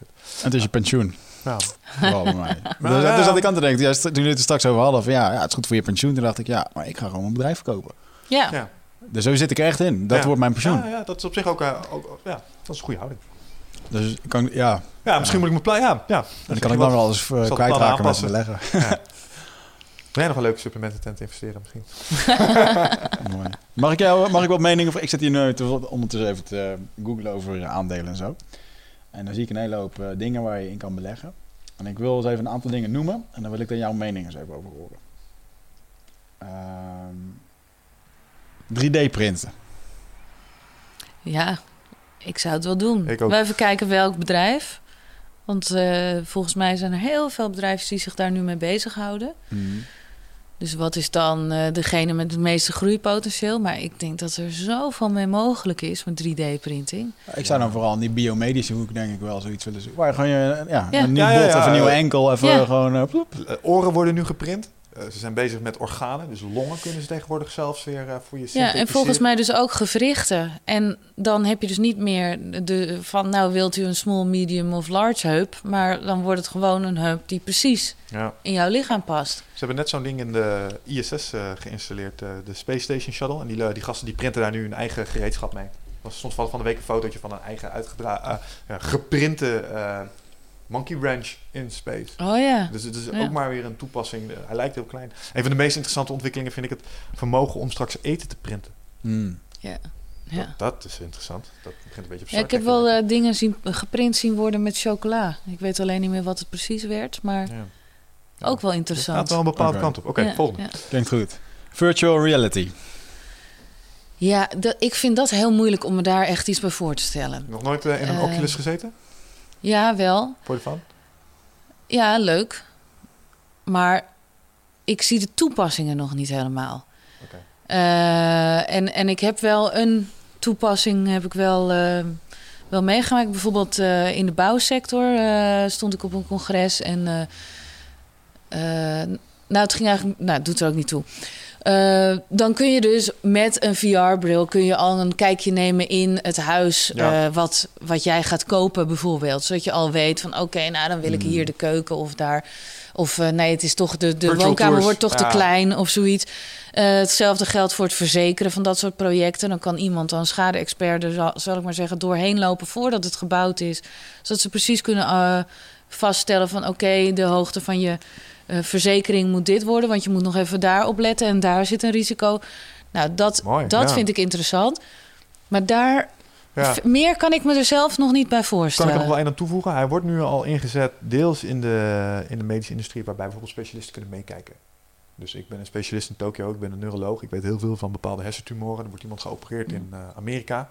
het is je pensioen. Ja. Bij mij. Maar dus, ja. dus dat ik aan te denken, toen jullie het straks over hadden, van ja, ja, het is goed voor je pensioen. Toen dacht ik, ja, maar ik ga gewoon een bedrijf verkopen. ja. Ja. Dus zo zit ik er echt in. Dat Ja. wordt mijn pensioen. Ja, ja, dat is op zich ook, eh, ook ja, dat is een goede houding. Dus ik kan, ja, Ja, misschien moet ik mijn plan. Ja, ja. en dan kan ik dan wel eens uh, kwijtraken met beleggen. Ben jij nog een leuke supplemententent investeren misschien? Mooi. Mag ik jou, mag ik wat meningen? Ik zit hier nu te- ondertussen even te googlen over aandelen en zo. En dan zie ik een hele hoop eh, dingen waar je in kan beleggen. En ik wil eens even een aantal dingen noemen. En dan wil ik dan jouw mening eens even over horen. Ehm, 3D-printen. Ja, ik zou het wel doen. Ik ook. We even kijken welk bedrijf. Want eh, volgens mij zijn er heel veel bedrijven die zich daar nu mee bezighouden. Dus wat is dan eh, degene met het meeste groeipotentieel? Maar ik denk dat er zoveel mee mogelijk is met 3D-printing. Ik zou dan vooral in die biomedische hoek denk ik wel zoiets willen zien. Waar gewoon je, ja, Ja. een nieuw Ja, bot ja. of een nieuwe enkel even Ja. gewoon... Eh, oren worden nu geprint. Eh, ze zijn bezig met organen, dus longen kunnen ze tegenwoordig zelfs weer eh, voor je Ja, en volgens mij dus ook gewrichten. En dan heb je dus niet meer de, van, nou wilt u een small, medium of large heup. Maar dan wordt het gewoon een heup die precies Ja. in jouw lichaam past. Ze hebben net zo'n ding in de ISS eh, geïnstalleerd, de Space Station Shuttle. En die, die gasten die printen daar nu hun eigen gereedschap mee. Er was soms van de week een fotootje van een eigen uitgedra monkey wrench in space. Oh ja. Dus het is Ja. ook maar weer een toepassing. Eh, Hij lijkt heel klein. Een van de meest interessante ontwikkelingen vind ik het vermogen om straks eten te printen. Hmm. ja. Dat, ja. dat is interessant. Dat begint een beetje op Ja, ik heb wel eh, dingen zien, geprint zien worden met chocola. Ik weet alleen niet meer wat het precies werd, maar ja. Ja. ook wel Het interessant. gaat wel een bepaalde kant op. Oké, Ja, volgende. Ja, Klinkt goed. Virtual reality. Ja, ik vind dat heel moeilijk om me daar echt iets bij voor te stellen. Nog nooit eh, in een Oculus gezeten? Ja, wel. Voor je van? Ja, leuk. Maar ik zie de toepassingen nog niet helemaal. Eh, en, en ik heb wel een toepassing heb ik wel, eh, wel meegemaakt. Bijvoorbeeld eh, in de bouwsector stond ik op een congres. En nou, het ging eigenlijk... Nou, het doet er ook niet toe. Eh, dan kun je dus met een VR-bril kun je al een kijkje nemen in het huis Ja. eh, wat, wat jij gaat kopen bijvoorbeeld. Zodat je al weet van oké, nou dan wil ik Hmm. hier de keuken of daar. Of eh, nee, het is toch de, de Virtual woonkamer tours. wordt toch te klein of zoiets. Hetzelfde geldt voor het verzekeren van dat soort projecten. Dan kan iemand dan schade-expert er zal, zal ik maar zeggen doorheen lopen voordat het gebouwd is, zodat ze precies kunnen vaststellen van oké, de hoogte van je verzekering moet dit worden, want je moet nog even daarop letten en daar zit een risico. Nou, dat, Mooi, dat ja. vind ik interessant. Maar daar Ja. meer kan ik me er zelf nog niet bij Kan ik voorstellen. er nog wel één aan toevoegen? Hij wordt nu al ingezet deels in de, in de medische industrie, waarbij bijvoorbeeld specialisten kunnen meekijken. Dus ik ben een specialist in Tokio, ik ben een neuroloog. Ik weet heel veel van bepaalde hersentumoren. Er wordt iemand geopereerd in eh, Amerika.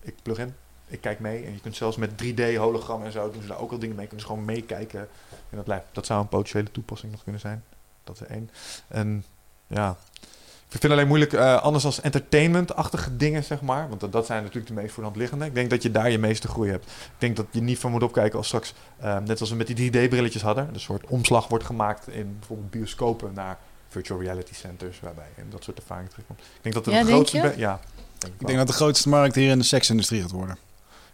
Ik plug in, ik kijk mee. En je kunt zelfs met 3D-hologrammen en zo doen ze daar ook al dingen mee. Kunnen ze gewoon meekijken in dat lijf. Dat zou een potentiële toepassing nog kunnen zijn. Dat is één. En ja, ik vind het alleen moeilijk, eh, anders als entertainment-achtige dingen, zeg maar. Want dat, dat zijn natuurlijk de meest voor de hand liggende. Ik denk dat je daar je meeste groei hebt. Ik denk dat je niet van moet opkijken als straks, eh, net als we met die 3D-brilletjes hadden, een soort omslag wordt gemaakt in bijvoorbeeld bioscopen naar virtual reality centers, waarbij en dat soort ervaringen terugkomt. Ik denk dat er Ja, grootste... Ja, denk ik Ik denk dat de grootste markt hier in de seksindustrie gaat worden.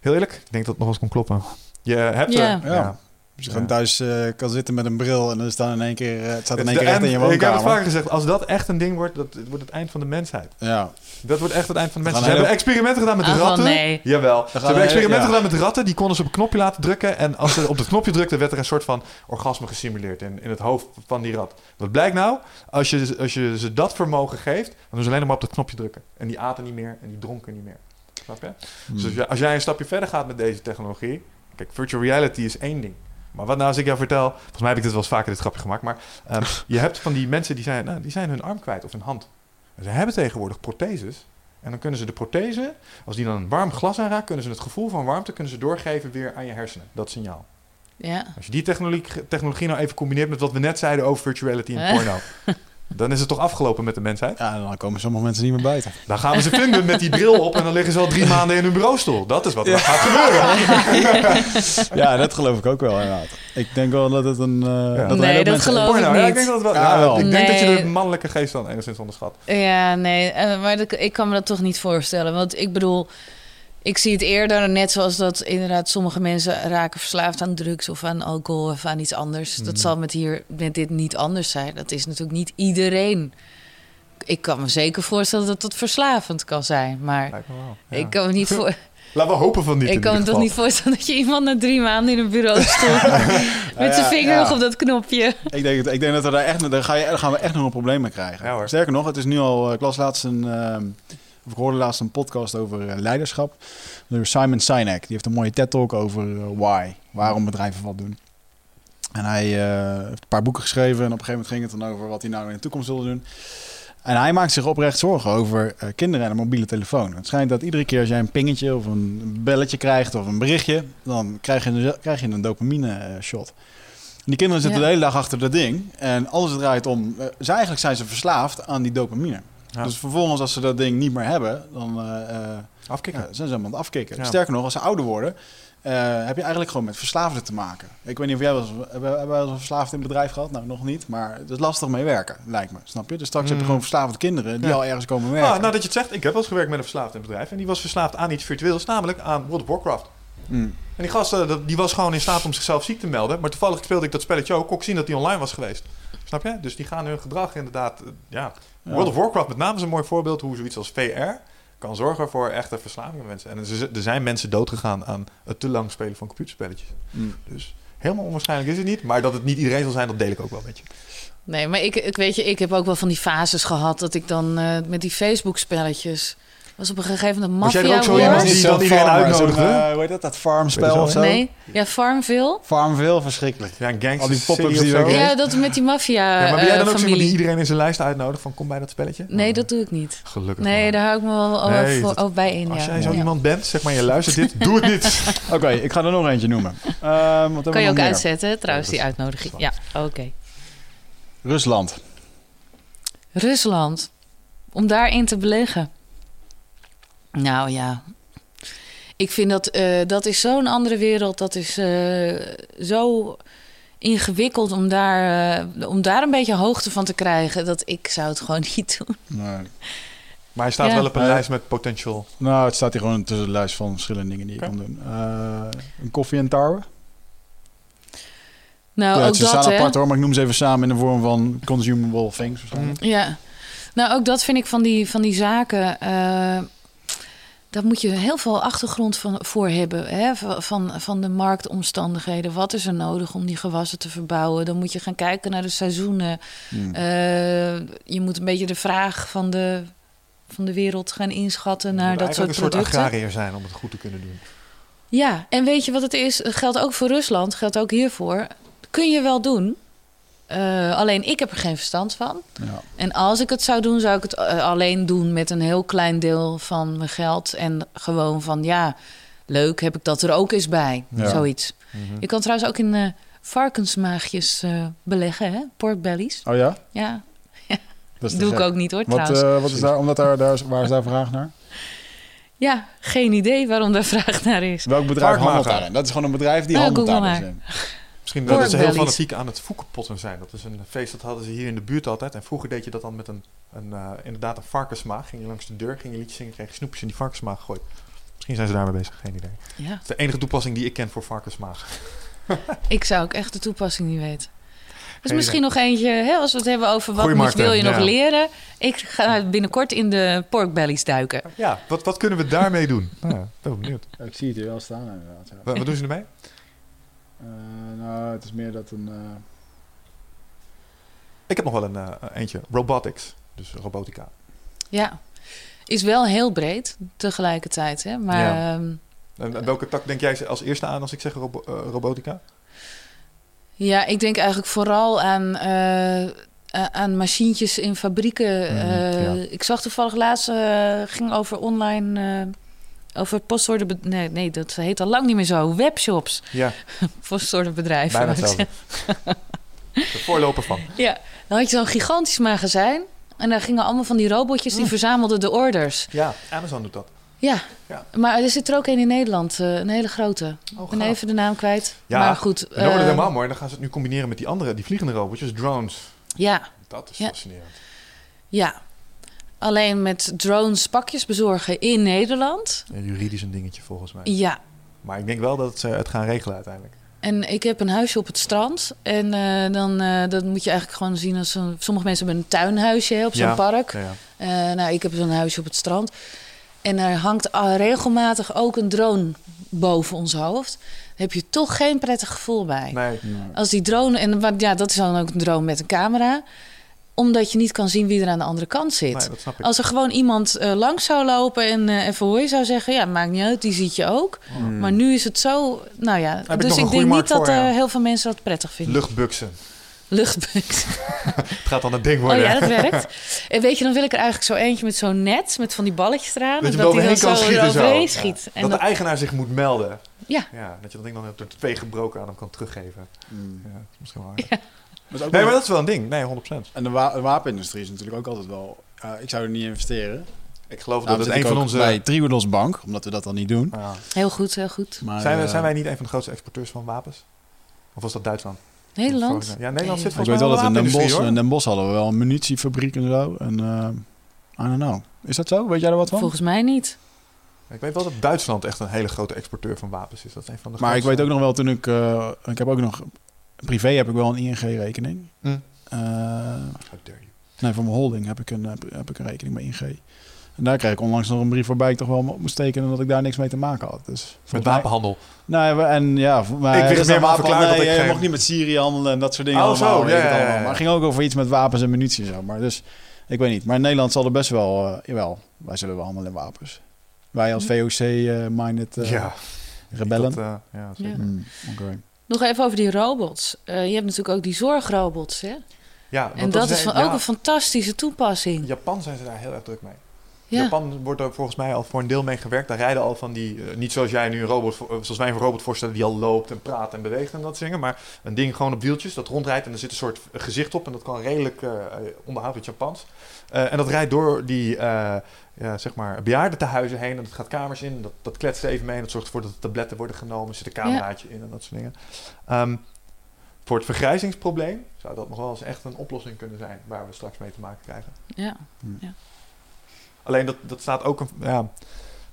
Heel eerlijk, ik denk dat het nog eens kon kloppen. Je hebt er... Ja. Als je gewoon thuis eh, kan zitten met een bril en dan is dan in één keer, eh, het staat in Het één keer echt in je end- Ik heb het woonkamer. vaker gezegd, als dat echt een ding wordt, dat het wordt het eind van de mensheid. Ja, Dat wordt echt het eind van de mensen. Ze hebben experimenten gedaan met de Ah, wel ratten. nee. Jawel. Ze hebben experimenten ja. gedaan met ratten. Die konden ze op een knopje laten drukken. En als ze op het knopje drukten, werd er een soort van orgasme gesimuleerd in, in het hoofd van die rat. Wat blijkt nou? Als je, als je ze dat vermogen geeft, dan doen ze alleen maar op dat knopje drukken. En die aten niet meer en die dronken niet meer. Snap je? Dus als jij, als jij een stapje verder gaat met deze technologie. Kijk, virtual reality is één ding. Maar wat nou als ik jou vertel... Volgens mij heb ik dit wel eens vaker dit grapje gemaakt. Maar ehm, je hebt van die mensen die zijn, nou, die zijn hun arm kwijt of hun hand. En ze hebben tegenwoordig protheses. En dan kunnen ze de prothese, als die dan een warm glas aanraakt... kunnen ze het gevoel van warmte kunnen ze doorgeven weer aan je hersenen. Dat signaal. Ja. Als je die technologie, technologie nou even combineert met wat we net zeiden over virtuality en porno... dan is het toch afgelopen met de mensheid? ja, dan komen sommige mensen niet meer buiten. Dan gaan we ze vinden met die bril op... en dan liggen ze al drie maanden in hun bureaustoel. Dat is wat er gaat gebeuren. Ja, dat geloof ik ook wel inderdaad. Ik denk wel dat het een... eh, Ja. dat Nee, dat geloof ik ja, niet. ik denk dat wel. Ja, Ja, wel. Ik denk dat je de mannelijke geest dan enigszins onderschat. Ja, nee, eh, maar dat- ik kan me dat toch niet voorstellen. Want ik bedoel, ik zie het eerder net zoals dat inderdaad sommige mensen raken verslaafd aan drugs of aan alcohol of aan iets anders. Dat zal met hier met dit niet anders zijn. Dat is natuurlijk niet iedereen. Ik kan me zeker voorstellen dat dat verslavend kan zijn, maar Lijkt me wel. Ja. ik kan me niet voor. Laten we hopen van niet. Ik kan me toch niet voorstellen dat je iemand na drie maanden in een bureau stond met zijn vinger ja. nog op dat knopje. Ik denk, dat- ik denk dat we daar echt, daar, ga je, daar gaan we echt nog een probleem mee krijgen. Ja, hoor. Sterker nog, het is nu al, ik las laatst een, ehm, ik hoorde laatst een podcast over eh, leiderschap. Door Simon Sinek. Die heeft een mooie TED-talk over eh, why. Waarom bedrijven wat doen. En hij eh, heeft een paar boeken geschreven. En op een gegeven moment ging het dan over wat hij nou in de toekomst wilde doen. En hij maakt zich oprecht zorgen over kinderen en een mobiele telefoon. Het schijnt dat iedere keer als jij een pingetje of een belletje krijgt of een berichtje, dan krijg je, een- krijg je een dopamine eh, shot. Die kinderen zitten Ja. de hele dag achter dat ding. En alles draait om... eh, ze, eigenlijk zijn ze verslaafd aan die dopamine. Ja. Dus vervolgens, als ze dat ding niet meer hebben... dan eh, eh, Afkicken. ja, zijn ze helemaal aan het afkicken. Sterker nog, als ze ouder worden... eh, heb je eigenlijk gewoon met verslaafden te maken. Ik weet niet of jij wel eens... Hebben wel eens een verslaafd in het bedrijf gehad? Nou, nog niet. Maar het is lastig mee werken, lijkt me. Snap je? Dus straks heb je Mm. gewoon verslaafde kinderen... die al ergens komen werken. Ah, nou dat je het zegt, ik heb wel eens gewerkt met een verslaafd in het bedrijf. En die was verslaafd aan iets virtueels, namelijk aan World of Warcraft. Mm. En die gast, die was gewoon in staat om zichzelf ziek te melden. Maar toevallig speelde ik dat spelletje ook. Kon ik zien dat die online was geweest. Snap je? Dus die gaan hun gedrag inderdaad... ja. World of Warcraft met name is een mooi voorbeeld... hoe zoiets als VR kan zorgen voor echte verslaving van mensen. En er er zijn mensen doodgegaan aan het te lang spelen van computerspelletjes. Mm. Dus helemaal onwaarschijnlijk is het niet. Maar dat het niet iedereen zal zijn, dat deel ik ook wel met je. Nee, maar ik, ik weet je, ik heb ook wel van die fases gehad dat ik dan eh, met die Facebook-spelletjes was op een gegeven moment Was jij Mafia ook zo iemand die dan zo'n iedereen farmer, uitnodigde? eh, hoe heet dat? Dat farmspel of zo? Nee, ja, Farmville. Farmville, verschrikkelijk. Ja, gangster Al die pop-ups die. Ja, dat met die maffia Ja, maar ben jij dan eh, ook zo iemand die iedereen in zijn lijst uitnodigt van kom bij dat spelletje? Nee, dat doe ik niet. Gelukkig. Nee, maar. daar hou ik me wel Nee, voor, dat- ook bij in. Als jij zo Ja. iemand bent, zeg maar je luistert dit, doe het niet. Oké, ik ga er nog eentje noemen. Ehm, Kan je ook meer? uitzetten, trouwens, die dat uitnodiging. Ja, oké. Rusland. Rusland. Om daarin te beleggen. Nou ja. Ik vind dat eh, dat is zo'n andere wereld. Dat is eh, zo ingewikkeld om daar, eh, om daar een beetje hoogte van te krijgen. Dat ik zou het gewoon niet doen. Nee. Maar hij staat Ja. wel op een lijst met potential. Nou, het staat hier gewoon tussen de lijst van verschillende dingen die je kan doen. Eh, een koffie en tower. Nou, ja, ook ze dat staan hè. apart hoor, maar ik noem ze even samen in de vorm van consumable things. waarschijnlijk. Ja, nou ook dat vind ik van die, van die zaken. Daar moet je heel veel achtergrond van, voor hebben. Hè? Van- Van, de marktomstandigheden. Wat is er nodig om die gewassen te verbouwen? Dan moet je gaan kijken naar de seizoenen. Hmm. Eh, je moet een beetje de vraag van de, van de wereld gaan inschatten Je naar dat soort een soort producten. agrariër zijn om het goed te kunnen doen. Ja, en weet je wat het is? Het geldt ook voor Rusland, geldt ook hiervoor. Kun je wel doen. Eh, alleen ik heb er geen verstand van. Ja. En als ik het zou doen, zou ik het eh, alleen doen met een heel klein deel van mijn geld. En gewoon van ja, leuk heb ik dat er ook eens bij. Ja. Zoiets. Je kan trouwens ook in eh, varkensmaagjes eh, beleggen, hè? Porkbellies. Oh ja? Ja, Dat doe ik ook niet hoor, Wat, trouwens. eh, wat is daar, omdat daar, daar, is- waar is daar vraag naar? ja, geen idee waarom daar vraag naar is. Welk bedrijf handelt daarin? Dat is gewoon een bedrijf die Ja, handelt Google Misschien dat ze heel fanatiek aan het foekenpotten zijn. Dat is een feest dat hadden ze hier in de buurt altijd. En vroeger deed je dat dan met een, een eh, inderdaad een varkensmaag. Ging je langs de deur, ging je liedjes zingen, kreeg je snoepjes in die varkensmaag gegooid. Misschien zijn ze daarmee bezig, geen idee. Ja, Dat is de enige toepassing die ik ken voor varkensmaag. ik zou ook echt de toepassing niet weten. Dus misschien nog eentje, hè, als we het hebben over wat moet, wil je nog leren. Ik ga binnenkort in de porkbellies duiken. Ja, wat, wat kunnen we daarmee doen? Nou, ja, ben benieuwd. Ik zie het hier wel staan inderdaad. Ja. Wat, wat doen ze ermee? Eh, nou, het is meer dat een... eh, Ik heb nog wel een eh, eentje. Robotics. Dus robotica. Ja, is wel heel breed tegelijkertijd. Hè? Maar Ja. ehm, En, welke tak denk jij als eerste aan als ik zeg robo- robotica? ja, ik denk eigenlijk vooral aan, eh, aan machientjes in fabrieken. Mhm, Eh, ja. Ik zag toevallig laatst, eh, ging over online... over postorder... Nee, nee, dat heet al lang niet meer zo. Webshops. Ja, Postorderbedrijven. bijna hetzelfde. De voorloper van. Ja, dan had je zo'n gigantisch magazijn. En daar gingen allemaal van die robotjes, die Mm. verzamelden de orders. Ja, Amazon doet dat. Ja, Ja. maar er zit er ook een in Nederland, eh, een hele grote. Oh, Ik ben even de naam kwijt. Ja, maar goed. En dan wordt het eh, helemaal mooi. En dan gaan ze het nu combineren met die andere, die vliegende robotjes, drones. Ja, Dat is Ja. fascinerend. ja. Alleen met drones pakjes bezorgen in Nederland. Ja, juridisch een dingetje volgens mij. Ja. Maar ik denk wel dat ze het gaan regelen uiteindelijk. En ik heb een huisje op het strand. En eh, dan eh, dat moet je eigenlijk gewoon zien als een... Sommige mensen hebben een tuinhuisje hè, op zo'n Ja. park. Ja, ja. Eh, nou, ik heb zo'n huisje op het strand. En er hangt regelmatig ook een drone boven ons hoofd. Daar heb je toch geen prettig gevoel bij. Nee, Als die drone, en wat- ja, dat is dan ook een drone met een camera. Omdat je niet kan zien wie er aan de andere kant zit. nee, dat snap ik. Als er gewoon iemand eh, langs zou lopen en eh even hoi zou zeggen... ja, maakt niet uit, die ziet je ook. Hmm. Maar nu is het zo... Nou ja, dus ik denk niet dat voor, eh, ja. heel veel mensen dat prettig vinden. Luchtbuksen. Luchtbugs. Het gaat dan een ding Oh worden. ja, dat werkt. En weet je, dan wil ik er eigenlijk zo eentje met zo'n net, met van die balletjes eraan. Dat je en er die dan kan zo schieten zo. overheen Ja. schiet. En dat dat, de eigenaar zich moet melden. ja, Ja, dat je dat ding dan door twee gebroken aan hem kan teruggeven. Mm. Ja, dat is misschien wel ook Nee, maar dat is wel een ding. Nee, 100%. En de, wa- de wapenindustrie is natuurlijk ook altijd wel... eh, ik zou er niet investeren. Ik geloof Daarom dat het een van onze... bij Triodos Bank, omdat we dat dan niet doen. Ja. heel goed, heel goed. Maar, zijn, we, eh, zijn wij niet een van de grootste exporteurs van wapens? Of was dat Duitsland? Nederland? Ja, Nederland zit Ik volgens weet mij wel dat in Den wapenindustrie, Bosch, in Den Bosch hadden we wel een munitiefabriek en zo. En eh I don't know. Is dat zo? Weet jij er wat van? Volgens mij niet. Ik weet wel dat Duitsland echt een hele grote exporteur van wapens is. Dat is een van de Maar ik weet ook nog wel toen ik... eh, ik heb ook nog... Privé heb ik wel een ING-rekening. Hm. Eh, nee, voor mijn holding heb ik, een, heb, ik een rekening bij ING. En daar kreeg ik onlangs nog een brief waarbij ik toch wel op moest tekenen dat ik daar niks mee te maken had. Dus Met mij- wapenhandel. Nee, we- en ja, voor mij, Ik is meer maar wapen- verklaren dat nee, ik je geen- mocht niet met Syrië handelen en dat soort dingen Oh, allemaal. zo, ja, ja, allemaal. Maar het ging ook over iets met wapens en munitie en zo. Maar dus, ik weet niet. Maar in Nederland zal er best wel, eh, jawel, wij zullen wel handelen in wapens. Wij als VOC-minded eh ja. rebellen. Dat, eh, ja, zeker. Oké. Nog even over die robots. Eh, je hebt natuurlijk ook die zorgrobots, hè? Ja, En dat is van, ja, ook een fantastische toepassing. In Japan zijn ze daar heel erg druk mee. Ja. Japan wordt er volgens mij al voor een deel mee gewerkt. Daar rijden al van die, eh, niet zoals jij nu een robot, eh, zoals wij een robot voorstellen die al loopt en praat en beweegt en dat dingen. Maar een ding gewoon op wieltjes dat rondrijdt en er zit een soort gezicht op en dat kan redelijk eh onderhoud met Japans. En dat rijdt door die, ja, zeg maar, bejaardentehuizen heen en dat gaat kamers in. Dat, dat kletst er even mee en dat zorgt ervoor dat de tabletten worden genomen. Er zit een cameraatje in en dat soort dingen. Ehm, voor het vergrijzingsprobleem zou dat nog wel eens echt een oplossing kunnen zijn waar we straks mee te maken krijgen. Ja. Alleen dat, dat staat ook een ja, een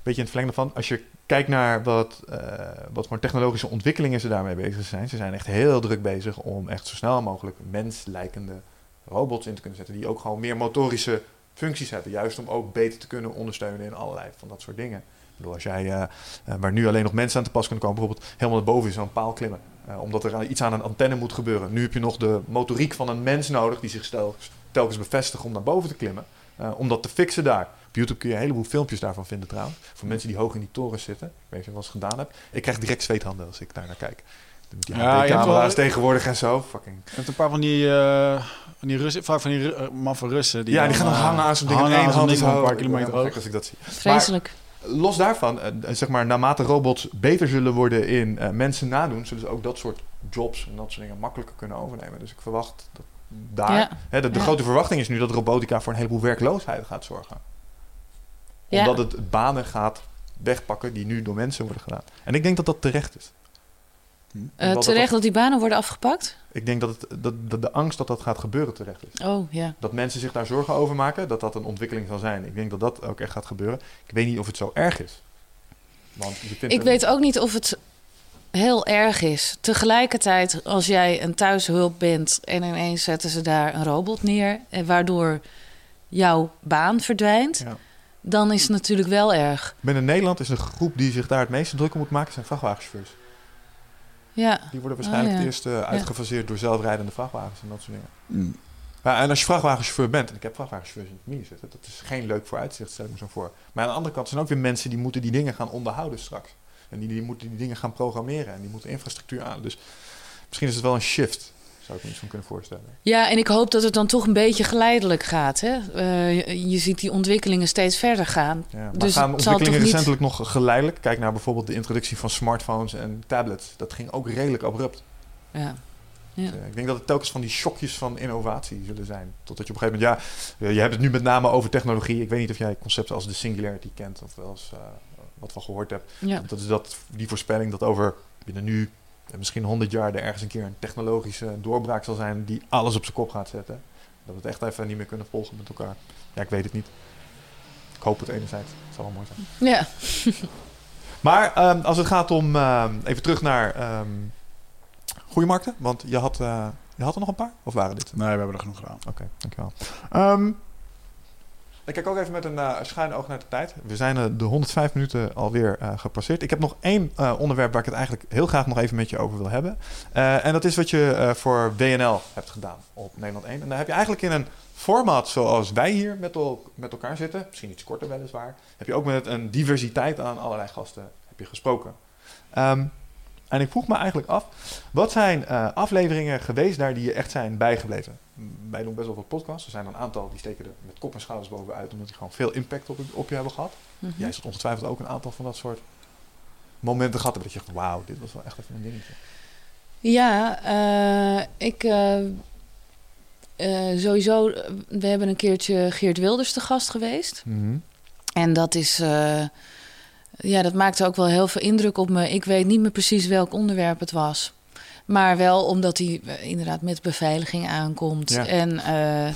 beetje in het verlengde van. Als je kijkt naar wat, eh, wat voor technologische ontwikkelingen ze daarmee bezig zijn. Ze zijn echt heel druk bezig om echt zo snel mogelijk menslijkende robots in te kunnen zetten. Die ook gewoon meer motorische functies hebben. Juist om ook beter te kunnen ondersteunen in allerlei van dat soort dingen. Ik bedoel, als jij, eh, waar nu alleen nog mensen aan te pas kunnen komen, bijvoorbeeld helemaal naar boven in zo'n paal klimmen. Eh, omdat er iets aan een antenne moet gebeuren. Nu heb je nog de motoriek van een mens nodig die zich telkens, bevestigt om naar boven te klimmen. Om dat te fixen daar. Op YouTube kun je een heleboel filmpjes daarvan vinden trouwens. Voor mensen die hoog in die torens zitten. Ik weet niet of je dat eens gedaan hebt. Ik krijg direct zweethanden als ik daar naar kijk. Die Ja, wel- tegenwoordig en zo. Fucking. Je hebt een paar van die, eh van die Russen, vaak van die Ru- eh, maffe Russen. Die ja, die gaan dan eh, hangen aan zo'n ding. hangen en één aan zo'n hand ding een paar kilometer hoog. als ik dat zie. Vreselijk. Los daarvan, zeg maar, naarmate robots beter zullen worden in eh, mensen nadoen, zullen ze ook dat soort jobs en dat soort dingen makkelijker kunnen overnemen. Dus ik verwacht dat daar. Ja. Hè, de de Ja. grote verwachting is nu dat robotica voor een heleboel werkloosheid gaat zorgen. Ja. Omdat het banen gaat wegpakken die nu door mensen worden gedaan. En ik denk dat dat terecht is. Eh, dat- terecht dat die banen worden afgepakt? Ik denk dat, het, dat, dat de angst dat dat gaat gebeuren terecht is. Oh, ja. Dat mensen zich daar zorgen over maken, dat dat een ontwikkeling zal zijn. Ik denk dat dat ook echt gaat gebeuren. Ik weet niet of het zo erg is. Want je Ik een- weet ook niet of het heel erg is. Tegelijkertijd, als jij een thuishulp bent en ineens zetten ze daar een robot neer, en waardoor jouw baan verdwijnt, Ja. dan is het natuurlijk wel erg. Binnen Nederland is een groep die zich daar het meeste druk om moet maken, zijn vrachtwagenchauffeurs. Ja, Die worden waarschijnlijk Oh, ja. het eerst eh, uitgefaseerd door zelfrijdende vrachtwagens en dat soort dingen. Ja, en als je vrachtwagenchauffeur bent, en ik heb vrachtwagenchauffeurs in de familie zitten, dat is geen leuk vooruitzicht, stel ik me zo voor. Maar aan de andere kant zijn ook weer mensen die moeten die dingen gaan onderhouden straks. En die, die moeten die dingen gaan programmeren en die moeten infrastructuur aan. Dus misschien is het wel een shift, zou ik me iets van kunnen voorstellen. Ja, en ik hoop dat het dan toch een beetje geleidelijk gaat. Hè? Eh, je, ziet die ontwikkelingen steeds verder gaan. Ja, maar Dus gaan ontwikkelingen niet- recentelijk nog geleidelijk? Kijk naar bijvoorbeeld de introductie van smartphones en tablets. Dat ging ook redelijk abrupt. Ja. Ja. Dus, eh, ik denk dat het telkens van die shockjes van innovatie zullen zijn. Totdat je op een gegeven moment, ja, eh, je hebt het nu met name over technologie. Ik weet niet of jij concepten als de singularity kent of wel eens wat van gehoord hebt. Ja. Dat is dat, die voorspelling dat over binnen nu misschien 100 jaar er ergens een keer een technologische doorbraak zal zijn die alles op zijn kop gaat zetten. Dat we het echt even niet meer kunnen volgen met elkaar. Ja, ik weet het niet. Ik hoop het enerzijds. Het zal wel mooi zijn. ja. Maar ehm, als het gaat om, ehm, even terug naar ehm goede markten. Want je had, eh, je had er nog een paar? Of waren dit? Nee, we hebben er genoeg gedaan. Oké, dankjewel. Ehm ik kijk ook even met een uh, schuin oog naar de tijd. We zijn uh, de 105 minuten alweer uh, gepasseerd. Ik heb nog één onderwerp waar ik het eigenlijk heel graag nog even met je over wil hebben. En dat is wat je voor WNL hebt gedaan op Nederland 1. En daar heb je eigenlijk in een format zoals wij hier met, met elkaar zitten, misschien iets korter weliswaar, heb je ook met een diversiteit aan allerlei gasten heb je gesproken. Um, En ik vroeg me eigenlijk af, wat zijn eh, afleveringen geweest daar die je echt zijn bijgebleven? Wij doen best wel wat podcasts. Er zijn een aantal die steken er met kop en schouders bovenuit, omdat die gewoon veel impact op, op je hebben gehad. Mhm. Jij zult ongetwijfeld ook een aantal van dat soort momenten gehad hebben. Dat je wauw, dit was wel echt even een dingetje. Ja, eh, ik eh, eh, sowieso. We hebben een keertje Geert Wilders te gast geweest. En dat is. ja, dat maakte ook wel heel veel indruk op me. Ik weet niet meer precies welk onderwerp het was. Maar wel omdat hij eh, inderdaad met beveiliging aankomt. Ja. En eh,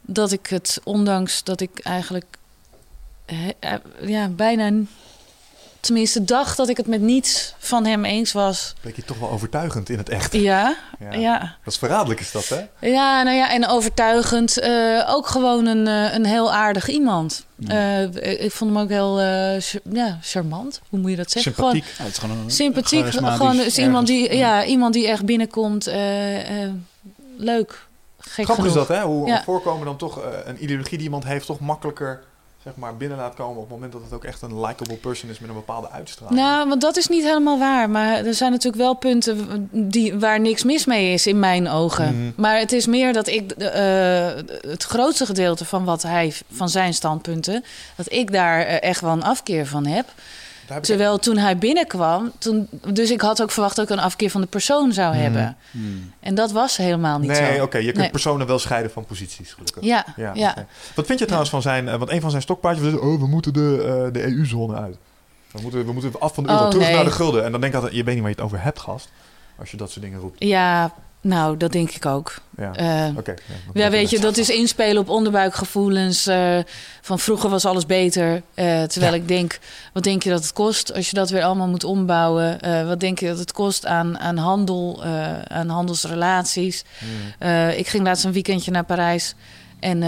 dat ik het, ondanks dat ik eigenlijk he- eh, ja, bijna. Tenminste, dacht dat ik het met niets van hem eens was. Bleek je toch wel overtuigend in het echt. Ja, Ja. ja. Dat is verraderlijk is dat, hè? Ja, nou ja, en overtuigend. eh, ook gewoon een, eh, een heel aardig iemand. Eh, ik vond hem ook heel eh, ja, charmant. Hoe moet je dat zeggen? Sympathiek. Ja, het is gewoon een Sympathiek. Gewoon is iemand die, ja, iemand die echt binnenkomt. eh, eh, leuk. Gek Grappig is dat, hè? Hoe Ja. voorkomen dan toch een ideologie die iemand heeft, toch makkelijker zeg maar, binnen laat komen op het moment dat het ook echt een likable person is met een bepaalde uitstraling. Nou, want dat is niet helemaal waar. Maar er zijn natuurlijk wel punten die, waar niks mis mee is in mijn ogen. Mhm. Maar het is meer dat ik eh, het grootste gedeelte van wat hij van zijn standpunten, dat ik daar eh, echt wel een afkeer van heb. Ik Terwijl toen hij binnenkwam, toen, dus ik had ook verwacht dat ik een afkeer van de persoon zou Mhm. hebben. Hmm. En dat was helemaal niet Nee, zo. oké, je kunt Nee. personen wel scheiden van posities, gelukkig. Ja, Ja. Wat vind je trouwens van zijn... eh, want een van zijn stokpaardjes was... Oh, we moeten de, eh, de EU-zone uit. We moeten, we moeten af van de euro, Oh, terug nee. naar de gulden. En dan denk ik altijd... Je weet niet waar je het over hebt, gast. Als je dat soort dingen roept. Ja, nou, dat denk ik ook. Ja, Eh, ja, Ja, weet je, dat is inspelen op onderbuikgevoelens. eh, van vroeger was alles beter. eh, terwijl Ja. ik denk, wat denk je dat het kost als je dat weer allemaal moet ombouwen? Wat denk je dat het kost aan, aan handel, aan handelsrelaties? Hmm. Ik ging laatst een weekendje naar Parijs en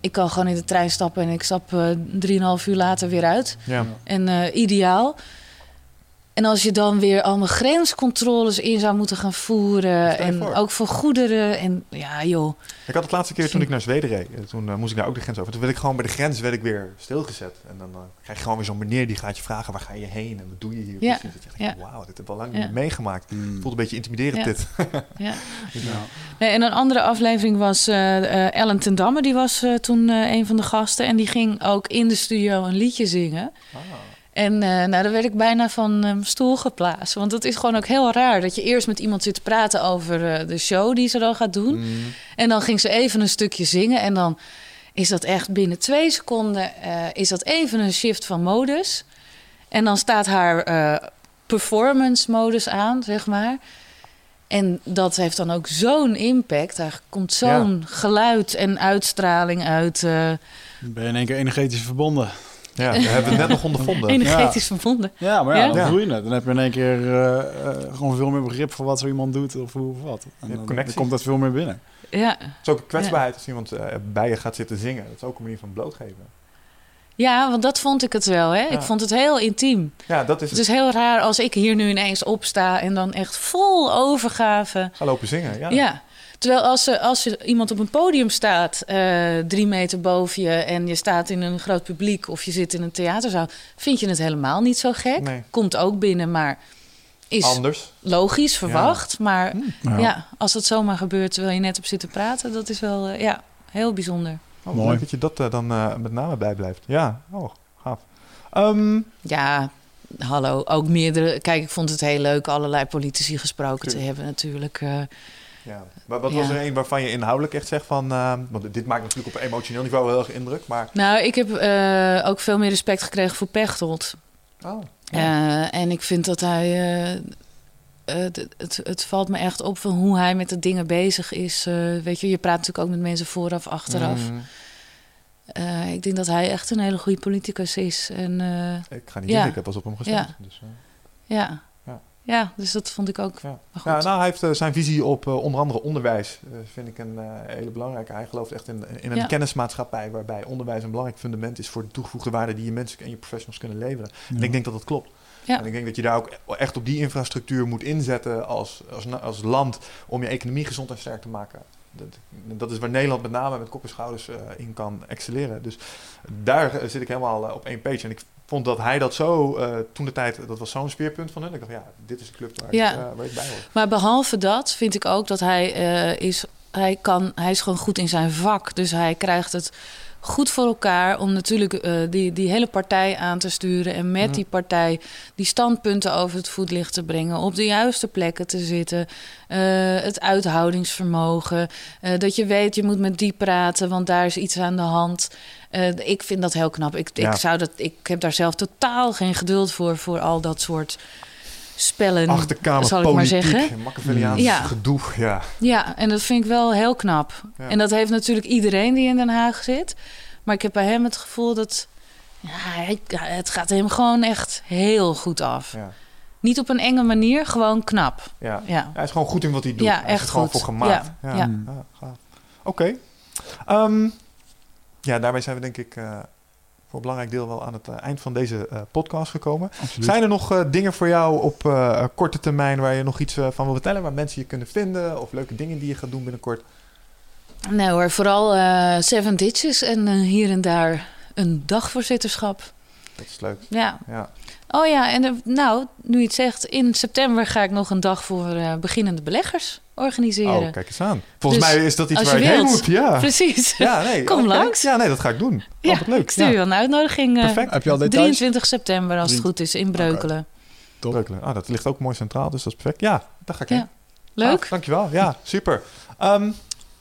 ik kan gewoon in de trein stappen en ik stap drieënhalf uur later weer uit. Ja. En ideaal. En als je dan weer allemaal grenscontroles in zou moeten gaan voeren. En voor. ook voor goederen. En ja, joh. Ik had het laatste keer toen ik naar Zweden reed. eh, Toen eh, moest ik daar ook de grens over. Toen werd ik gewoon bij de grens werd ik weer stilgezet. En dan eh, krijg je gewoon weer zo'n meneer die gaat je vragen... waar ga je heen en wat doe je hier Ja, precies? Ja. Wauw, dit heb ik al lang Ja. niet meegemaakt. Hmm. Voelt een beetje intimiderend Ja. dit. Ja. Ja. Nee, en een andere aflevering was eh eh, Ellen ten Damme. Die was toen eh, een van de gasten. En die ging ook in de studio een liedje zingen. Ah. En eh, nou, daar werd ik bijna van eh, mijn stoel geplaatst. Want het is gewoon ook heel raar dat je eerst met iemand zit te praten over eh, de show die ze dan gaat doen. Hmm. En dan ging ze even een stukje zingen. En dan is dat echt binnen twee seconden eh, is dat even een shift van modus. En dan staat haar eh, performance modus aan, zeg maar. En dat heeft dan ook zo'n impact. Er komt zo'n geluid en uitstraling uit. eh, Dan ben je in één keer energetisch verbonden. Ja, we hebben het net nog ondervonden. energetisch verbonden. Ja, maar ja, dan Ja. voel je het. Dan heb je in één keer eh, eh, gewoon veel meer begrip voor wat zo iemand doet of hoe of wat. En dan, dan komt dat veel meer binnen. Ja. Het is ook een kwetsbaarheid als iemand eh, bij je gaat zitten zingen. Dat is ook een manier van blootgeven. ja, want dat vond ik het wel. Hè? Ja. Ik vond het heel intiem. Ja, dat is Het het. is heel raar als ik hier nu ineens opsta en dan echt vol overgave. Ga lopen zingen, ja. Ja. Terwijl als, er- als er iemand op een podium staat, eh, drie meter boven je, en je staat in een groot publiek of je zit in een theaterzaal, vind je het helemaal niet zo gek. Nee, Komt ook binnen, maar is anders. logisch verwacht. Maar Ja. ja. als het zomaar gebeurt terwijl je net hebt zitten praten, dat is wel eh, ja, heel bijzonder. Oh, Mooi. Leuk dat je dat eh, dan met name bijblijft. Ja, oh, gaaf. Ehm, Ja, hallo, ook meerdere. Kijk, ik vond het heel leuk allerlei politici gesproken te hebben natuurlijk. Eh. ja. Maar wat Ja. was er een waarvan je inhoudelijk echt zegt van... ehm, want dit maakt natuurlijk op emotioneel niveau wel heel erg indruk, maar... Nou, ik heb eh, ook veel meer respect gekregen voor Pechtold. Oh, Eh, en ik vind dat hij. eh, eh, het, het, het valt me echt op van hoe hij met de dingen bezig is. Eh, weet je, je praat natuurlijk ook met mensen vooraf, achteraf. Mm, Eh, ik denk dat hij echt een hele goede politicus is. En eh, ik ga niet Ja. denken, ik heb pas op hem gestemd. Ja. Dus, eh, ja. Ja. dus dat vond ik ook Ja. Ja, nou, hij heeft eh, zijn visie op eh, onder andere onderwijs, eh, vind ik een hele belangrijke. Hij gelooft echt in, in een Ja. kennismaatschappij waarbij onderwijs een belangrijk fundament is voor de toegevoegde waarde die je mensen en je professionals kunnen leveren. Ja. En ik denk dat dat klopt. Ja. En ik denk dat je daar ook echt op die infrastructuur moet inzetten als, als, als land om je economie gezond en sterk te maken. Dat, dat is waar Nederland met name met kop en schouders in kan excelleren. Dus daar zit ik helemaal op één page. En ik vond dat hij dat zo, eh, toen de tijd, dat was zo'n speerpunt van hun. Ik dacht, ja, dit is de club waar, Ja. ik, eh, waar ik bij hoor. Maar behalve dat vind ik ook dat hij eh, is, hij kan, hij is gewoon goed in zijn vak. Dus hij krijgt het goed voor elkaar om natuurlijk eh, die, die hele partij aan te sturen en met die partij die standpunten over het voetlicht te brengen, op de juiste plekken te zitten, eh, het uithoudingsvermogen, eh, dat je weet je moet met die praten, want daar is iets aan de hand. Ik vind dat heel knap. Ik, Ja. ik, zou dat, ik heb daar zelf totaal geen geduld voor, voor al dat soort spellen. Achterkamer zal ik maar zeggen. Machiavelliaans Ja. gedoe, ja. Ja, en dat vind ik wel heel knap. Ja. En dat heeft natuurlijk iedereen die in Den Haag zit. Maar ik heb bij hem het gevoel dat... Ja, het gaat hem gewoon echt heel goed af. ja. Niet op een enge manier, gewoon knap. ja. Ja, Hij is gewoon goed in wat hij doet. Ja, Hij is echt gewoon goed. voor gemaakt. Ja, Ja. Oké. Ehm, ja, daarmee zijn we denk ik eh, voor een belangrijk deel wel aan het eh, eind van deze eh, podcast gekomen. Absoluut. Zijn er nog eh, dingen voor jou op eh, korte termijn waar je nog iets van wil vertellen? Waar mensen je kunnen vinden? Of leuke dingen die je gaat doen binnenkort? nee hoor, vooral eh, Seven Ditches en hier en daar een dagvoorzitterschap. Dat is leuk. Ja. Ja. Oh ja, en nou, nu je het zegt, in september ga ik nog een dag voor eh, beginnende beleggers organiseren. Oh, kijk eens aan. Volgens Dus mij is dat iets waar je heen moet. Ja. Precies. Ja, nee. Kom langs. Ja, nee, dat ga ik doen. Ja, Oh, leuk. ik stuur Ja. je een uitnodiging. eh, Perfect. Heb je al details? 23 september, als het goed is, in Breukelen. Top. Breukelen. Ah, dat ligt ook mooi centraal, dus dat is perfect. Ja, daar ga ik Ja. heen. Leuk? Gaaf, dankjewel. Ja, super. Ehm,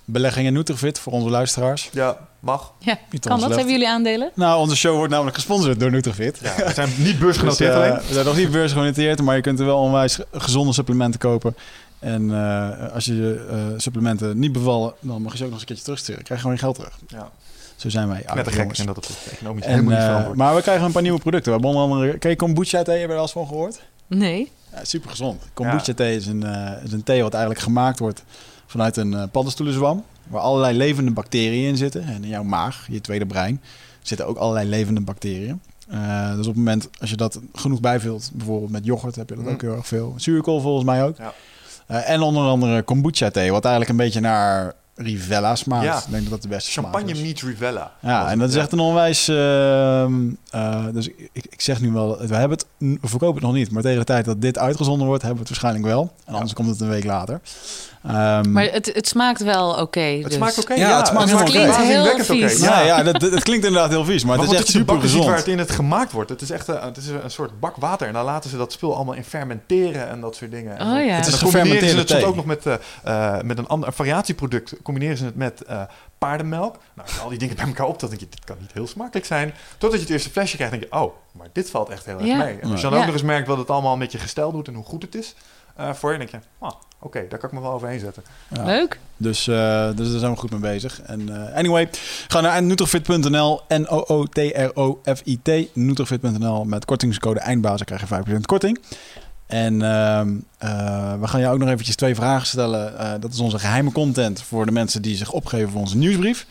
Belegging in Nutrifit voor onze luisteraars. ja, mag. Ja, Niet kan dat? left. Hebben jullie aandelen? Nou, onze show wordt namelijk gesponsord door Nutrifit. Ja, we zijn niet beursgenoteerd Dus, eh, alleen. we zijn nog niet beursgenoteerd, maar je kunt er wel onwijs gezonde supplementen kopen. En eh, als je je eh, supplementen niet bevallen, dan mag je ze ook nog eens een keertje terugsturen. Krijg je gewoon je geld terug. Ja. Zo zijn wij. Net te gek jongens. en dat het economisch En, helemaal niet verantwoord. maar we krijgen een paar nieuwe producten. We hebben onder andere... Ken je kombucha thee? Heb je er al eens van gehoord? Nee. Ja, super gezond. Kombucha thee is een, is een thee wat eigenlijk gemaakt wordt vanuit een eh, paddenstoelenzwam. Waar allerlei levende bacteriën in zitten. En in jouw maag, je tweede brein, zitten ook allerlei levende bacteriën. Eh, dus op het moment als je dat genoeg bijvult, bijvoorbeeld met yoghurt heb je dat Mm. ook heel erg veel. Zuurkool volgens mij ook. Ja. Eh, en onder andere kombucha thee, wat eigenlijk een beetje naar Rivella smaakt. Ja. Ik denk dat dat de beste Champagne smaak is. meets Rivella. Ja, en dat is echt een onwijs. ehm, eh, dus ik, ik zeg nu wel, we hebben het, we verkopen het nog niet, maar tegen de tijd dat dit uitgezonden wordt, hebben we het waarschijnlijk wel. En anders komt het een week later. Ehm, Maar het, het smaakt wel oké. Het dus. smaakt oké. Ja, het smaakt het Heel oké. vies. ja, ja, dat, dat klinkt inderdaad heel vies, maar, Maar het is echt als je de super ziet waar gezond. het in het gemaakt wordt. Het is echt een, het is een soort bak water. En dan laten ze dat spul allemaal in fermenteren en dat soort dingen. En Oh ja. en Het is combineren ze het thee. ook nog met, eh, eh, met een ander een variatieproduct. Combineren ze het met eh, paardenmelk. Nou, al die dingen bij elkaar op, dan denk je, dit kan niet heel smakelijk zijn. Totdat je het eerste flesje krijgt, denk je, oh, maar dit valt echt heel erg Ja. mee. En als je dan Ja. ook nog eens merkt wat het allemaal met je gestel doet en hoe goed het is eh, voor je, denk je, ah, oké, daar kan ik me wel overheen zetten. Ja. Leuk. Dus, eh, dus daar zijn we goed mee bezig. En eh, anyway, ga naar nutrofit.nl, N-O-O-T-R-O-F-I-T, nutrofit.nl met kortingscode eindbazen krijg je 5% korting. En ehm, eh, we gaan jou ook nog eventjes twee vragen stellen. Eh, dat is onze geheime content voor de mensen die zich opgeven voor onze nieuwsbrief.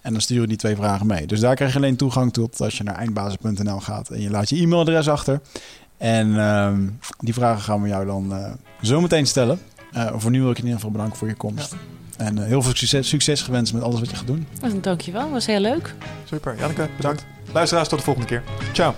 En dan sturen we die twee vragen mee. Dus daar krijg je alleen toegang tot als je naar eindbazen.nl gaat en je laat je e-mailadres achter. En ehm, die vragen gaan we jou dan eh, zo meteen stellen. Eh, voor nu wil ik je in ieder geval bedanken voor je komst. En eh, heel veel succes, succes gewenst met alles wat je gaat doen. Dankjewel, was heel leuk. Super, Janneke, bedankt. Luisteraars, tot de volgende keer. Ciao.